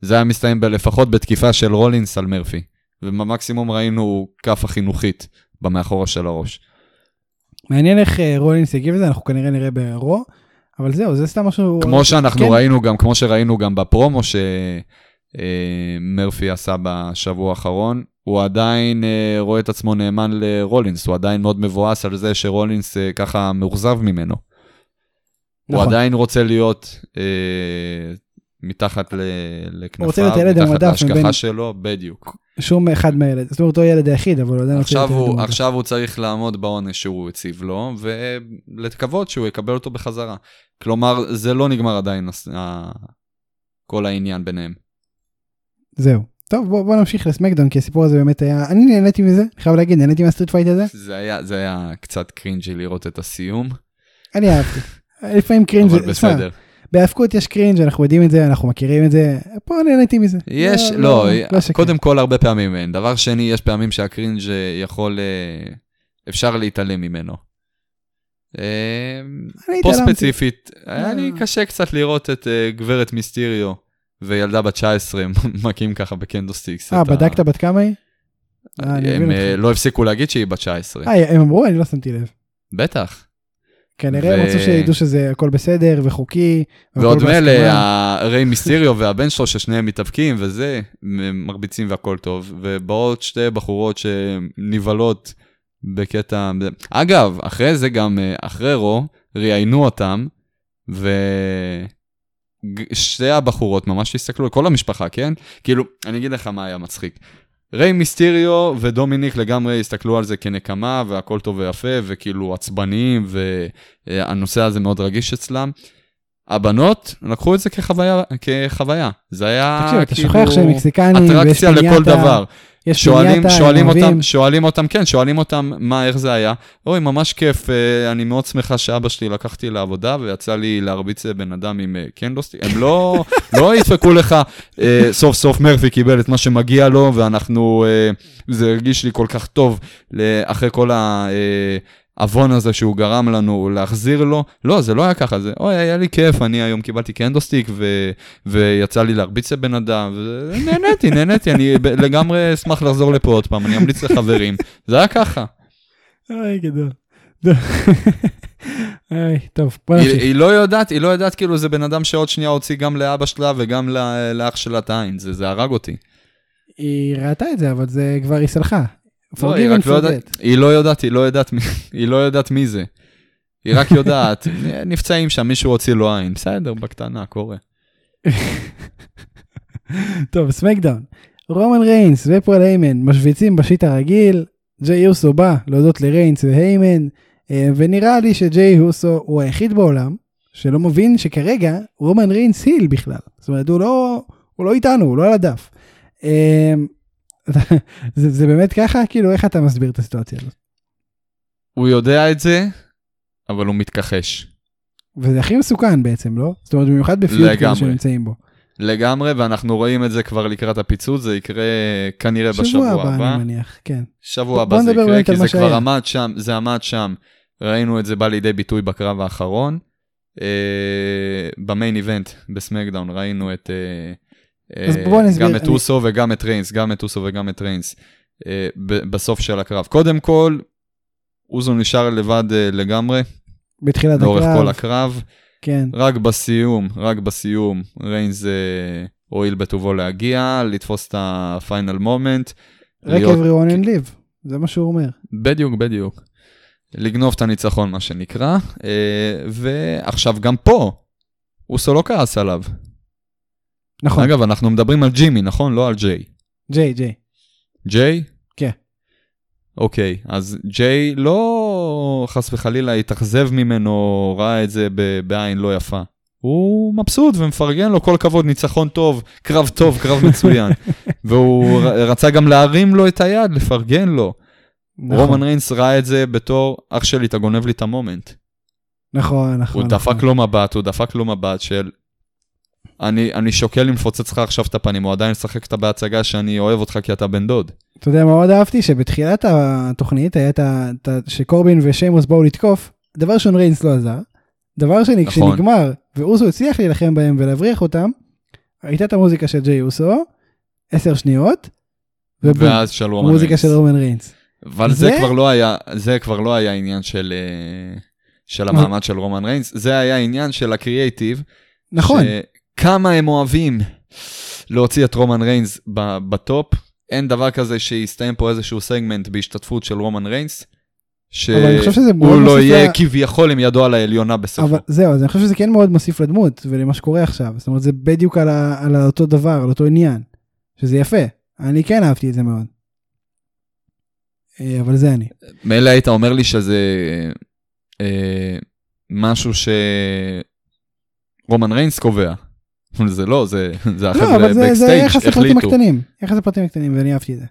זה היה מסתיים לפחות בתקיפה של רולינס על מרפי, ובמקסימום ראינו כאפה חינוכית במאחורה של הראש.
מעניין איך אה, רולינס יגיב לזה, אנחנו כנראה נראה ברו, אבל זהו, זה סתם משהו...
כמו שאנחנו
כן.
ראינו גם, כמו שראינו גם בפרומו שמרפי עשה בשבוע האחרון, הוא עדיין אה, רואה את עצמו נאמן לרולינס, הוא עדיין מאוד מבואס על זה שרולינס אה, ככה מאוכזב ממנו. הוא
נכון.
עדיין רוצה להיות אה, מתחת לכנפיו, מתחת להשגחה
מבין-
שלו, בדיוק.
שום אחד מהילד, זאת אומרת, הוא הילד היחיד, אבל הוא עדיין רוצה
עכשיו
ילד
הוא. עכשיו הוא צריך לעמוד בעונש שהוא הציב לו, ולקוות שהוא יקבל אותו בחזרה. כלומר, זה לא נגמר עדיין כל העניין ביניהם.
זהו. טוב, בוא בוא נמשיך לסמקדון, כי הסיפור הזה באמת היה... אני נהניתי מזה, אני חייב להגיד, נהניתי מה-street fight הזה.
זה היה, זה היה קצת cringy לראות את הסיום,
אני אהבתי. [LAUGHS] לפעמים cringe
אבל בסדר.
בהאבקות יש cringe, אנחנו יודעים את זה, אנחנו מכירים את זה, פה נהניתי מזה.
יש, לא,
לא שקר.
קודם כל הרבה פעמים אין. דבר שני, יש פעמים שה-cringe יכול, אה, אפשר להתעלם ממנו. אה, פה. ספציפית, היה לי
אה.
קשה קצת לראות את אה, גברת מיסטיריו וילדה בת 19 [LAUGHS] מכים ככה
ב-kendo
sticks. אה,
בדקת בת כמה היא? אה,
הם אה. לא הפסיקו להגיד שהיא בת 19.
אה, הם אמרו, אני לא שמתי לב.
בטח.
כנראה
ו-
הם רצו שידעו שזה הכל בסדר וחוקי.
ועוד מילא,
בהסכמה.
הריי מיסטיריו והבן שלו ששניהם מתאבקים וזה, מרביצים והכל טוב. ובאות שתי בחורות שנבהלות בקטע... אגב, אחרי זה גם, אה, אחרי רו, ראיינו אותם, ושתי הבחורות ממש הסתכלו, כל המשפחה, כן? כאילו, אני אגיד לך מה היה מצחיק. ריי מיסטיריו ודומיניק לגמרי הסתכלו על זה כנקמה והכל טוב ויפה וכאילו עצבניים והנושא הזה מאוד רגיש אצלם. הבנות לקחו את זה כחוויה, כחוויה. זה היה
תקשיב, אתה
כאילו
שוכח שהם מקסיקנים, ויש
אטרקציה לכל
פינייתה,
דבר.
יש
שואלים, שואלים אותם. שואלים אותם, כן, שואלים אותם מה, איך זה היה. אוי, ממש כיף, אה, אני מאוד שמחה שאבא שלי לקחתי לעבודה ויצא לי להרביץ בן אדם עם אה, קנדלסטיק. הם לא, [LAUGHS] לא ידפקו לך, אה, סוף סוף מרפי קיבל את מה שמגיע לו, ואנחנו, זה הרגיש לי כל כך טוב אחרי כל ה... אה, עוון הזה שהוא גרם לנו להחזיר לו, לא, זה לא היה ככה, זה, אוי, היה לי כיף, אני היום קיבלתי קנדוסטיק ו, ויצא לי להרביץ לבן אדם, ונהניתי, נהניתי, אני ב- לגמרי אשמח לחזור לפה עוד פעם, אני אמליץ לחברים, זה היה ככה.
אוי, גדול. [LAUGHS] אוי, טוב, בוא
היא,
נמשיך.
היא לא יודעת, היא לא יודעת, כאילו זה בן אדם שעוד שנייה הוציא גם לאבא שלה וגם לאח שלה את העין, זה, זה הרג אותי.
היא ראתה את זה, אבל זה כבר היא סלחה. And
לא
forget.
היא לא יודעת, היא לא יודעת, מי- [LAUGHS] היא לא יודעת מי זה. היא רק יודעת, [LAUGHS] נפצעים שם, מישהו הוציא לו עין, בסדר, בקטנה, קורה. [LAUGHS]
טוב, סמקדאון. רומן ריינס ופול היימן משוויצים ב-shit הרגיל, ג'יי אוסו בא להודות לריינס והיימן, אה, ונראה לי שג'יי אוסו הוא היחיד בעולם שלא מבין שכרגע רומן ריינס heel בכלל. זאת אומרת, הוא לא, הוא לא איתנו, הוא לא על הדף. [LAUGHS] זה, זה באמת ככה? כאילו, איך אתה מסביר את הסיטואציה הזאת?
הוא יודע את זה, אבל הוא מתכחש.
וזה הכי מסוכן בעצם, לא? זאת אומרת, במיוחד בפיוט
לגמרי.
שנמצאים בו.
לגמרי, ואנחנו רואים את זה כבר לקראת הפיצוץ, זה יקרה כנראה בשבוע
שבוע הבא,
הבא.
אני מניח, כן.
שבוע הבא זה יקרה, כי זה כבר. עמד שם, זה עמד שם. ראינו את זה בא לידי ביטוי בקרב האחרון. אה, במיין איבנט בסמקדאון ראינו את... אה,
אז
אה,
בוא נסביר,
גם את
אני-
אוסו וגם את ריינס, גם את אוסו וגם את ריינס אה, בסוף של הקרב. קודם כל, אוזו נשאר לבד אה, לגמרי,
בתחילת
לאורך
הקרב,
כל הקרב.
כן.
רק בסיום, רק בסיום, ריינס הואיל בטובו להגיע, לתפוס את ה-final moment.
Wreck everyone and leave, זה מה שהוא אומר.
בדיוק, בדיוק. לגנוב את הניצחון, מה שנקרא. ועכשיו גם פה, אוסו לא כעס עליו.
נכון,
אגב, אנחנו מדברים על ג'ימי, נכון? לא על ג'יי.
ג'יי, ג'יי.
ג'יי?
כן.
אוקיי, אז ג'יי לא חס וחלילה התאכזב ממנו, ראה את זה ב- בעין לא יפה. הוא מבסוט ומפרגן לו כל הכבוד, ניצחון טוב, קרב טוב, קרב [LAUGHS] מצוין. והוא רצה גם להרים לו את היד, לפרגן לו.
נכון,
רומן ריינס ראה את זה בתור, אח שלי, אתה גונב לי את ה-moment.
נכון, נכון.
הוא
נכון.
דפק לו מבט, הוא דפק לו מבט של... אני, אני שוקל אם לפוצץ לך עכשיו את הפנים, הוא עדיין משחק אותה בהצגה שאני אוהב אותך כי אתה בן דוד.
אתה יודע מה מאוד אהבתי? שבתחילת התוכנית היה את ה... שקורבין ושיימוס באו לתקוף, דבר ראשון ריינס לא עזר. דבר שני,
נכון.
כשנגמר ואוסו הצליח להילחם בהם ולהבריח אותם, הייתה את המוזיקה של ג'יי אוסו, עשר שניות, ובום,
ואז של רומן ריינס.
של רומן ריינס.
אבל
זה-
זה כבר לא היה, זה כבר לא היה עניין של, אה, של המעמד של רומן ריינס, זה היה עניין של ה-creative.
נכון,
כמה הם אוהבים להוציא את רומן ריינס ב-top. אין דבר כזה שיסתיים פה איזשהו סגמנט בהשתתפות של רומן ריינס. שהוא לא יהיה
לה-
כביכול עם ידו על העליונה בסופו.
אבל זהו, אז אני חושב שזה כן מאוד מוסיף לדמות ולמה שקורה עכשיו. זאת אומרת, זה בדיוק על, ה... על אותו דבר, על אותו עניין. שזה יפה. אני כן אהבתי את זה מאוד. אה, אבל זה אני.
מילא היית אומר לי שזה אה, משהו שרומן ריינס קובע. [LAUGHS] זה לא, זה, זה
לא,
החבר'ה
אבל זה, זה backstage
החליטו.
הקטנים. יחס לפרטים הקטנים, ואני אהבתי את זה.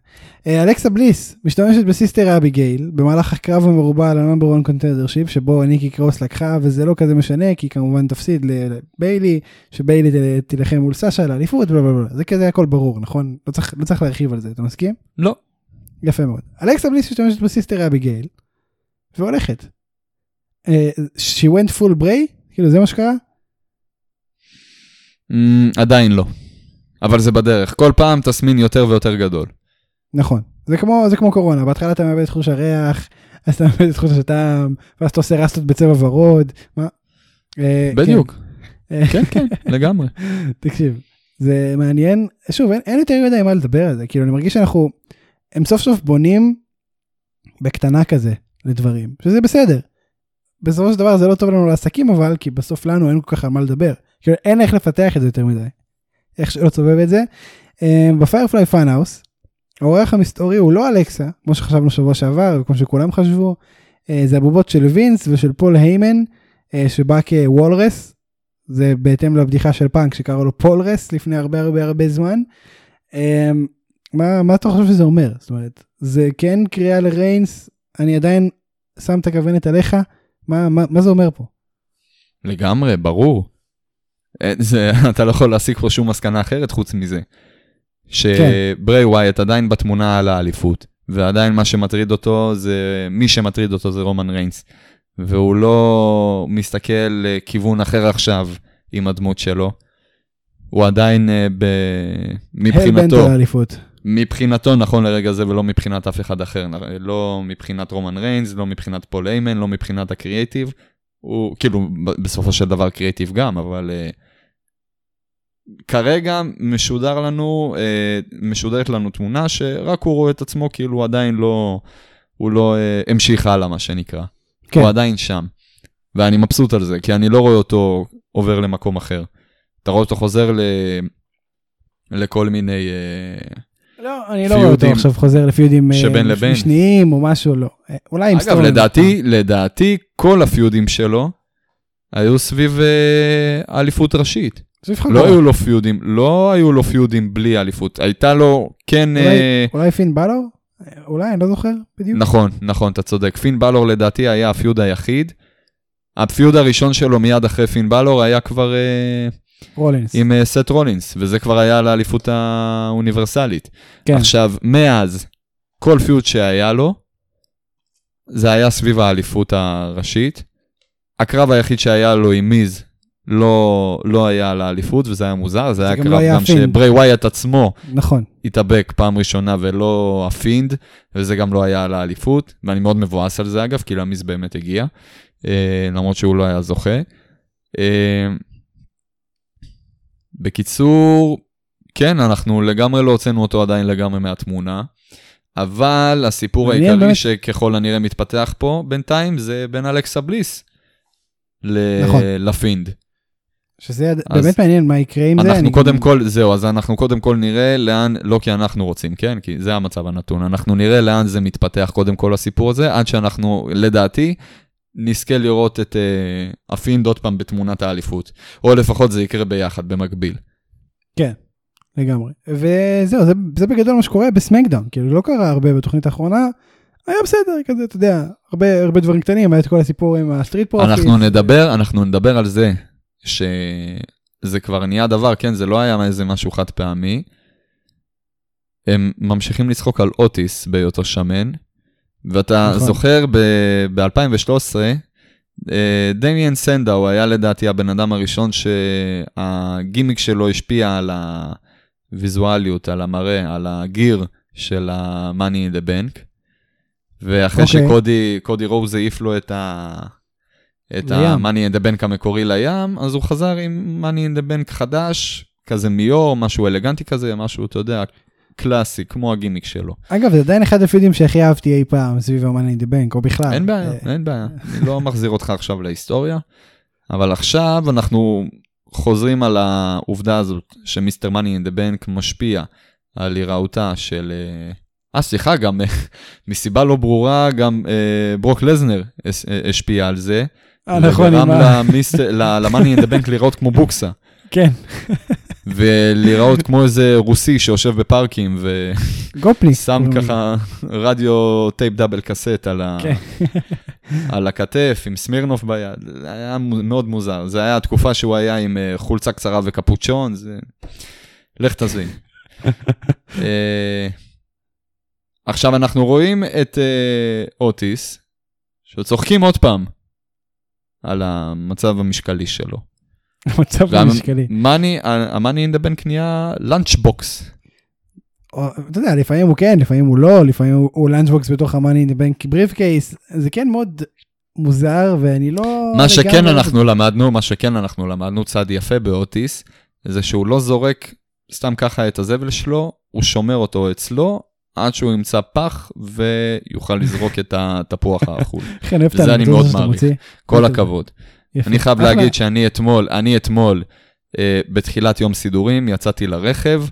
אה, אלכסה בליס משתמשת ב Sister Abigail במהלך הקרב המרובע על ה number 1 contendership שבו ניקי קרוס לקחה וזה לא כזה משנה כי כמובן תפסיד לביילי שביילי תילחם מול סאשה בלה בלה זה כזה הכל ברור נכון לא צריך לא צריך להרחיב על זה אתה מסכים?
לא.
יפה מאוד. אלכסה בליס משתמשת בסיסטר אביגייל והולכת. אה, she went full bray כאילו זה מה שקרה?
Mm, עדיין לא. אבל זה בדרך. כל פעם תסמין יותר ויותר גדול.
נכון זה כמו זה כמו קורונה בהתחלה אתה מאבד את חוש הריח אז אתה מאבד את חוש הטעם ואז אתה עושה רסטות בצבע ורוד. מה? אה,
בדיוק.
כן.
כן, כן, [LAUGHS] לגמרי.
תקשיב זה מעניין שוב אין, אין יותר מדי מה לדבר על זה כאילו אני מרגיש שאנחנו הם סוף סוף בונים בקטנה כזה לדברים שזה בסדר. בסופו של דבר זה לא טוב לנו לעסקים אבל כי בסוף לנו אין כל כך על מה לדבר כאילו אין איך לפתח את זה יותר מדי. איך שלא תסובב את זה. ב Firefly Funhouse האורח המסתורי הוא לא אלכסה כמו שחשבנו שבוע שעבר וכמו שכולם חשבו אה, זה הבובות של וינס ושל פול היימן אה, שבא כ walrus זה בהתאם לבדיחה של פאנק שקראו לו פולרס לפני הרבה הרבה הרבה זמן. אמ, מה, מה אתה חושב שזה אומר? זאת אומרת, זה כן קריאה לריינס, אני עדיין שם את הכוונת עליך, מה, מה, מה זה אומר פה?
לגמרי, ברור. אה, זה, [LAUGHS] אתה לא יכול להסיק פה שום מסקנה אחרת חוץ מזה. שבריי ווייאט עדיין בתמונה על האליפות, ועדיין מה שמטריד אותו זה, מי שמטריד אותו זה רומן ריינס. והוא לא מסתכל לכיוון אחר עכשיו עם הדמות שלו. הוא עדיין אה, ב... מבחינתו, מבחינתו נכון לרגע זה ולא מבחינת אף אחד אחר, לא מבחינת רומן ריינס, לא מבחינת פול איימן, לא מבחינת הקריאייטיב, הוא כאילו בסופו של דבר קריאייטיב גם, אבל uh, כרגע משודר לנו, uh, משודרת לנו תמונה שרק הוא רואה את עצמו כאילו הוא עדיין לא, הוא לא uh, המשיך הלאה מה שנקרא, כן. הוא עדיין שם. ואני מבסוט על זה, כי אני לא רואה אותו עובר למקום אחר. אתה רואה אותו חוזר ל... לכל מיני... Uh,
לא, אני לא רואה אותו עכשיו חוזר לפיודים שבין לבין. שניים או משהו, לא. אולי עם
אגב, לדעתי, לדעתי, כל הפיודים שלו היו סביב אליפות ראשית. לא היו לו פיודים, לא היו לו פיודים בלי אליפות. הייתה לו, כן...
אולי פין בלור? אולי, אני לא זוכר בדיוק.
נכון, נכון, אתה צודק. פין בלור לדעתי היה ה feud היחיד. ה feud הראשון שלו מיד אחרי פין בלור היה כבר...
רולינס.
עם uh, סת' רולינס, וזה כבר היה לאליפות האוניברסלית. כן. עכשיו, מאז, כל feud שהיה לו, זה היה סביב האליפות הראשית. הקרב היחיד שהיה לו עם מיז לא, לא היה על האליפות, וזה היה מוזר, זה, זה היה קרב לא גם שבריי ווייאט עצמו
נכון.
התאבק פעם ראשונה ולא הפינד, וזה גם לא היה על האליפות, ואני מאוד מבואס על זה אגב, כי למיז באמת הגיע, אה, למרות שהוא לא היה זוכה. אה, בקיצור, כן, אנחנו לגמרי לא הוצאנו אותו עדיין לגמרי מהתמונה, אבל הסיפור העיקרי באמת... שככל הנראה מתפתח פה בינתיים זה בין אלכסה בליס ל... נכון. לפינד.
שזה באמת מעניין מה יקרה עם
זה. אנחנו קודם גם... כל, זהו, אז אנחנו קודם כל נראה לאן, לא כי אנחנו רוצים, כן? כי זה המצב הנתון. אנחנו נראה לאן זה מתפתח קודם כל הסיפור הזה, עד שאנחנו, לדעתי, נזכה לראות את uh, הפינד עוד פעם בתמונת האליפות. או לפחות זה יקרה ביחד, במקביל.
כן, לגמרי. וזהו, זה, זה בגדול מה שקורה בסמקדאון. כאילו, לא קרה הרבה בתוכנית האחרונה. היה בסדר, כזה, אתה יודע, הרבה, הרבה דברים קטנים, היה את כל הסיפור עם הסטריט פרופיטס.
אנחנו נדבר, אנחנו נדבר על זה, שזה כבר נהיה דבר, כן, זה לא היה איזה משהו חד פעמי. הם ממשיכים לצחוק על אוטיס בהיותו שמן, ואתה נכון. זוכר ב-2013, אה, דמיאן סנדאו היה לדעתי הבן אדם הראשון שהגימיק שלו השפיע על הוויזואליות, על המראה, על הגיר של ה-Money in the Bank. ואחרי okay. אוקיי. שקודי רוז העיף לו את ה... את ה-Money in the Bank המקורי לים, אז הוא חזר עם Money in the Bank חדש, כזה מיור, משהו אלגנטי כזה, משהו, אתה יודע, קלאסי, כמו הגימיק שלו.
אגב, זה עדיין אחד הפידים שהכי אהבתי אי פעם סביב ה-Money in the Bank, או בכלל.
אין בעיה, אה, אין בעיה. אני לא מחזיר אותך עכשיו להיסטוריה, אבל עכשיו אנחנו חוזרים על העובדה הזאת שמיסטר מאני אין דה בנק משפיע על היראותה של... אה, אה סליחה, גם מסיבה לא ברורה, גם אה, ברוק לזנר השפיע על זה.
אה, נכון,
וגרם למאני אין דה בנק לראות כמו בוקסה.
כן.
ולהיראות כמו איזה רוסי שיושב בפארקים ו...
גופני.
שם ככה רדיו טייפ דאבל קסט על, ה... כן. [LAUGHS] על הכתף עם סמירנוף ביד, זה היה מאוד מוזר. זה היה התקופה שהוא היה עם אה, חולצה קצרה וקפוצ'ון, זה... לך תזין. [LAUGHS] אה, עכשיו אנחנו רואים את אה, אוטיס, שצוחקים עוד פעם על המצב המשקלי שלו. [LAUGHS]
המצב המשקלי.
ה Money in the Bank נהיה lunchbox.
אתה יודע, לפעמים הוא כן, לפעמים הוא לא, לפעמים הוא lunchbox בתוך ה Money in Bank briefcase, זה כן מאוד מוזר ואני לא...
מה שכן אנחנו למדנו, מה שכן אנחנו למדנו, צעד יפה באוטיס, זה שהוא לא זורק סתם ככה את הזבל שלו, הוא שומר אותו אצלו, עד שהוא ימצא פח ויוכל לזרוק את התפוח האכול. [LAUGHS] וזה אני מאוד מעריך. כל הכבוד. יפה. אני חייב אחלה. להגיד שאני אתמול, אני אתמול, אה, בתחילת יום סידורים, יצאתי לרכב,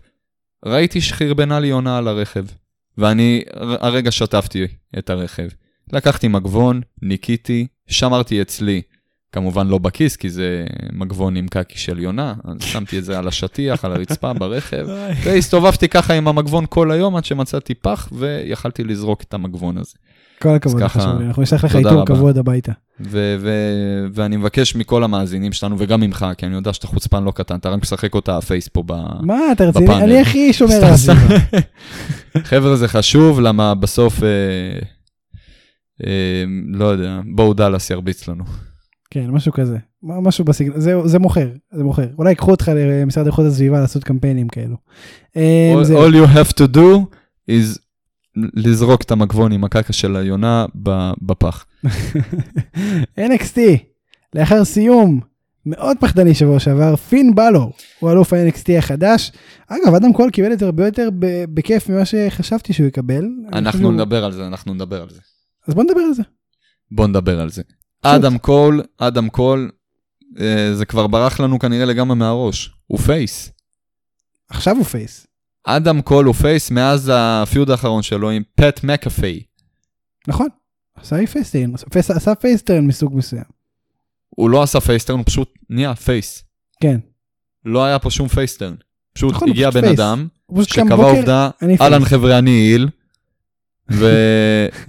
ראיתי שחרבנה לי יונה על הרכב, ואני הרגע שטפתי את הרכב. לקחתי מגבון, ניקיתי, שמרתי אצלי כמובן לא בכיס, כי זה מגבון עם קקי של יונה, אז שמתי את זה על השטיח, על הרצפה, [LAUGHS] ברכב, והסתובבתי ככה עם המגבון כל היום עד שמצאתי פח, ויכלתי לזרוק את המגבון הזה.
כל הכבוד לך,
ככה,
שולי, אנחנו נשלח לך
רבה.
כבוד הביתה.
ואני מבקש מכל המאזינים שלנו, וגם ממך, כי אני יודע שאתה חוצפן לא קטן, אתה רק משחק אותה הפייס פה ב...
מה, אתה רציני?
בפאנל.
אני הכי שומר על הסביבה. [LAUGHS]
חבר'ה, זה חשוב, למה בסוף, אה, אה, לא יודע, בואו דאלאס ירביץ לנו.
כן, משהו כזה. משהו בסגנון, זה- זה מוכר, זה מוכר. אולי ייקחו אותך למשרד איכות הסביבה לעשות קמפיינים כאלו. אה,
All, all you have to do is לזרוק את המגבון עם הקקה של היונה בפח. [LAUGHS]
NXT, לאחר סיום מאוד פחדני שבוע שעבר, פין בלור הוא אלוף ה-NXT החדש. אגב, אדם קול קיבל את זה הרבה יותר בכיף ממה שחשבתי שהוא יקבל.
אנחנו
חושב-
נדבר על זה, אנחנו נדבר על זה.
אז בוא נדבר על זה.
בוא נדבר על זה. אדם קול, אדם קול, אה, זה כבר ברח לנו כנראה לגמרי מהראש. הוא face.
עכשיו הוא face.
אדם קול הוא face מאז ה feud האחרון שלו עם פט מקאפיי.
נכון. עשה face turn, face- עשה face turn מסוג מסוים.
הוא לא עשה פייסטרן, הוא פשוט נהיה פייס.
כן.
לא היה פה שום פייסטרן. פשוט
נכון,
הגיע
פשוט
בן
פייס.
אדם, שקבע עובדה. אהלן חבר'ה אני איל, [LAUGHS]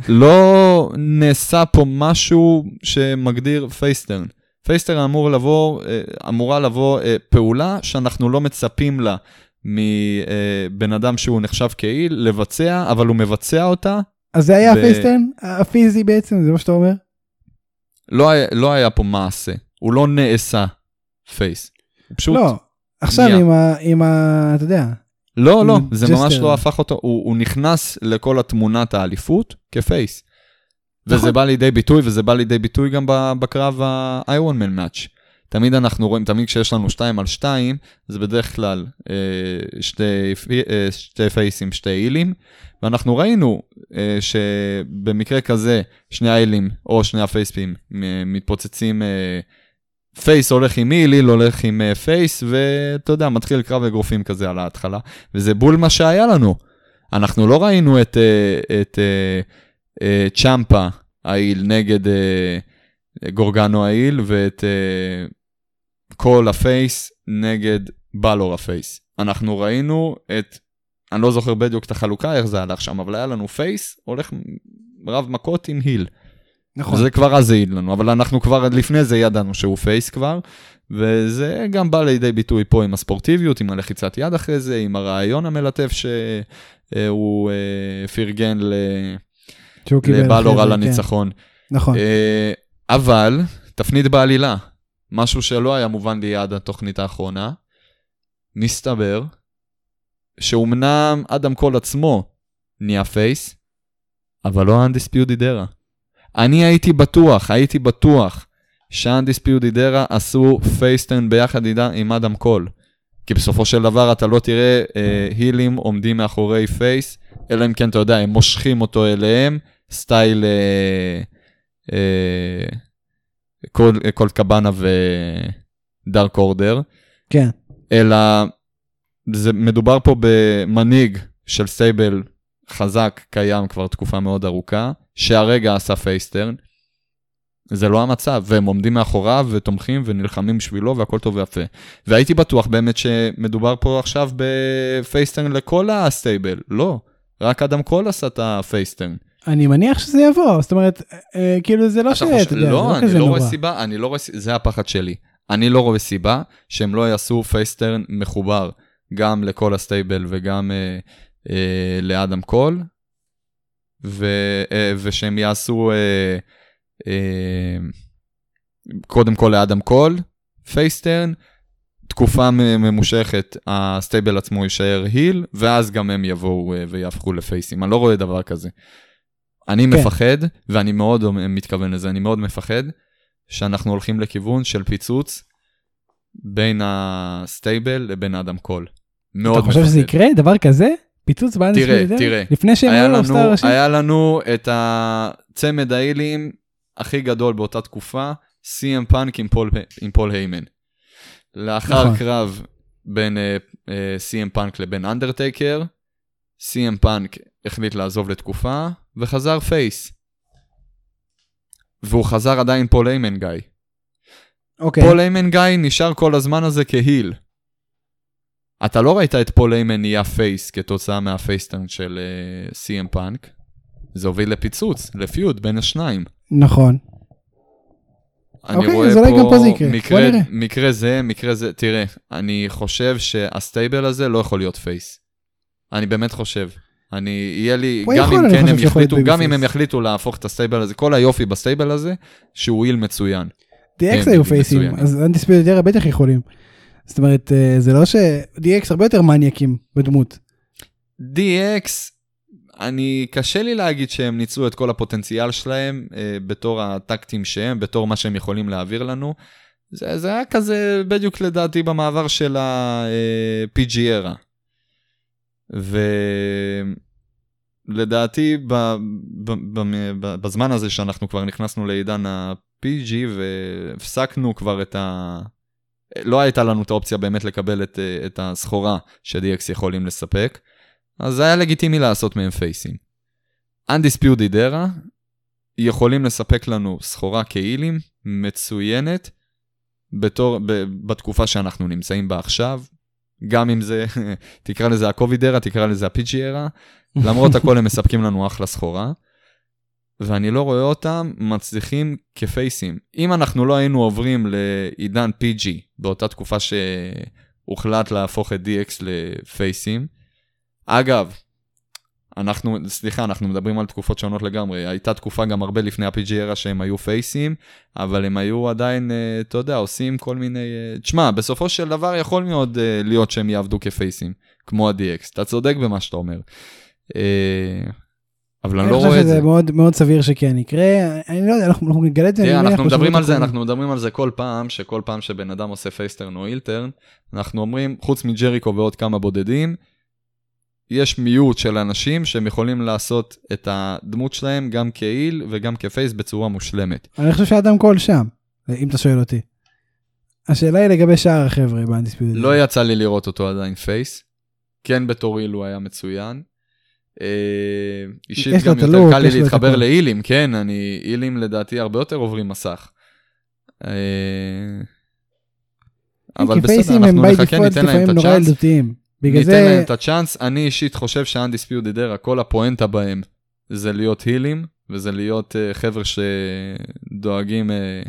ולא נעשה פה משהו שמגדיר פייסטרן. פייסטרן אמור לבוא, אה, אמורה לבוא אה, פעולה שאנחנו לא מצפים לה מבן אדם שהוא נחשב כעיל לבצע, אבל הוא מבצע אותה.
אז זה היה
ו-
הפייסטרן הפיזי בעצם, זה מה שאתה אומר?
לא היה, לא היה פה מעשה, הוא לא נעשה face. הוא פשוט...
לא. עכשיו
נהיה.
עם ה... עם ה... אתה יודע.
לא, לא, זה
gesture.
ממש לא הפך אותו, הוא, הוא נכנס לכל התמונת האליפות כ face. וזה
נכון.
בא לידי ביטוי, וזה בא לידי ביטוי גם בקרב ה-Iron Man Match. תמיד אנחנו רואים, תמיד כשיש לנו 2 על 2, זה בדרך כלל אה, שתי, אה, שתי פייסים, שתי הילים, ואנחנו ראינו אה, שבמקרה כזה, שני ההילים או שני הפייסים מ- מתפוצצים, אה, face הולך עם heel, heel הולך עם אה, face, ואתה יודע, מתחיל קרב אגרופים כזה על ההתחלה, וזה בול מה שהיה לנו. אנחנו לא ראינו את, אה, את אה, אה, צ'יאמפה ה heel נגד אה, גרגאנו ה heel, ואת אה, קול ה face נגד בלור ה face. אנחנו ראינו את, אני לא זוכר בדיוק את החלוקה, איך זה הלך שם, אבל היה לנו face, הולך רב מכות עם heel.
נכון.
זה כבר אז העיד לנו, אבל אנחנו כבר לפני זה ידענו שהוא face כבר, וזה גם בא לידי ביטוי פה עם הספורטיביות, עם הלחיצת יד אחרי זה, עם הרעיון המלטף שהוא אה, פרגן ל- לבלור על
זה,
הניצחון.
כן. נכון.
אה, אבל, תפנית בעלילה, משהו שלא היה מובן לי עד התוכנית האחרונה, מסתבר שאומנם אדם קול עצמו נהיה face, אבל לא undisputed era. אני הייתי בטוח, הייתי בטוח שה-undisputed era עשו face turn ביחד עם אדם קול. כי בסופו של דבר אתה לא תראה אה, הילים עומדים מאחורי face, אלא אם כן אתה יודע, הם מושכים אותו אליהם, style אה, אה, קול, קולט קבאנה ודארק אורדר,
כן.
אלא זה מדובר פה במנהיג של stable חזק, קיים כבר תקופה מאוד ארוכה, שהרגע עשה face turn. זה לא המצב, והם עומדים מאחוריו ותומכים ונלחמים בשבילו והכל טוב ויפה. והייתי בטוח באמת שמדובר פה עכשיו ב face turn לכל ה stable, לא, רק אדם קול עשה את ה face turn.
אני מניח שזה יבוא, זאת אומרת, אה, כאילו זה לא
חושב-
יודע, זה
לא,
לא
אני לא. רואה סיבה, אני לא רואה, זה הפחד שלי. אני לא רואה סיבה שהם לא יעשו face turn מחובר גם לכל ה stable וגם אה, אה, לאדם קול, ו, אה, ושהם יעשו אה, אה, קודם כל לאדם קול, face turn, תקופה ממושכת ה stable עצמו יישאר heel, ואז גם הם יבואו אה, ויהפכו לפייסים. אני לא רואה דבר כזה. אני
כן.
מפחד, ואני מאוד מתכוון לזה, אני מאוד מפחד, שאנחנו הולכים לכיוון של פיצוץ בין הסטייבל לבין אדם קול. מאוד
אתה חושב שזה יקרה? דבר כזה? פיצוץ באנס
תראה, תראה.
לפני שהם היו
לנו,
סטאר ראשי?
היה לנו את הצמד האילים הכי גדול באותה תקופה, CM פאנק עם פול, עם פול היימן. לאחר
נכון.
קרב בין uh, uh, CM פאנק לבין אנדרטייקר, CM פאנק החליט לעזוב לתקופה וחזר face. והוא חזר עדיין פול היימן guy.
אוקיי.
פול היימן guy נשאר כל הזמן הזה כ heel. אתה לא ראית את פול היימן נהיה face כתוצאה מה face turn של סי.אם פאנק. זה הוביל לפיצוץ, ל feud בין השניים.
נכון.
אני
אוקיי,
רואה
אולי גם פה זה יקרה.
מקרה. מקרה זה, מקרה זה, תראה, אני חושב שה stable הזה לא יכול להיות face. אני באמת חושב. אני, יהיה לי, גם אם כן הם יחליטו, גם אם. הם יחליטו להפוך את ה stable הזה, כל היופי ב stable הזה, שהוא heel מצוין.
DX
כן,
היו פייסים. אז Undisputed Era בטח יכולים. זאת אומרת, אה, זה לא ש... DX הרבה יותר מניאקים בדמות.
DX, אני, קשה לי להגיד שהם ניצלו את כל הפוטנציאל שלהם אה, בתור הטקטים שהם, בתור מה שהם יכולים להעביר לנו. זה, זה היה כזה בדיוק לדעתי במעבר של ה-PG era. ולדעתי בזמן הזה שאנחנו כבר נכנסנו לעידן ה-PG והפסקנו כבר את ה... לא הייתה לנו את האופציה באמת לקבל את, את הסחורה ש-DX יכולים לספק. אז זה היה לגיטימי לעשות מהם פייסים. Undisputed Era יכולים לספק לנו סחורה כאילים מצוינת בתור, ב, בתקופה שאנחנו נמצאים בה עכשיו. גם אם זה, [LAUGHS] תקרא לזה ה-COVID era, תקרא לזה ה-PG era, למרות הכל הם מספקים לנו אחלה סחורה. ואני לא רואה אותם מצליחים כפייסים. אם אנחנו לא היינו עוברים לעידן PG באותה תקופה שהוחלט להפוך את DX לפייסים, אגב, אנחנו, סליחה, אנחנו מדברים על תקופות שונות לגמרי. הייתה תקופה גם הרבה לפני ה-PG era שהם היו פייסים, אבל הם היו עדיין, אה, אתה יודע, עושים כל מיני... אה, תשמע, בסופו של דבר יכול מאוד אה, להיות שהם יעבדו כפייסים, כמו ה-DX. אתה צודק במה שאתה אומר. אבל אני לא רואה
אני
את
חושב
זה.
שזה מאוד מאוד סביר שכן יקרה. אני לא יודע, אנחנו אנחנו נגלה את זה. אני
אנחנו מדברים על זה. אנחנו מדברים על זה כל פעם, שכל פעם שבן אדם עושה פייסטרן או אילטרן, אנחנו אומרים, חוץ מג'ריקו ועוד כמה בודדים, יש מיעוט של אנשים שהם יכולים לעשות את הדמות שלהם גם כ heel וגם כ face בצורה מושלמת.
אני חושב שאדם קול שם, אם אתה שואל אותי. השאלה היא לגבי שאר החבר'ה ב Undisputed.
לא יצא לי לראות אותו עדיין face. כן בתור heel הוא היה מצוין. אה, אישית גם יותר קל לי להתחבר. להילים, כן, אני, הילים לדעתי הרבה יותר עוברים מסך. אה, אבל בסדר, אנחנו נחכה, ניתן להם את הצ'אנס.
בגלל
ניתן
זה,
להם את הצ'אנס, אני אישית חושב שה-Undisputed Era, כל הפואנטה בהם זה להיות הילים, וזה להיות uh, חבר'ה שדואגים uh,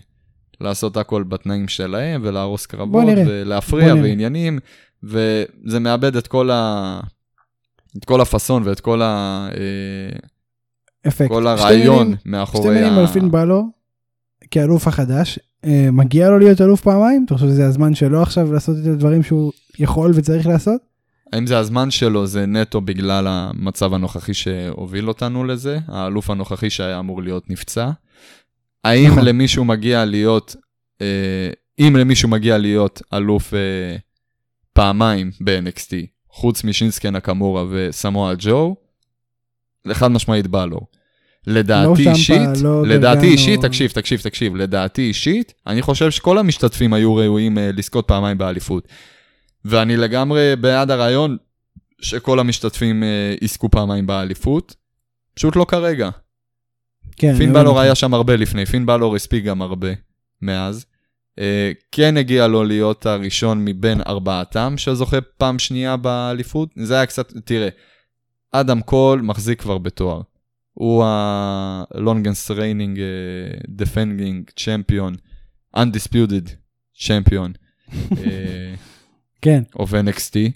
לעשות הכל בתנאים שלהם, ולהרוס קרבות. ולהפריע. ועניינים, וזה מאבד את כל ה... את כל הפאסון ואת כל, ה... אה,
אפקט.
כל
שתי
הרעיון
מילים-
מאחורי
שתי מילים על פין בלור, כאלוף החדש. מגיע לו להיות אלוף פעמיים? אתה חושב שזה הזמן שלו עכשיו לעשות את הדברים שהוא יכול וצריך לעשות?
האם זה הזמן שלו, זה נטו בגלל המצב הנוכחי שהוביל אותנו לזה, האלוף הנוכחי שהיה אמור להיות נפצע? האם
נכון.
למישהו מגיע להיות, אה, אם למישהו מגיע להיות אלוף אה, פעמיים ב-NXT, חוץ משינסקי נקמורה וסמואל ג'ו, לחד משמעית בא לו. לדעתי
לא שמפה,
אישית,
לא
לדעתי. אישית, תקשיב, תקשיב, תקשיב, לדעתי אישית, אני חושב שכל המשתתפים היו ראויים אה, לזכות פעמיים באליפות. ואני לגמרי בעד הרעיון שכל המשתתפים אה, יזכו פעמיים באליפות, פשוט לא כרגע.
כן.
פין
אני
בלור
לא
היה שם הרבה לפני, פין בלור הספיק גם הרבה מאז. אה, כן הגיע לו להיות הראשון מבין ארבעתם שזוכה פעם שנייה באליפות. זה היה קצת, תראה, אדם קול מחזיק כבר בתואר. הוא reigning uh, defending champion, undisputed champion [LAUGHS] אה,
כן.
of NXT.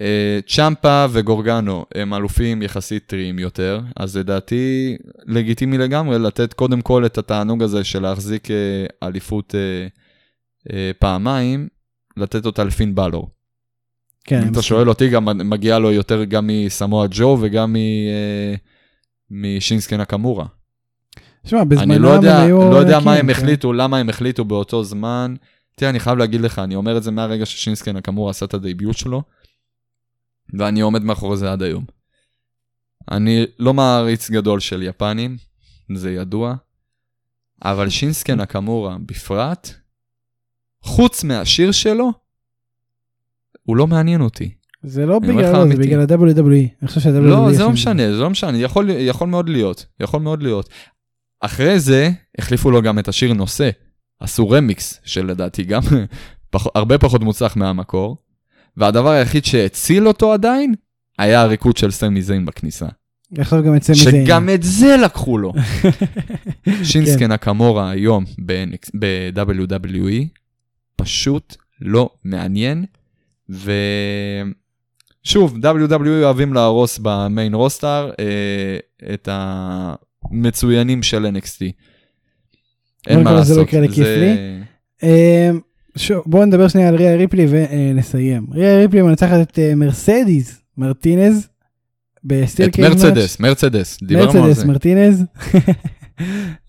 אה, צ'מפה וגורגנו הם אלופים יחסית טריים יותר, אז לדעתי לגיטימי לגמרי לתת קודם כל את התענוג הזה של להחזיק אה, אליפות אה, פעמיים, לתת אותה לפין בלור.
כן.
אם
אני
אתה. שואל אותי, גם מגיע לו יותר גם מסמואה ג'ו וגם משינסקי נקמורה.
שמע,
אני
בזמנם
לא יודע,
הם היו...
לא יודע מה
ענקים,
הם
כן.
החליטו, למה הם החליטו באותו זמן. תראה, אני חייב להגיד לך, אני אומר את זה מהרגע ששינסקי נקמורה עשה את הדייביוט שלו, ואני עומד מאחורי זה עד היום. אני לא מעריץ גדול של יפנים, זה ידוע, אבל שינסקי נקמורה בפרט, חוץ מהשיר שלו, הוא לא מעניין אותי.
זה לא בגלל, זה. בגלל ה-WWE. אני חושב שה-WWE...
לא, זה לא. משנה, זה לא משנה, יכול, יכול מאוד להיות, יכול מאוד להיות. אחרי זה, החליפו לו גם את השיר נושא. עשו רמיקס, שלדעתי גם פח, הרבה פחות מוצלח מהמקור, והדבר היחיד שהציל אותו עדיין, היה הריקוד של סמי זיין בכניסה.
עכשיו גם את סמי זיין.
שגם את זה לקחו לו. [LAUGHS] שינסקי נקמורה היום ב-WWE, פשוט לא מעניין, ושוב, WWE אוהבים להרוס במיין רוסטר אה, את המצוינים של NXT. אין מה
לא
לעשות.
יקרה לכיף לי. שוב, בואו נדבר שנייה על ריה ריפלי ונסיים. ריה ריפלי מנצחת את אה, מרצדס מרטינז ב
steel cage match. את מרצדס, מרצדס, דיברנו על זה.
מרצדס מרטינז.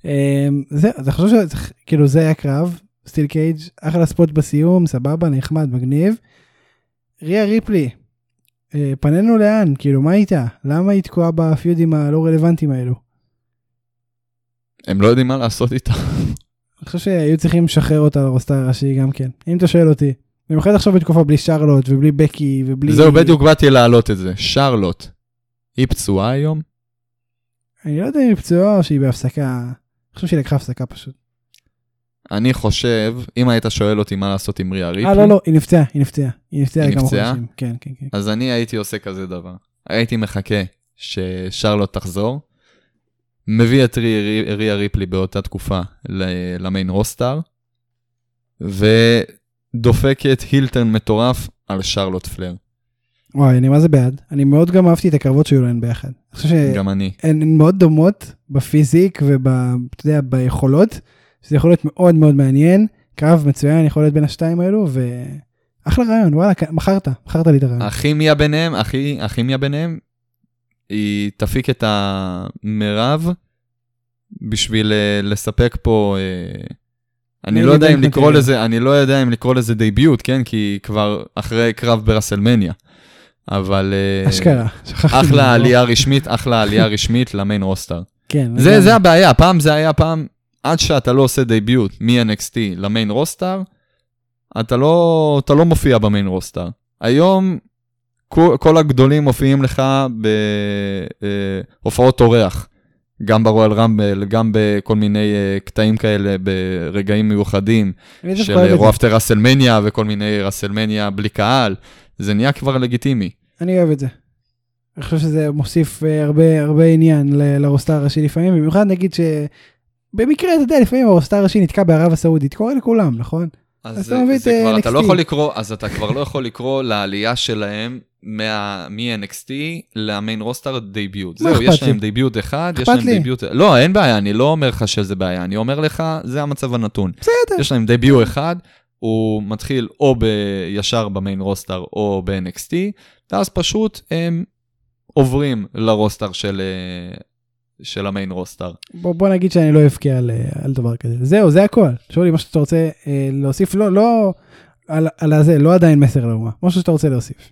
[LAUGHS] זה, אתה חושב שכאילו זה היה קרב, steel cage, אחלה spot בסיום, סבבה, נחמד, מגניב. ריה ריפלי, אה, פנינו לאן? כאילו, מה איתה? למה היא תקועה בפיודים הלא רלוונטיים האלו?
הם לא יודעים מה לעשות איתה.
אני חושב שהיו צריכים לשחרר אותה לרוסטר הראשי גם כן, אם אתה שואל אותי. במיוחד עכשיו בתקופה בלי שרלוט ובלי בקי ובלי...
זהו, בדיוק באתי להעלות את זה. שרלוט, היא פצועה היום?
אני לא יודע אם היא פצועה או שהיא בהפסקה. אני חושב שהיא לקחה הפסקה פשוט.
אני חושב, אם היית שואל אותי מה לעשות עם ריה ריפלי...
אה, לא, לא, היא נפצעה, היא נפצעה. היא נפצעה
לכמה
חודשים. כן, כן, כן.
אז אני הייתי עושה כזה דבר. הייתי מחכה ששרלוט תחזור, מביא את ריה ריפלי באותה תקופה למיין רוסטאר, ודופקת הילטרן מטורף על שרלוט פלר.
וואי, אני מה זה בעד. אני מאוד גם אהבתי את הקרבות שהיו להן ביחד. אני חושב
גם אני.
הן מאוד דומות בפיזיק וביכולות, שזה יכול להיות מאוד מאוד מעניין. קרב מצוין יכול להיות בין השתיים האלו, ואחלה רעיון, וואלה, מכרת, מכרת לי את הרעיון.
הכימיה ביניהם, הכימיה ביניהם היא תפיק את המרב בשביל uh, לספק פה, uh, אני לא יודע אם לקרוא לזה, אני לא יודע אם לקרוא לזה debut, כן? כי כבר אחרי קרב ברסלמניה. אבל...
Uh, אשכרה,
שכחתי. אחלה עלייה רשמית, אחלה עלייה [LAUGHS] רשמית ל main roster.
כן.
זה, זה הבעיה, פעם זה היה פעם, עד שאתה לא עושה debut מ-NXT ל main roster, אתה לא, אתה לא מופיע ב main roster. היום כל הגדולים מופיעים לך בהופעות אורח, גם ברויאל רמבל, גם בכל מיני אה, קטעים כאלה ברגעים מיוחדים של Raw after רסלמניה וכל מיני רסלמניה בלי קהל, זה נהיה כבר לגיטימי.
אני אוהב את זה. אני חושב שזה מוסיף אה, הרבה הרבה עניין ל roster הראשי לפעמים, במיוחד נגיד שבמקרה, אתה יודע, לפעמים ה roster הראשי נתקע בערב הסעודית, קורה לכולם, נכון?
אז, אז זה, זה כבר, אתה לא יכול לקרוא, אז אתה כבר לא יכול לקרוא לעלייה שלהם מ-NXT ל main roster debut. זהו, יש להם debut אחד, יש להם debut... לא, אין בעיה, אני לא אומר לך שזה בעיה, אני אומר לך, זה המצב הנתון.
בסדר.
יש להם debut אחד, הוא מתחיל או ישר ב main roster או ב-NXT, ואז פשוט הם עוברים ל roster של... אה, של ה main roster.
בוא, בוא נגיד שאני לא אבכה על, אה, על דבר כזה. זהו, זה הכל. שאולי, מה שאתה רוצה אה, להוסיף, לא, לא, על, על הזה, לא עדיין מסר לאומה. משהו שאתה רוצה להוסיף.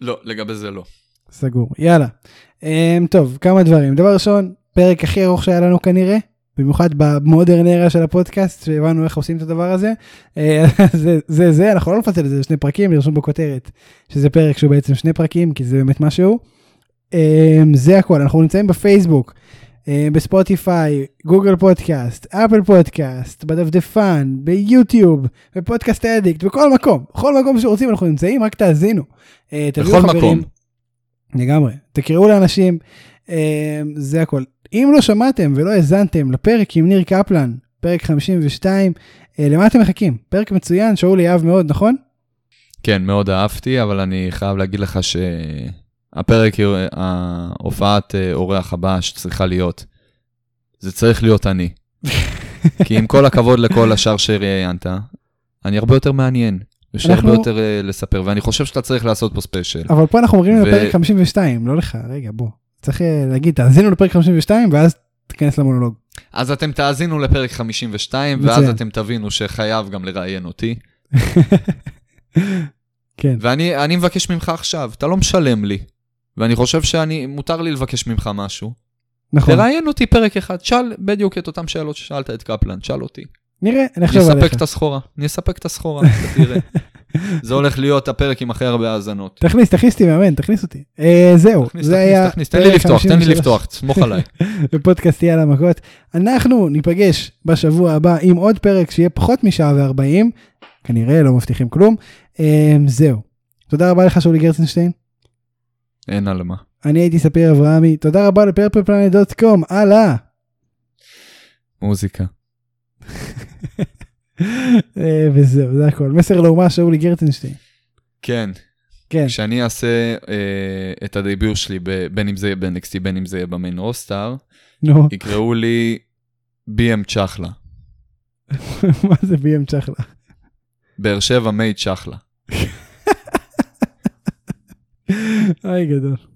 לא, לגבי זה לא.
סגור, יאללה. Um, טוב, כמה דברים. דבר ראשון, פרק הכי ארוך שהיה לנו כנראה, במיוחד במודרן ארה של הפודקאסט, שהבנו איך עושים את הדבר הזה. אה, [LAUGHS] זה, זה, זה, אנחנו לא נפצל את זה לשני פרקים, נרשום בכותרת, שזה פרק שהוא בעצם שני פרקים, כי זה באמת משהו. Um, זה הכל, אנחנו נמצאים בפייסבוק. בספוטיפיי, גוגל פודקאסט, אפל פודקאסט, בדפדפן, ביוטיוב, בפודקאסט אדיקט, בכל מקום, בכל מקום שרוצים אנחנו נמצאים, רק תאזינו.
אה, בכל מקום.
לגמרי, תקראו לאנשים, אה, זה הכל. אם לא שמעתם ולא האזנתם לפרק עם ניר קפלן, פרק 52, אה, למה אתם מחכים? פרק מצוין, שאולי אהב מאוד, נכון?
כן, מאוד אהבתי, אבל אני חייב להגיד לך ש... הפרק, ההופעת אורח הבא שצריכה להיות, זה צריך להיות אני. [LAUGHS] כי עם כל הכבוד לכל השאר שראיינת, אני הרבה יותר מעניין. יש לי הרבה יותר uh, לספר, ואני חושב שאתה צריך לעשות פה ספיישל.
אבל פה אנחנו אומרים ו... לפרק 52, לא לך, רגע, בוא. צריך אה, להגיד, תאזינו לפרק 52, ואז תיכנס למונולוג.
אז אתם תאזינו לפרק 52, ואז אתם תבינו שחייב גם לראיין אותי. [LAUGHS]
כן.
ואני מבקש ממך עכשיו, אתה לא משלם לי, ואני חושב שאני, מותר לי לבקש ממך משהו.
נכון.
תראיין אותי פרק אחד, שאל בדיוק את אותן שאלות ששאלת את קפלן, שאל אותי.
נראה, נחשוב עליך.
אני אספק את הסחורה, אני אספק את הסחורה, תראה. [LAUGHS] זה הולך להיות הפרק עם הכי הרבה האזנות.
תכניס, תכניס אותי מאמן, תכניס אותי. אה, זהו, זה היה...
תכניס, תן לי לפתוח, תן לי
53
לפתוח, תסמוך [LAUGHS] עליי.
בפודקאסט יאללה מכות. אנחנו ניפגש בשבוע הבא עם עוד פרק שיהיה פחות משעה ו-40, כנראה לא מבטיחים כלום. אה, זהו. תודה רבה לך שאולי גרצנשטיין.
אין על מה.
אני הייתי ספיר אברהמי, תודה רבה לפרפלפלנט.קום, הלאה.
מוזיקה. [LAUGHS]
אה, וזהו, זה הכל. מסר לאומה שאולי גרצנשטיין.
כן,
כן,
כשאני אעשה אה, את הדיבור שלי, ב- בין אם זה יהיה ב-NXT, בין אם זה יהיה במיין רוסטאר,
נו, [LAUGHS]
יקראו לי BM צ'חלה.
מה זה בי.אם צ'חלה?
באר שבע מייד צ'חלה. [LAUGHS]
אוי גדול.